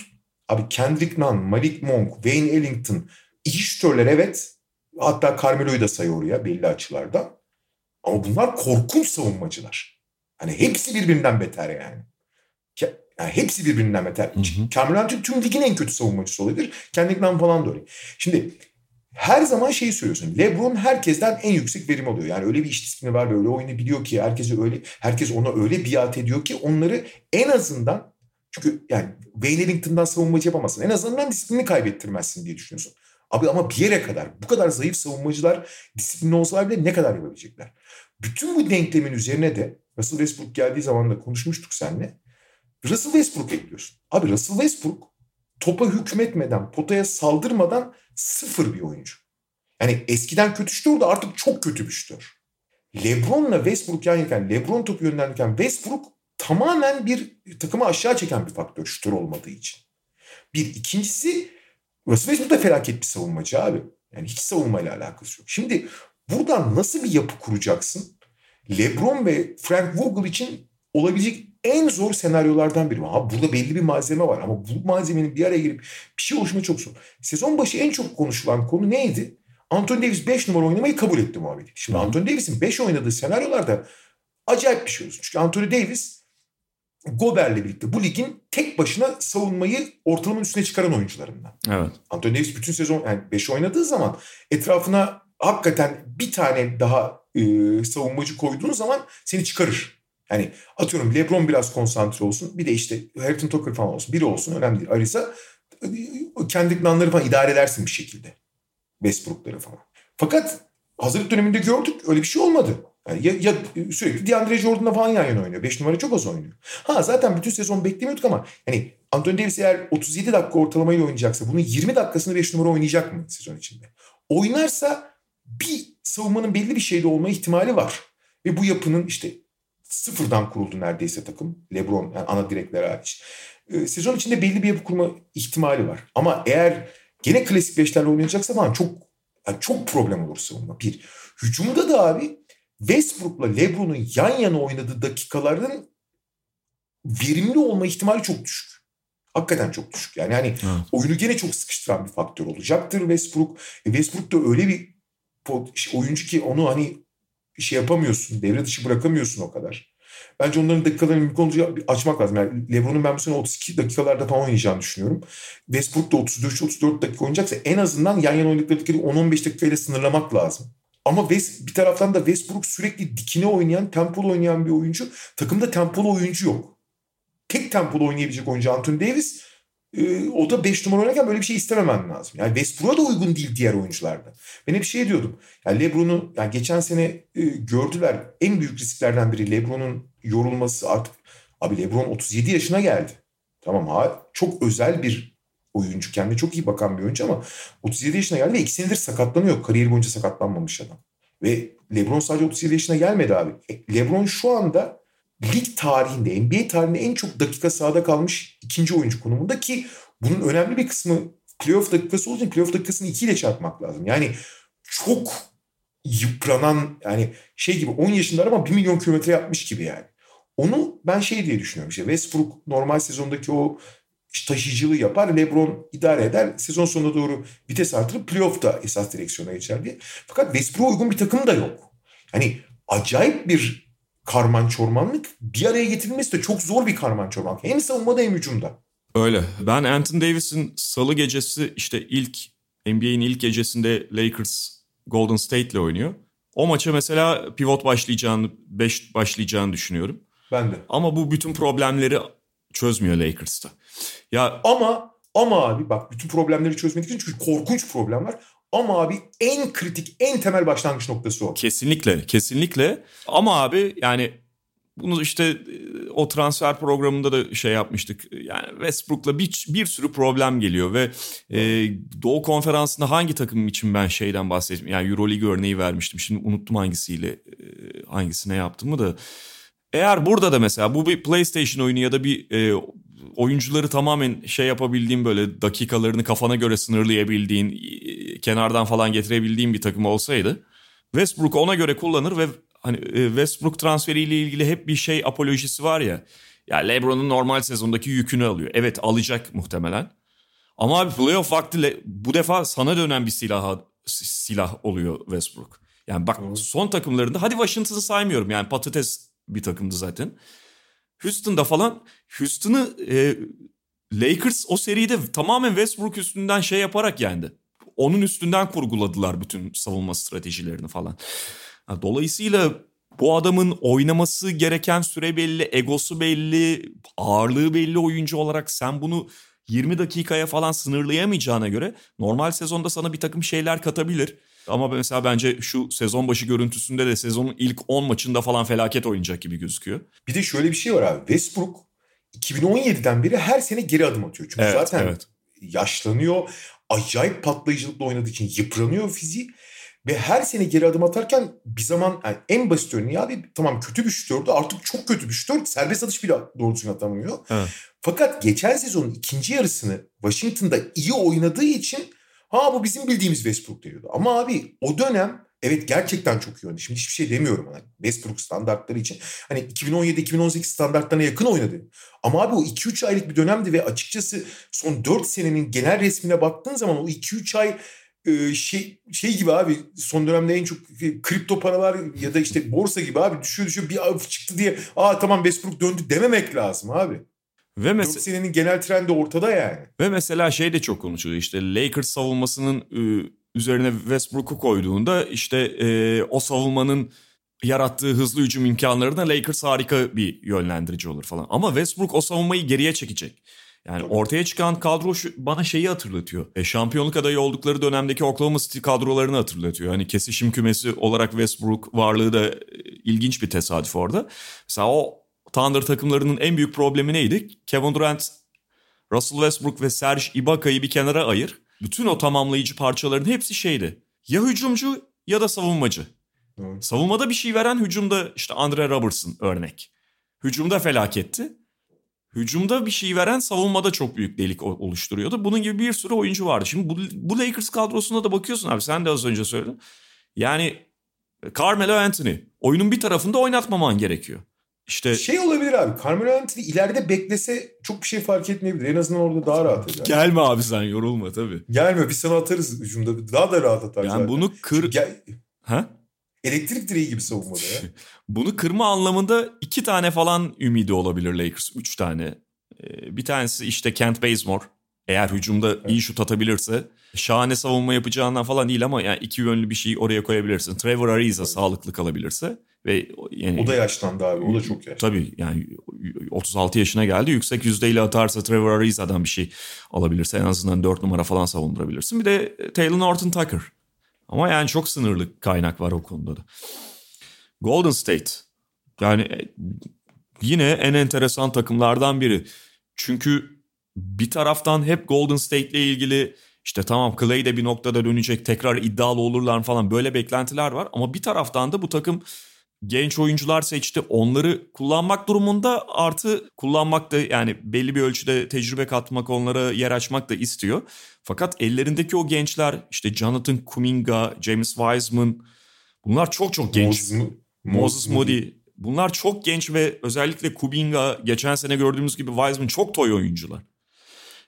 Abi Kendrick Nunn, Malik Monk, Wayne Ellington İyi şütörler evet. Hatta Carmelo'yu da sayıyor oraya belli açılardan. Ama bunlar korkunç savunmacılar. Hani hepsi birbirinden beter yani. Yani hepsi birbirinden beter. Carmelo Anthony tüm ligin en kötü savunmacısı olabilir. Kendinden falan da öyle. Şimdi her zaman şeyi söylüyorsun. LeBron herkesten en yüksek verim alıyor. Yani öyle bir iş disiplini var ve öyle oyunu biliyor ki herkese öyle herkes ona öyle biat ediyor ki onları en azından çünkü yani Wayne Ellington'dan savunmacı yapamazsın. En azından disiplini kaybettirmezsin diye düşünüyorsun. Abi ama bir yere kadar bu kadar zayıf savunmacılar disiplinli olsalar bile ne kadar yapabilecekler? Bütün bu denklemin üzerine de Russell Westbrook geldiği zaman da konuşmuştuk seninle. Russell Westbrook ekliyorsun. Abi Russell Westbrook topa hükmetmeden, potaya saldırmadan sıfır bir oyuncu. Yani eskiden kötü şutördu artık çok kötü bir şutör. Lebron'la Westbrook yan yakan, Lebron topu yönlendirirken Westbrook tamamen bir takımı aşağı çeken bir faktör şutör olmadığı için. Bir. ikincisi Russell Westbrook da felaket bir savunmacı abi. Yani hiç savunmayla alakası yok. Şimdi buradan nasıl bir yapı kuracaksın? LeBron ve Frank Vogel için olabilecek en zor senaryolardan biri. Ha burada belli bir malzeme var ama bu malzemenin bir araya girip bir şey oluşma çok zor. Sezon başı en çok konuşulan konu neydi? Anthony Davis 5 numara oynamayı kabul etti muhabbeti. Şimdi Anthony Davis'in 5 oynadığı senaryolarda acayip bir şey olsun. Çünkü Anthony Davis Gober'le birlikte bu ligin tek başına savunmayı ortalamanın üstüne çıkaran oyuncularından. Evet. Anthony Davis bütün sezon yani 5 oynadığı zaman etrafına hakikaten bir tane daha e, savunmacı koyduğun zaman seni çıkarır. Yani atıyorum LeBron biraz konsantre olsun. Bir de işte Harrington Tucker falan olsun. Biri olsun önemli değil. Arisa kendi planları falan idare edersin bir şekilde. Westbrook'ları falan. Fakat hazırlık döneminde gördük öyle bir şey olmadı. Yani ya, ya sürekli DeAndre Jordan'la falan yan yana oynuyor. 5 numara çok az oynuyor. Ha zaten bütün sezon beklemiyorduk ama yani Anthony Davis eğer 37 dakika ortalamayla oynayacaksa bunun 20 dakikasını 5 numara oynayacak mı sezon içinde? Oynarsa bir savunmanın belli bir şeyde olma ihtimali var. Ve bu yapının işte sıfırdan kuruldu neredeyse takım. Lebron yani ana direkler hariç. Ee, sezon içinde belli bir yapı kurma ihtimali var. Ama eğer gene klasik beşlerle oynayacaksa falan çok yani çok problem olur savunma. Bir. Hücumda da abi Westbrook'la LeBron'un yan yana oynadığı dakikaların verimli olma ihtimali çok düşük. Hakikaten çok düşük. Yani hani evet. oyunu gene çok sıkıştıran bir faktör olacaktır Westbrook. E Westbrook da öyle bir oyuncu ki onu hani şey yapamıyorsun. Devre dışı bırakamıyorsun o kadar. Bence onların dakikalarını mümkün olunca açmak lazım. Yani Lebron'un ben bu sene 32 dakikalarda falan oynayacağını düşünüyorum. Westbrook da 33-34 dakika oynayacaksa en azından yan yana oynadıkları dakikayı 10-15 dakikayla sınırlamak lazım. Ama West, bir taraftan da Westbrook sürekli dikine oynayan, tempolu oynayan bir oyuncu. Takımda tempolu oyuncu yok. Tek tempolu oynayabilecek oyuncu Anthony Davis. Ee, o da 5 numara oynarken böyle bir şey istememen lazım. Yani Westbrook'a da uygun değil diğer oyuncularda. Ben hep şey diyordum. Yani LeBron'u yani geçen sene e, gördüler. En büyük risklerden biri LeBron'un yorulması artık. Abi LeBron 37 yaşına geldi. Tamam ha çok özel bir oyuncu. Kendine çok iyi bakan bir oyuncu ama 37 yaşına geldi ve iki senedir sakatlanıyor. Kariyeri boyunca sakatlanmamış adam. Ve LeBron sadece 37 yaşına gelmedi abi. E, LeBron şu anda lig tarihinde, NBA tarihinde en çok dakika sahada kalmış ikinci oyuncu konumunda ki bunun önemli bir kısmı playoff dakikası olduğu için playoff dakikasını 2 ile çarpmak lazım. Yani çok yıpranan yani şey gibi 10 yaşındalar ama 1 milyon kilometre yapmış gibi yani. Onu ben şey diye düşünüyorum işte Westbrook normal sezondaki o taşıyıcılığı yapar. LeBron idare eder. Sezon sonuna doğru vites artırıp playoff'ta esas direksiyona geçer diye. Fakat Westbrook'a uygun bir takım da yok. Hani acayip bir karman çormanlık bir araya getirilmesi de çok zor bir karman çormanlık. Hem savunmada hem hücumda. Öyle. Ben Anthony Davis'in salı gecesi işte ilk NBA'in ilk gecesinde Lakers Golden State ile oynuyor. O maça mesela pivot başlayacağını, 5 başlayacağını düşünüyorum. Ben de. Ama bu bütün problemleri çözmüyor Lakers'ta. Ya ama ama abi bak bütün problemleri çözmedik için çünkü korkunç problem var. Ama abi en kritik, en temel başlangıç noktası o. Kesinlikle, kesinlikle. Ama abi yani bunu işte e, o transfer programında da şey yapmıştık. Yani Westbrook'la bir, bir sürü problem geliyor ve e, Doğu Konferansı'nda hangi takım için ben şeyden bahsettim. Yani Euroleague örneği vermiştim. Şimdi unuttum hangisiyle e, hangisine yaptığımı da. Eğer burada da mesela bu bir PlayStation oyunu ya da bir e, oyuncuları tamamen şey yapabildiğin böyle dakikalarını kafana göre sınırlayabildiğin, e, kenardan falan getirebildiğin bir takım olsaydı Westbrook ona göre kullanır ve hani e, Westbrook transferiyle ilgili hep bir şey apolojisi var ya. Ya LeBron'un normal sezondaki yükünü alıyor. Evet alacak muhtemelen. Ama abi playoff vakti bu defa sana dönen bir silah silah oluyor Westbrook. Yani bak son takımlarında hadi Washington'ı saymıyorum yani patates bir takımdı zaten. Houston'da falan Houston'ı e, Lakers o seride tamamen Westbrook üstünden şey yaparak yendi. Onun üstünden kurguladılar bütün savunma stratejilerini falan. Dolayısıyla bu adamın oynaması gereken süre belli, egosu belli, ağırlığı belli oyuncu olarak sen bunu 20 dakikaya falan sınırlayamayacağına göre normal sezonda sana bir takım şeyler katabilir. Ama mesela bence şu sezon başı görüntüsünde de sezonun ilk 10 maçında falan felaket oynayacak gibi gözüküyor. Bir de şöyle bir şey var abi. Westbrook 2017'den beri her sene geri adım atıyor. Çünkü evet, zaten evet. yaşlanıyor. Acayip patlayıcılıkla oynadığı için yıpranıyor fiziği. Ve her sene geri adım atarken bir zaman yani en basit örneği abi tamam kötü bir şutördü artık çok kötü bir şutör. Serbest atış bile doğru düzgün atamıyor. Evet. Fakat geçen sezonun ikinci yarısını Washington'da iyi oynadığı için ha bu bizim bildiğimiz Westbrook diyordu. Ama abi o dönem evet gerçekten çok iyi oynadı. Şimdi hiçbir şey demiyorum. Hani Westbrook standartları için. Hani 2017-2018 standartlarına yakın oynadı. Ama abi o 2-3 aylık bir dönemdi ve açıkçası son 4 senenin genel resmine baktığın zaman o 2-3 ay e, şey şey gibi abi son dönemde en çok kripto paralar ya da işte borsa gibi abi düşüyor düşüyor bir av çıktı diye aa tamam Westbrook döndü dememek lazım abi. Ve mesela 4 senenin genel trendi ortada yani. Ve mesela şey de çok konuşuluyor işte Lakers savunmasının üzerine Westbrook'u koyduğunda işte e, o savunmanın yarattığı hızlı hücum imkanlarına Lakers harika bir yönlendirici olur falan. Ama Westbrook o savunmayı geriye çekecek. Yani ortaya çıkan kadro şu, bana şeyi hatırlatıyor. E, şampiyonluk adayı oldukları dönemdeki Oklahoma City kadrolarını hatırlatıyor. Hani kesişim kümesi olarak Westbrook varlığı da e, ilginç bir tesadüf orada. Mesela o Thunder takımlarının en büyük problemi neydi? Kevin Durant, Russell Westbrook ve Serge Ibaka'yı bir kenara ayır. Bütün o tamamlayıcı parçaların hepsi şeydi. Ya hücumcu ya da savunmacı. Evet. Savunmada bir şey veren hücumda işte Andre Robertson örnek. Hücumda felaketti. Hücumda bir şey veren savunmada çok büyük delik oluşturuyordu. Bunun gibi bir sürü oyuncu vardı. Şimdi bu, bu Lakers kadrosuna da bakıyorsun abi sen de az önce söyledin. Yani Carmelo Anthony oyunun bir tarafında oynatmaman gerekiyor. İşte şey olabilir abi. Carmelo Anthony ileride beklese çok bir şey fark etmeyebilir. En azından orada daha rahat eder. Gelme abi sen yorulma tabii. Gelme biz sana atarız hücumda. Daha da rahat atar yani zaten. bunu kır... Gel... Ha? Elektrik direği gibi savunmada ya. bunu kırma anlamında iki tane falan ümidi olabilir Lakers. Üç tane. Ee, bir tanesi işte Kent Bazemore. Eğer hücumda evet. iyi şut atabilirse şahane savunma yapacağından falan değil ama yani iki yönlü bir şey oraya koyabilirsin. Trevor Ariza evet. sağlıklı kalabilirse ve yani, o da yaşlandı abi. O da çok yaşlı. Tabii yani 36 yaşına geldi. Yüksek yüzdeyle atarsa Trevor Ariza'dan bir şey alabilirse en azından 4 numara falan savundurabilirsin. Bir de Taylor Norton Tucker. Ama yani çok sınırlı kaynak var o konuda da. Golden State. Yani e, yine en enteresan takımlardan biri. Çünkü bir taraftan hep Golden State ile ilgili işte tamam Clay de bir noktada dönecek tekrar iddialı olurlar falan böyle beklentiler var. Ama bir taraftan da bu takım genç oyuncular seçti. Onları kullanmak durumunda artı kullanmak da yani belli bir ölçüde tecrübe katmak onlara yer açmak da istiyor. Fakat ellerindeki o gençler işte Jonathan Kuminga, James Wiseman bunlar çok çok genç. Moses, Moses Moody. Bunlar çok genç ve özellikle Kuminga geçen sene gördüğümüz gibi Wiseman çok toy oyuncular.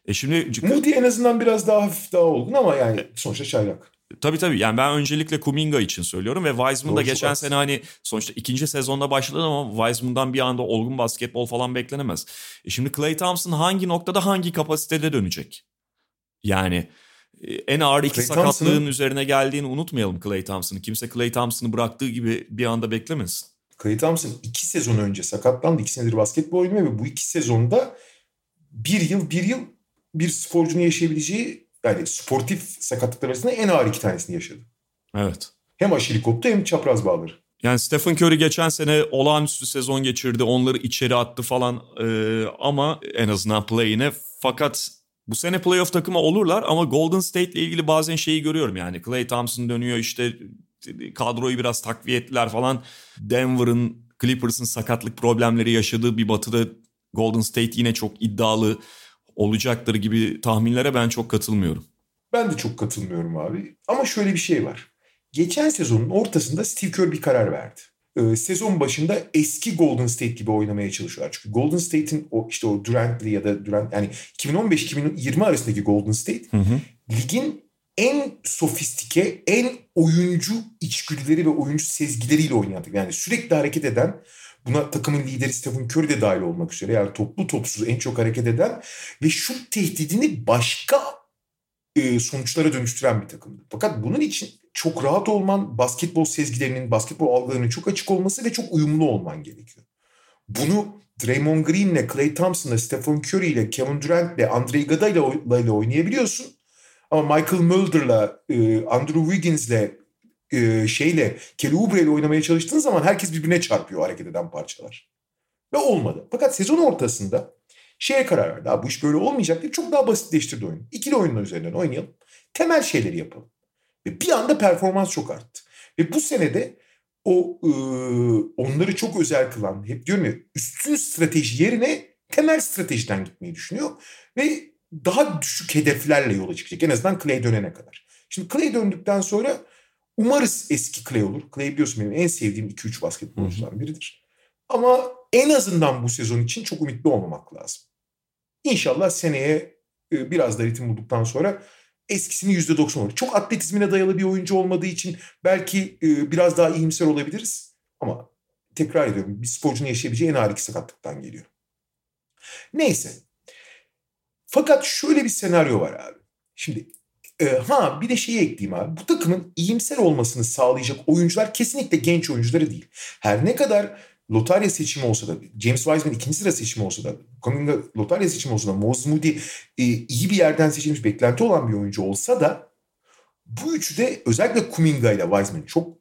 E şimdi Moody en azından biraz daha hafif daha olgun ama yani sonuçta çaylak. Tabii tabii yani ben öncelikle Kuminga için söylüyorum ve Wiseman da geçen sene hani sonuçta ikinci sezonda başladı ama Wiseman'dan bir anda olgun basketbol falan beklenemez. E şimdi Clay Thompson hangi noktada hangi kapasitede dönecek? Yani e, en ağır iki Clay sakatlığın üzerine geldiğini unutmayalım Clay Thompson'ı. Kimse Clay Thompson'ı bıraktığı gibi bir anda beklemesin. Clay Thompson iki sezon önce sakatlandı. iki senedir basketbol oynuyor ve bu iki sezonda bir yıl bir yıl bir sporcunun yaşayabileceği yani sportif sakatlıklar arasında en ağır iki tanesini yaşadı. Evet. Hem aşili koptu hem çapraz bağları. Yani Stephen Curry geçen sene olağanüstü sezon geçirdi. Onları içeri attı falan ee, ama en azından play'ine. Fakat bu sene playoff takımı olurlar ama Golden State ile ilgili bazen şeyi görüyorum yani. Clay Thompson dönüyor işte kadroyu biraz takviye ettiler falan. Denver'ın Clippers'ın sakatlık problemleri yaşadığı bir batıda Golden State yine çok iddialı olacaktır gibi tahminlere ben çok katılmıyorum. Ben de çok katılmıyorum abi. Ama şöyle bir şey var. Geçen sezonun ortasında Steve Kerr bir karar verdi. e, sezon başında eski Golden State gibi oynamaya çalışıyorlar. Çünkü Golden State'in o işte o Durant'li ya da Durant yani 2015-2020 arasındaki Golden State Hı hı. ligin en sofistike, en oyuncu içgüdüleri ve oyuncu sezgileriyle takım. Yani sürekli hareket eden, buna takımın lideri Stephen Curry de dahil olmak üzere yani toplu topsuz en çok hareket eden ve şut tehdidini başka e, sonuçlara dönüştüren bir takımdı. Fakat bunun için çok rahat olman, basketbol sezgilerinin, basketbol algılarının çok açık olması ve çok uyumlu olman gerekiyor. Bunu Draymond Green'le, Klay Thompson'la, Stephen Curry'le, Kevin Durant'le, Andre Iguodala'yla oynayabiliyorsun. Ama Michael Mulder'la, e, Andrew Wiggins'le, e, şeyle, Kelly Oubre'yle oynamaya çalıştığın zaman herkes birbirine çarpıyor hareket eden parçalar. Ve olmadı. Fakat sezon ortasında şeye karar verdi. Abi bu iş böyle olmayacak diye çok daha basitleştirdi oyunu. İkili oyunlar üzerinden oynayalım. Temel şeyleri yapalım. Ve bir anda performans çok arttı. Ve bu senede o e, onları çok özel kılan, hep diyorum ya üstün strateji yerine temel stratejiden gitmeyi düşünüyor. Ve daha düşük hedeflerle yola çıkacak. En azından Clay dönene kadar. Şimdi Clay döndükten sonra umarız eski Clay olur. Clay biliyorsun benim en sevdiğim 2-3 basketbolculardan biridir. Ama en azından bu sezon için çok ümitli olmamak lazım. İnşallah seneye e, biraz da ritim bulduktan sonra eskisini %90 olur. Çok atletizmine dayalı bir oyuncu olmadığı için belki e, biraz daha iyimser olabiliriz. Ama tekrar ediyorum bir sporcunun yaşayabileceği en ağır iki sakatlıktan geliyor. Neyse. Fakat şöyle bir senaryo var abi. Şimdi e, ha bir de şeyi ekleyeyim abi. Bu takımın iyimser olmasını sağlayacak oyuncular kesinlikle genç oyuncuları değil. Her ne kadar lotarya seçimi olsa da James Wiseman ikinci sıra seçimi olsa da Kuminga lotarya seçimi olsa da Moses Moody e, iyi bir yerden seçilmiş beklenti olan bir oyuncu olsa da bu üçü de özellikle Kuminga ile Wiseman çok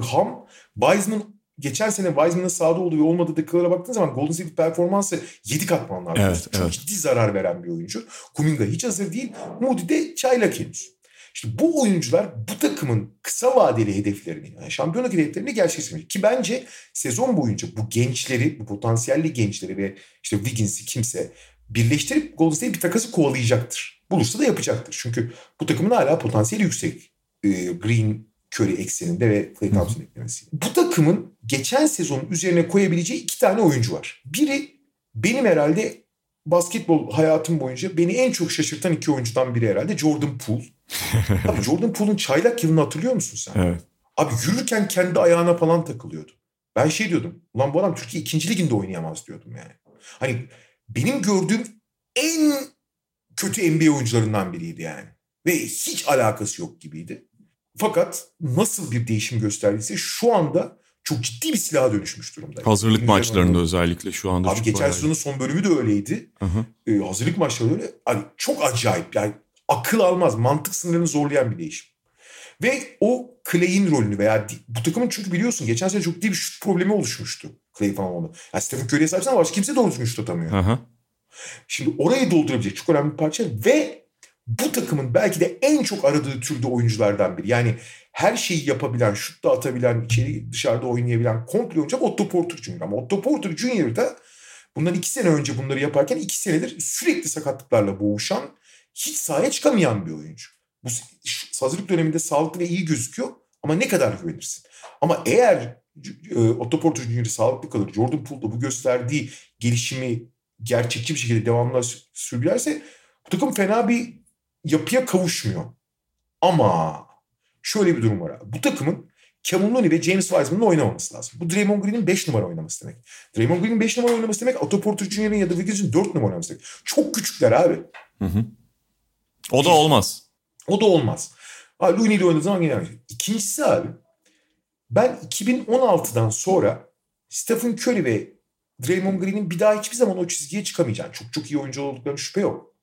ham. Wiseman geçen sene Wiseman'ın sahada olduğu ve olmadığı dakikalara baktığın zaman Golden State performansı 7 katmanlar. Evet, çok evet. ciddi zarar veren bir oyuncu. Kuminga hiç hazır değil. Moody de çaylak henüz. İşte bu oyuncular bu takımın kısa vadeli hedeflerini, yani şampiyonluk hedeflerini gerçekleştirmeyecek. Ki bence sezon boyunca bu gençleri, bu potansiyelli gençleri ve işte Wiggins'i kimse birleştirip Golden State bir takası kovalayacaktır. Bulursa da yapacaktır. Çünkü bu takımın hala potansiyeli yüksek. Ee, Green, Curry ekseninde ve Klay Thompson eklemesiyle. Bu takımın geçen sezonun üzerine koyabileceği iki tane oyuncu var. Biri benim herhalde basketbol hayatım boyunca beni en çok şaşırtan iki oyuncudan biri herhalde Jordan Poole. Abi Jordan Poole'un çaylak yılını hatırlıyor musun sen? Evet. Abi yürürken kendi ayağına falan takılıyordu. Ben şey diyordum. Ulan bu adam Türkiye ikinci liginde oynayamaz diyordum yani. Hani benim gördüğüm en kötü NBA oyuncularından biriydi yani. Ve hiç alakası yok gibiydi. Fakat nasıl bir değişim gösterdiyse şu anda çok ciddi bir silaha dönüşmüş durumda. Hazırlık Güncel maçlarında özellikle şu anda Abi çok geçen bayağı sezonun son bölümü de öyleydi. Hı hı. Ee, hazırlık maçları öyle. Hani çok acayip yani akıl almaz, mantık sınırını zorlayan bir değişim. Ve o Clay'in rolünü veya bu takımın çünkü biliyorsun geçen sene çok ciddi bir şut problemi oluşmuştu. Clay falan oldu. Yani Stephen Curry'e sahipsen başka kimse doğru düzgün şut atamıyor. Hı hı. Şimdi orayı doldurabilecek çok önemli bir parça ve bu takımın belki de en çok aradığı türde oyunculardan biri. Yani her şeyi yapabilen, şut da atabilen, içeri dışarıda oynayabilen komple oyuncu Otto Porter Jr. Ama Otto Porter Jr. da bundan iki sene önce bunları yaparken iki senedir sürekli sakatlıklarla boğuşan, hiç sahaya çıkamayan bir oyuncu. Bu hazırlık döneminde sağlıklı ve iyi gözüküyor ama ne kadar güvenirsin? Ama eğer e, Otto Porter Jr. sağlıklı kalır, Jordan Poole bu gösterdiği gelişimi gerçekçi bir şekilde devamlı sürdürürse bu takım fena bir yapıya kavuşmuyor. Ama şöyle bir durum var abi. Bu takımın Kevin Looney ve James Wiseman'ın oynamaması lazım. Bu Draymond Green'in 5 numara oynaması demek. Draymond Green'in 5 numara oynaması demek Otto Porter Jr.'ın ya da Wiggins'in 4 numara oynaması demek. Çok küçükler abi. Hı hı. O da olmaz. O da olmaz. Ha, Looney ile oynadığı zaman aynı şey. İkincisi abi ben 2016'dan sonra Stephen Curry ve Draymond Green'in bir daha hiçbir zaman o çizgiye çıkamayacağını, çok çok iyi oyuncu olduklarını şüphe yok.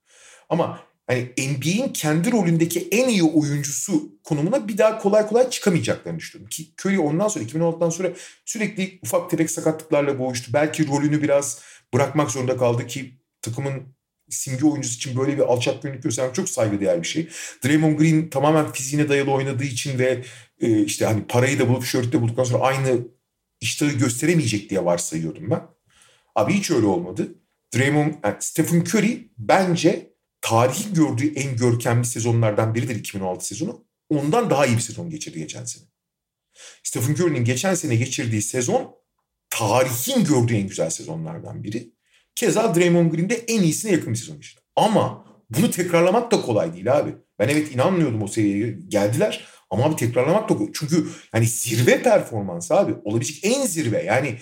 Ama hani NBA'in kendi rolündeki en iyi oyuncusu konumuna bir daha kolay kolay çıkamayacaklarını düşünüyorum. Ki Curry ondan sonra 2016'dan sonra sürekli ufak tefek sakatlıklarla boğuştu. Belki rolünü biraz bırakmak zorunda kaldı ki takımın simge oyuncusu için böyle bir alçak gönüllülük göstermek çok saygıdeğer bir şey. Draymond Green tamamen fiziğine dayalı oynadığı için ve e, işte hani parayı da bulup şörtü de bulduktan sonra aynı iştahı gösteremeyecek diye varsayıyordum ben. Abi hiç öyle olmadı. Draymond, yani Stephen Curry bence tarihin gördüğü en görkemli sezonlardan biridir 2016 sezonu. Ondan daha iyi bir sezon geçirdi geçen sene. Stephen Curry'nin geçen sene geçirdiği sezon tarihin gördüğü en güzel sezonlardan biri. Keza Draymond Green'de en iyisine yakın bir sezon işte. Ama bunu tekrarlamak da kolay değil abi. Ben evet inanmıyordum o seviyeye geldiler. Ama abi tekrarlamak da kolay. Çünkü hani zirve performans abi. Olabilecek en zirve. Yani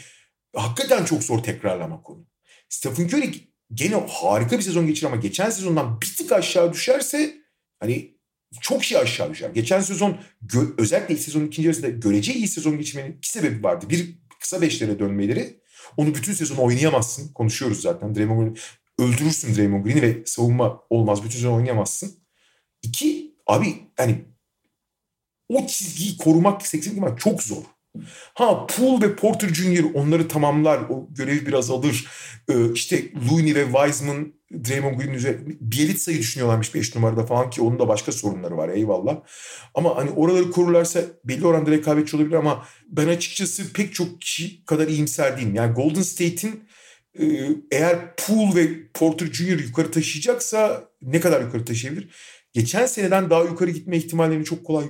hakikaten çok zor tekrarlamak onu. Stephen Curry gene harika bir sezon geçirir ama geçen sezondan bir tık aşağı düşerse hani çok şey aşağı düşer. Geçen sezon özellikle ilk sezonun ikinci yarısında görece iyi sezon geçirmenin iki sebebi vardı. Bir kısa beşlere dönmeleri. Onu bütün sezon oynayamazsın. Konuşuyoruz zaten. Draymond Green öldürürsün Draymond Green'i ve savunma olmaz. Bütün sezon oynayamazsın. İki, abi yani o çizgiyi korumak 82 maç çok zor. Ha Poole ve Porter Jr. onları tamamlar. O görevi biraz alır. Ee, işte Looney ve Wiseman Draymond Green üzerine Bielitsa'yı düşünüyorlarmış 5 numarada falan ki onun da başka sorunları var eyvallah. Ama hani oraları korurlarsa belli oranda rekabetçi olabilir ama ben açıkçası pek çok kişi kadar iyimser değilim. Yani Golden State'in e, eğer Poole ve Porter Jr. yukarı taşıyacaksa ne kadar yukarı taşıyabilir? Geçen seneden daha yukarı gitme ihtimallerini çok kolay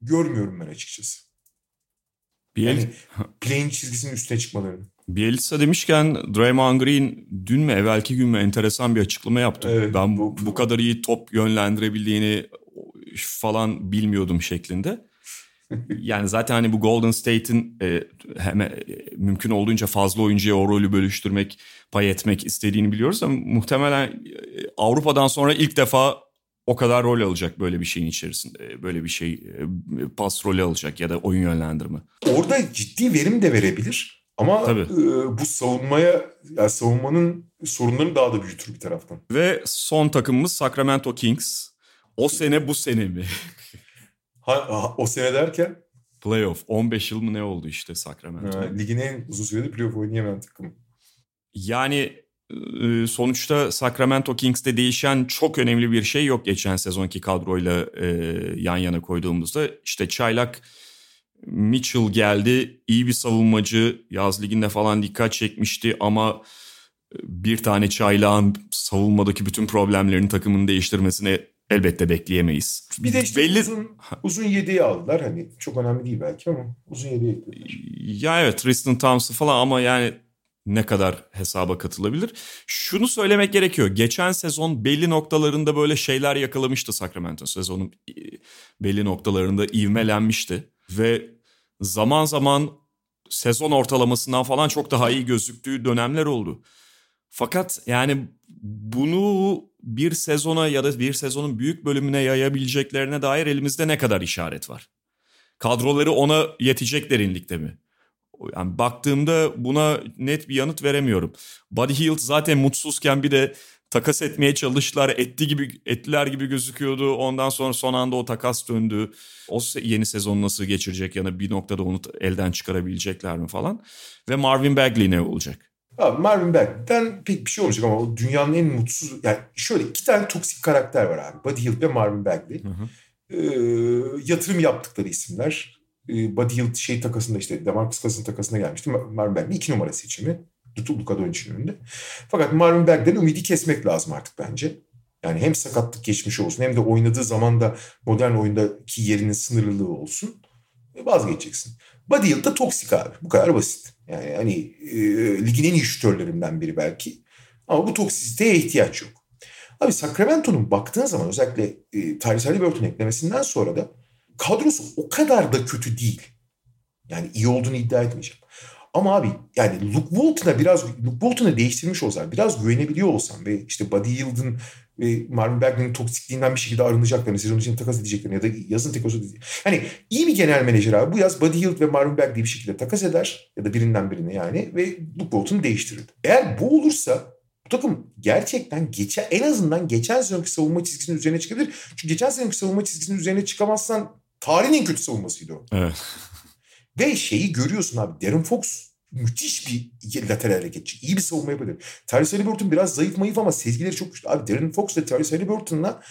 görmüyorum ben açıkçası. Biel... Yani play'in çizgisinin üstüne çıkmalarını. Bielitsa demişken Draymond Green dün mü evvelki gün mü enteresan bir açıklama yaptı. Evet, ben bu, bu kadar iyi top yönlendirebildiğini falan bilmiyordum şeklinde. yani zaten hani bu Golden State'in e, hemen e, mümkün olduğunca fazla oyuncuya o rolü bölüştürmek, pay etmek istediğini biliyoruz ama muhtemelen e, Avrupa'dan sonra ilk defa o kadar rol alacak böyle bir şeyin içerisinde. Böyle bir şey e, pas rolü alacak ya da oyun yönlendirme. Orada ciddi verim de verebilir. Ama Tabii. E, bu savunmaya yani savunmanın sorunlarını daha da büyütür bir taraftan. Ve son takımımız Sacramento Kings. O sene bu sene mi? ha, ha, o sene derken? Playoff. 15 yıl mı ne oldu işte Sacramento? Ha, ligin en uzun sürede playoff oynayamayan takım. Yani sonuçta Sacramento Kings'te değişen çok önemli bir şey yok geçen sezonki kadroyla e, yan yana koyduğumuzda. İşte Çaylak Mitchell geldi. iyi bir savunmacı. Yaz liginde falan dikkat çekmişti ama e, bir tane Çaylak'ın savunmadaki bütün problemlerini takımın değiştirmesine elbette bekleyemeyiz. Bir de işte Belli... uzun, uzun yediği aldılar. Hani çok önemli değil belki ama uzun yediği Ya evet Tristan Thompson falan ama yani ne kadar hesaba katılabilir. Şunu söylemek gerekiyor. Geçen sezon belli noktalarında böyle şeyler yakalamıştı Sacramento. Sezonun belli noktalarında ivmelenmişti. Ve zaman zaman sezon ortalamasından falan çok daha iyi gözüktüğü dönemler oldu. Fakat yani bunu bir sezona ya da bir sezonun büyük bölümüne yayabileceklerine dair elimizde ne kadar işaret var? Kadroları ona yetecek derinlikte mi? Yani baktığımda buna net bir yanıt veremiyorum. Buddy Hield zaten mutsuzken bir de takas etmeye çalıştılar. Etti gibi ettiler gibi gözüküyordu. Ondan sonra son anda o takas döndü. O yeni sezon nasıl geçirecek ya da bir noktada onu elden çıkarabilecekler mi falan. Ve Marvin Bagley ne olacak? Abi Marvin Bagley'den pek bir şey olmayacak ama o dünyanın en mutsuz yani şöyle iki tane toksik karakter var abi. Buddy Hield ve Marvin Bagley. Hı hı. Ee, yatırım yaptıkları isimler e, Buddy Hield şey takasında işte Demarcus Cousins takasında gelmişti. Marvin Bagley iki numara seçimi. Luka Doncic'in önünde. Fakat Marvin Bagley'den ümidi kesmek lazım artık bence. Yani hem sakatlık geçmiş olsun hem de oynadığı zaman da modern oyundaki yerinin sınırlılığı olsun. Vazgeçeceksin. Buddy Hield da toksik abi. Bu kadar basit. Yani hani e, ligin en iyi şütörlerinden biri belki. Ama bu toksisiteye ihtiyaç yok. Abi Sacramento'nun baktığın zaman özellikle e, Tyrese Halliburton eklemesinden sonra da kadrosu o kadar da kötü değil. Yani iyi olduğunu iddia etmeyeceğim. Ama abi yani Luke Walton'a biraz Luke Walton'a değiştirmiş olsan, biraz güvenebiliyor olsan ve işte Buddy Yield'ın ve Marvin Bagley'nin toksikliğinden bir şekilde arınacaklarını, için takas edeceklerini ya da yazın takas edeceklerini. Yani iyi bir genel menajer abi bu yaz Buddy Yield ve Marvin Bagley'i bir şekilde takas eder ya da birinden birini yani ve Luke Walton'u değiştirir. Eğer bu olursa bu takım gerçekten geçen en azından geçen sezonki savunma çizgisinin üzerine çıkabilir. Çünkü geçen sezonki savunma çizgisinin üzerine çıkamazsan Tarihin en kötü savunmasıydı o. Evet. Ve şeyi görüyorsun abi. Darren Fox müthiş bir lateral hareketçi. İyi bir savunma yapabilir. Tyrese Halliburton biraz zayıf mayıf ama sezgileri çok güçlü. Abi Darren Fox ve Tyrese Halliburton'la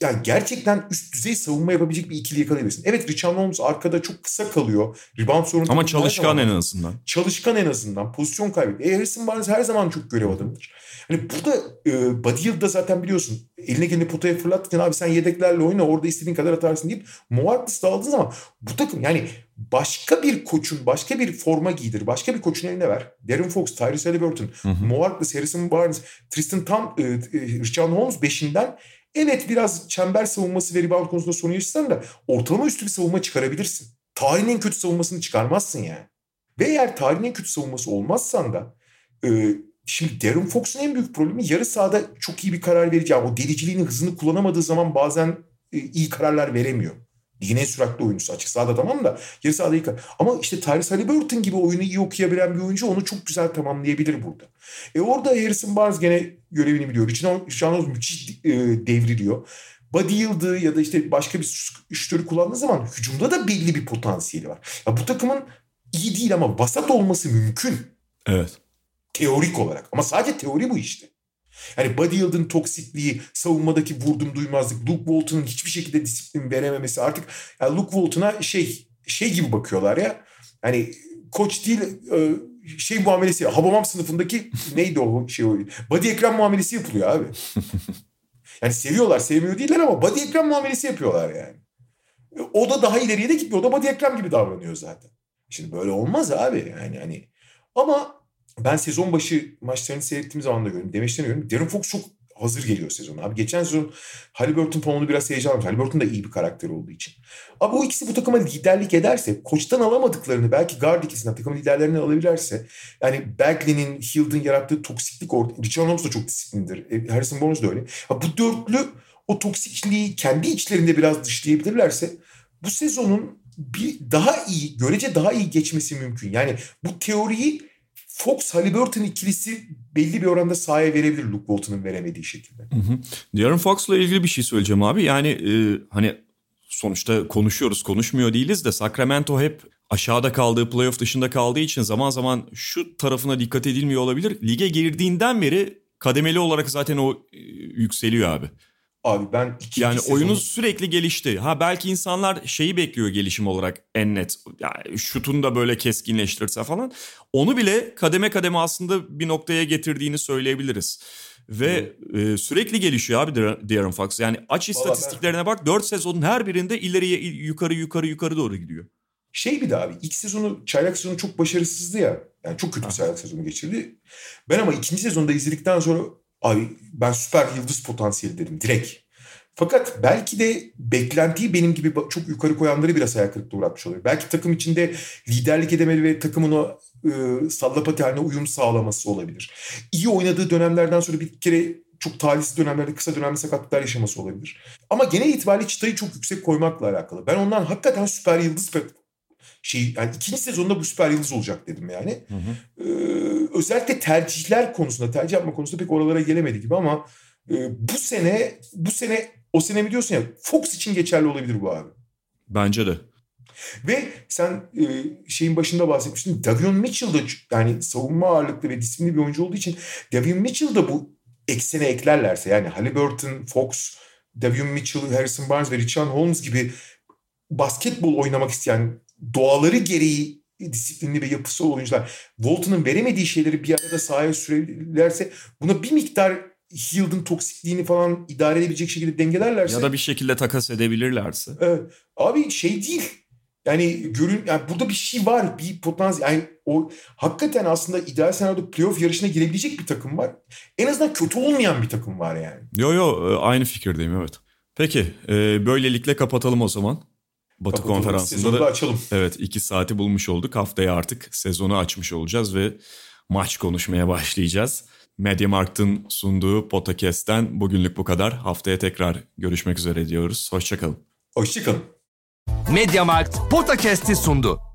yani gerçekten üst düzey savunma yapabilecek bir ikili yakalayabilirsin. Evet Richard Holmes arkada çok kısa kalıyor. Rebound sorunu. Ama çalışkan en azından. Çalışkan en azından. Pozisyon kaybediyor. E, Harrison Barnes her zaman çok görev adamıdır. Hani burada e, Buddy da zaten biliyorsun. Eline kendini potaya fırlattın abi sen yedeklerle oyna orada istediğin kadar atarsın deyip Moartlis da aldığın zaman bu takım yani başka bir koçun, başka bir forma giydir, başka bir koçun eline ver. Darren Fox, Tyrese Halliburton, Mo Harkless, Harrison Barnes, Tristan Tam, e, e, Richard Holmes beşinden evet biraz çember savunması ve rebound konusunda sorun yaşasan da ortalama üstü bir savunma çıkarabilirsin. Tarihin en kötü savunmasını çıkarmazsın yani. Ve eğer tarihin en kötü savunması olmazsan da e, şimdi Darren Fox'un en büyük problemi yarı sahada çok iyi bir karar verici. o deliciliğini, hızını kullanamadığı zaman bazen e, iyi kararlar veremiyor. Ligin en süratli oyuncusu açık sahada tamam da yarı sahada iyi karar. Ama işte Tyrese Halliburton gibi oyunu iyi okuyabilen bir oyuncu onu çok güzel tamamlayabilir burada. E orada Harrison Barnes gene görevini biliyor. Richard müthiş e, devriliyor. Buddy Yıldız ya da işte başka bir şütörü kullandığı zaman hücumda da belli bir potansiyeli var. Ya bu takımın iyi değil ama vasat olması mümkün. Evet. Teorik olarak. Ama sadece teori bu işte. Yani Buddy Yıldız'ın toksikliği, savunmadaki vurdum duymazlık, Luke Walton'ın hiçbir şekilde disiplin verememesi artık yani Luke Walton'a şey şey gibi bakıyorlar ya. Hani koç değil e, şey muamelesi Habamam sınıfındaki neydi o şey o Buddy Ekrem muamelesi yapılıyor abi. Yani seviyorlar sevmiyor değiller ama Buddy Ekrem muamelesi yapıyorlar yani. O da daha ileriye de gitmiyor. O da Buddy Ekrem gibi davranıyor zaten. Şimdi böyle olmaz abi yani hani. Ama ben sezon başı maçlarını seyrettiğim zaman da gördüm. Demeçten görüyorum. Darren Fox çok hazır geliyor sezon. Abi geçen sezon Halliburton falan onu biraz heyecanlanmış. Halliburton da iyi bir karakter olduğu için. Abi o ikisi bu takıma liderlik ederse, koçtan alamadıklarını belki guard ikisinden takımın liderlerini alabilirlerse yani Bagley'nin, Hild'in yarattığı toksiklik orada. Richard Holmes da çok disiplindir. E, Harrison Barnes da öyle. Ha, bu dörtlü o toksikliği kendi içlerinde biraz dışlayabilirlerse bu sezonun bir daha iyi, görece daha iyi geçmesi mümkün. Yani bu teoriyi Fox Halliburton ikilisi belli bir oranda sahaya verebilir Luke Walton'ın veremediği şekilde. Hı hı. Darren Fox'la ilgili bir şey söyleyeceğim abi. Yani e, hani sonuçta konuşuyoruz konuşmuyor değiliz de Sacramento hep aşağıda kaldığı playoff dışında kaldığı için zaman zaman şu tarafına dikkat edilmiyor olabilir. Lige girdiğinden beri kademeli olarak zaten o e, yükseliyor abi. Abi ben iki Yani iki oyunu sürekli gelişti. Ha belki insanlar şeyi bekliyor gelişim olarak en net. Yani şutunu da böyle keskinleştirirse falan. Onu bile kademe kademe aslında bir noktaya getirdiğini söyleyebiliriz. Ve e, sürekli gelişiyor abi Darren Fox. Yani aç istatistiklerine ben... bak 4 sezonun her birinde ileriye yukarı yukarı yukarı doğru gidiyor. Şey bir de abi ilk sezonu çaylak sezonu çok başarısızdı ya. Yani çok kötü bir çaylak sezonu geçirdi. Ben ama ikinci sezonda izledikten sonra Abi ben süper yıldız potansiyeli dedim direkt. Fakat belki de beklentiyi benim gibi çok yukarı koyanları biraz hayal kırıklığı uğratmış oluyor. Belki takım içinde liderlik edemeli ve takımın o e, sallapati haline uyum sağlaması olabilir. İyi oynadığı dönemlerden sonra bir kere çok talihsiz dönemlerde kısa dönemli sakatlıklar yaşaması olabilir. Ama genel itibariyle çıtayı çok yüksek koymakla alakalı. Ben ondan hakikaten süper yıldız şey yani ikinci sezonda bu süper yıldız olacak dedim yani. Hı hı. Ee, özellikle tercihler konusunda, tercih yapma konusunda pek oralara gelemedi gibi ama e, bu sene bu sene o sene biliyorsun ya Fox için geçerli olabilir bu abi. Bence de. Ve sen e, şeyin başında bahsetmiştin. Davion Mitchell da yani savunma ağırlıklı ve disiplinli bir oyuncu olduğu için Davion Mitchell da bu eksene eklerlerse yani Halliburton, Fox, Davion Mitchell, Harrison Barnes ve Richard Holmes gibi basketbol oynamak isteyen doğaları gereği disiplinli ve yapısı oyuncular Walton'un veremediği şeyleri bir arada sahaya sürerlerse buna bir miktar Hild'in toksikliğini falan idare edebilecek şekilde dengelerlerse. Ya da bir şekilde takas edebilirlerse. Evet. Abi şey değil. Yani görün yani burada bir şey var. Bir potansiyel. Yani o hakikaten aslında ideal senaryoda playoff yarışına girebilecek bir takım var. En azından kötü olmayan bir takım var yani. Yo yo e, aynı fikirdeyim evet. Peki e, böylelikle kapatalım o zaman. Batı Kapatalım. konferansında da açalım. Evet iki saati bulmuş olduk. Haftaya artık sezonu açmış olacağız ve maç konuşmaya başlayacağız. Mediamarkt'ın sunduğu podcast'ten bugünlük bu kadar. Haftaya tekrar görüşmek üzere diyoruz. Hoşçakalın. Hoşçakalın. Mediamarkt Podcast'i sundu.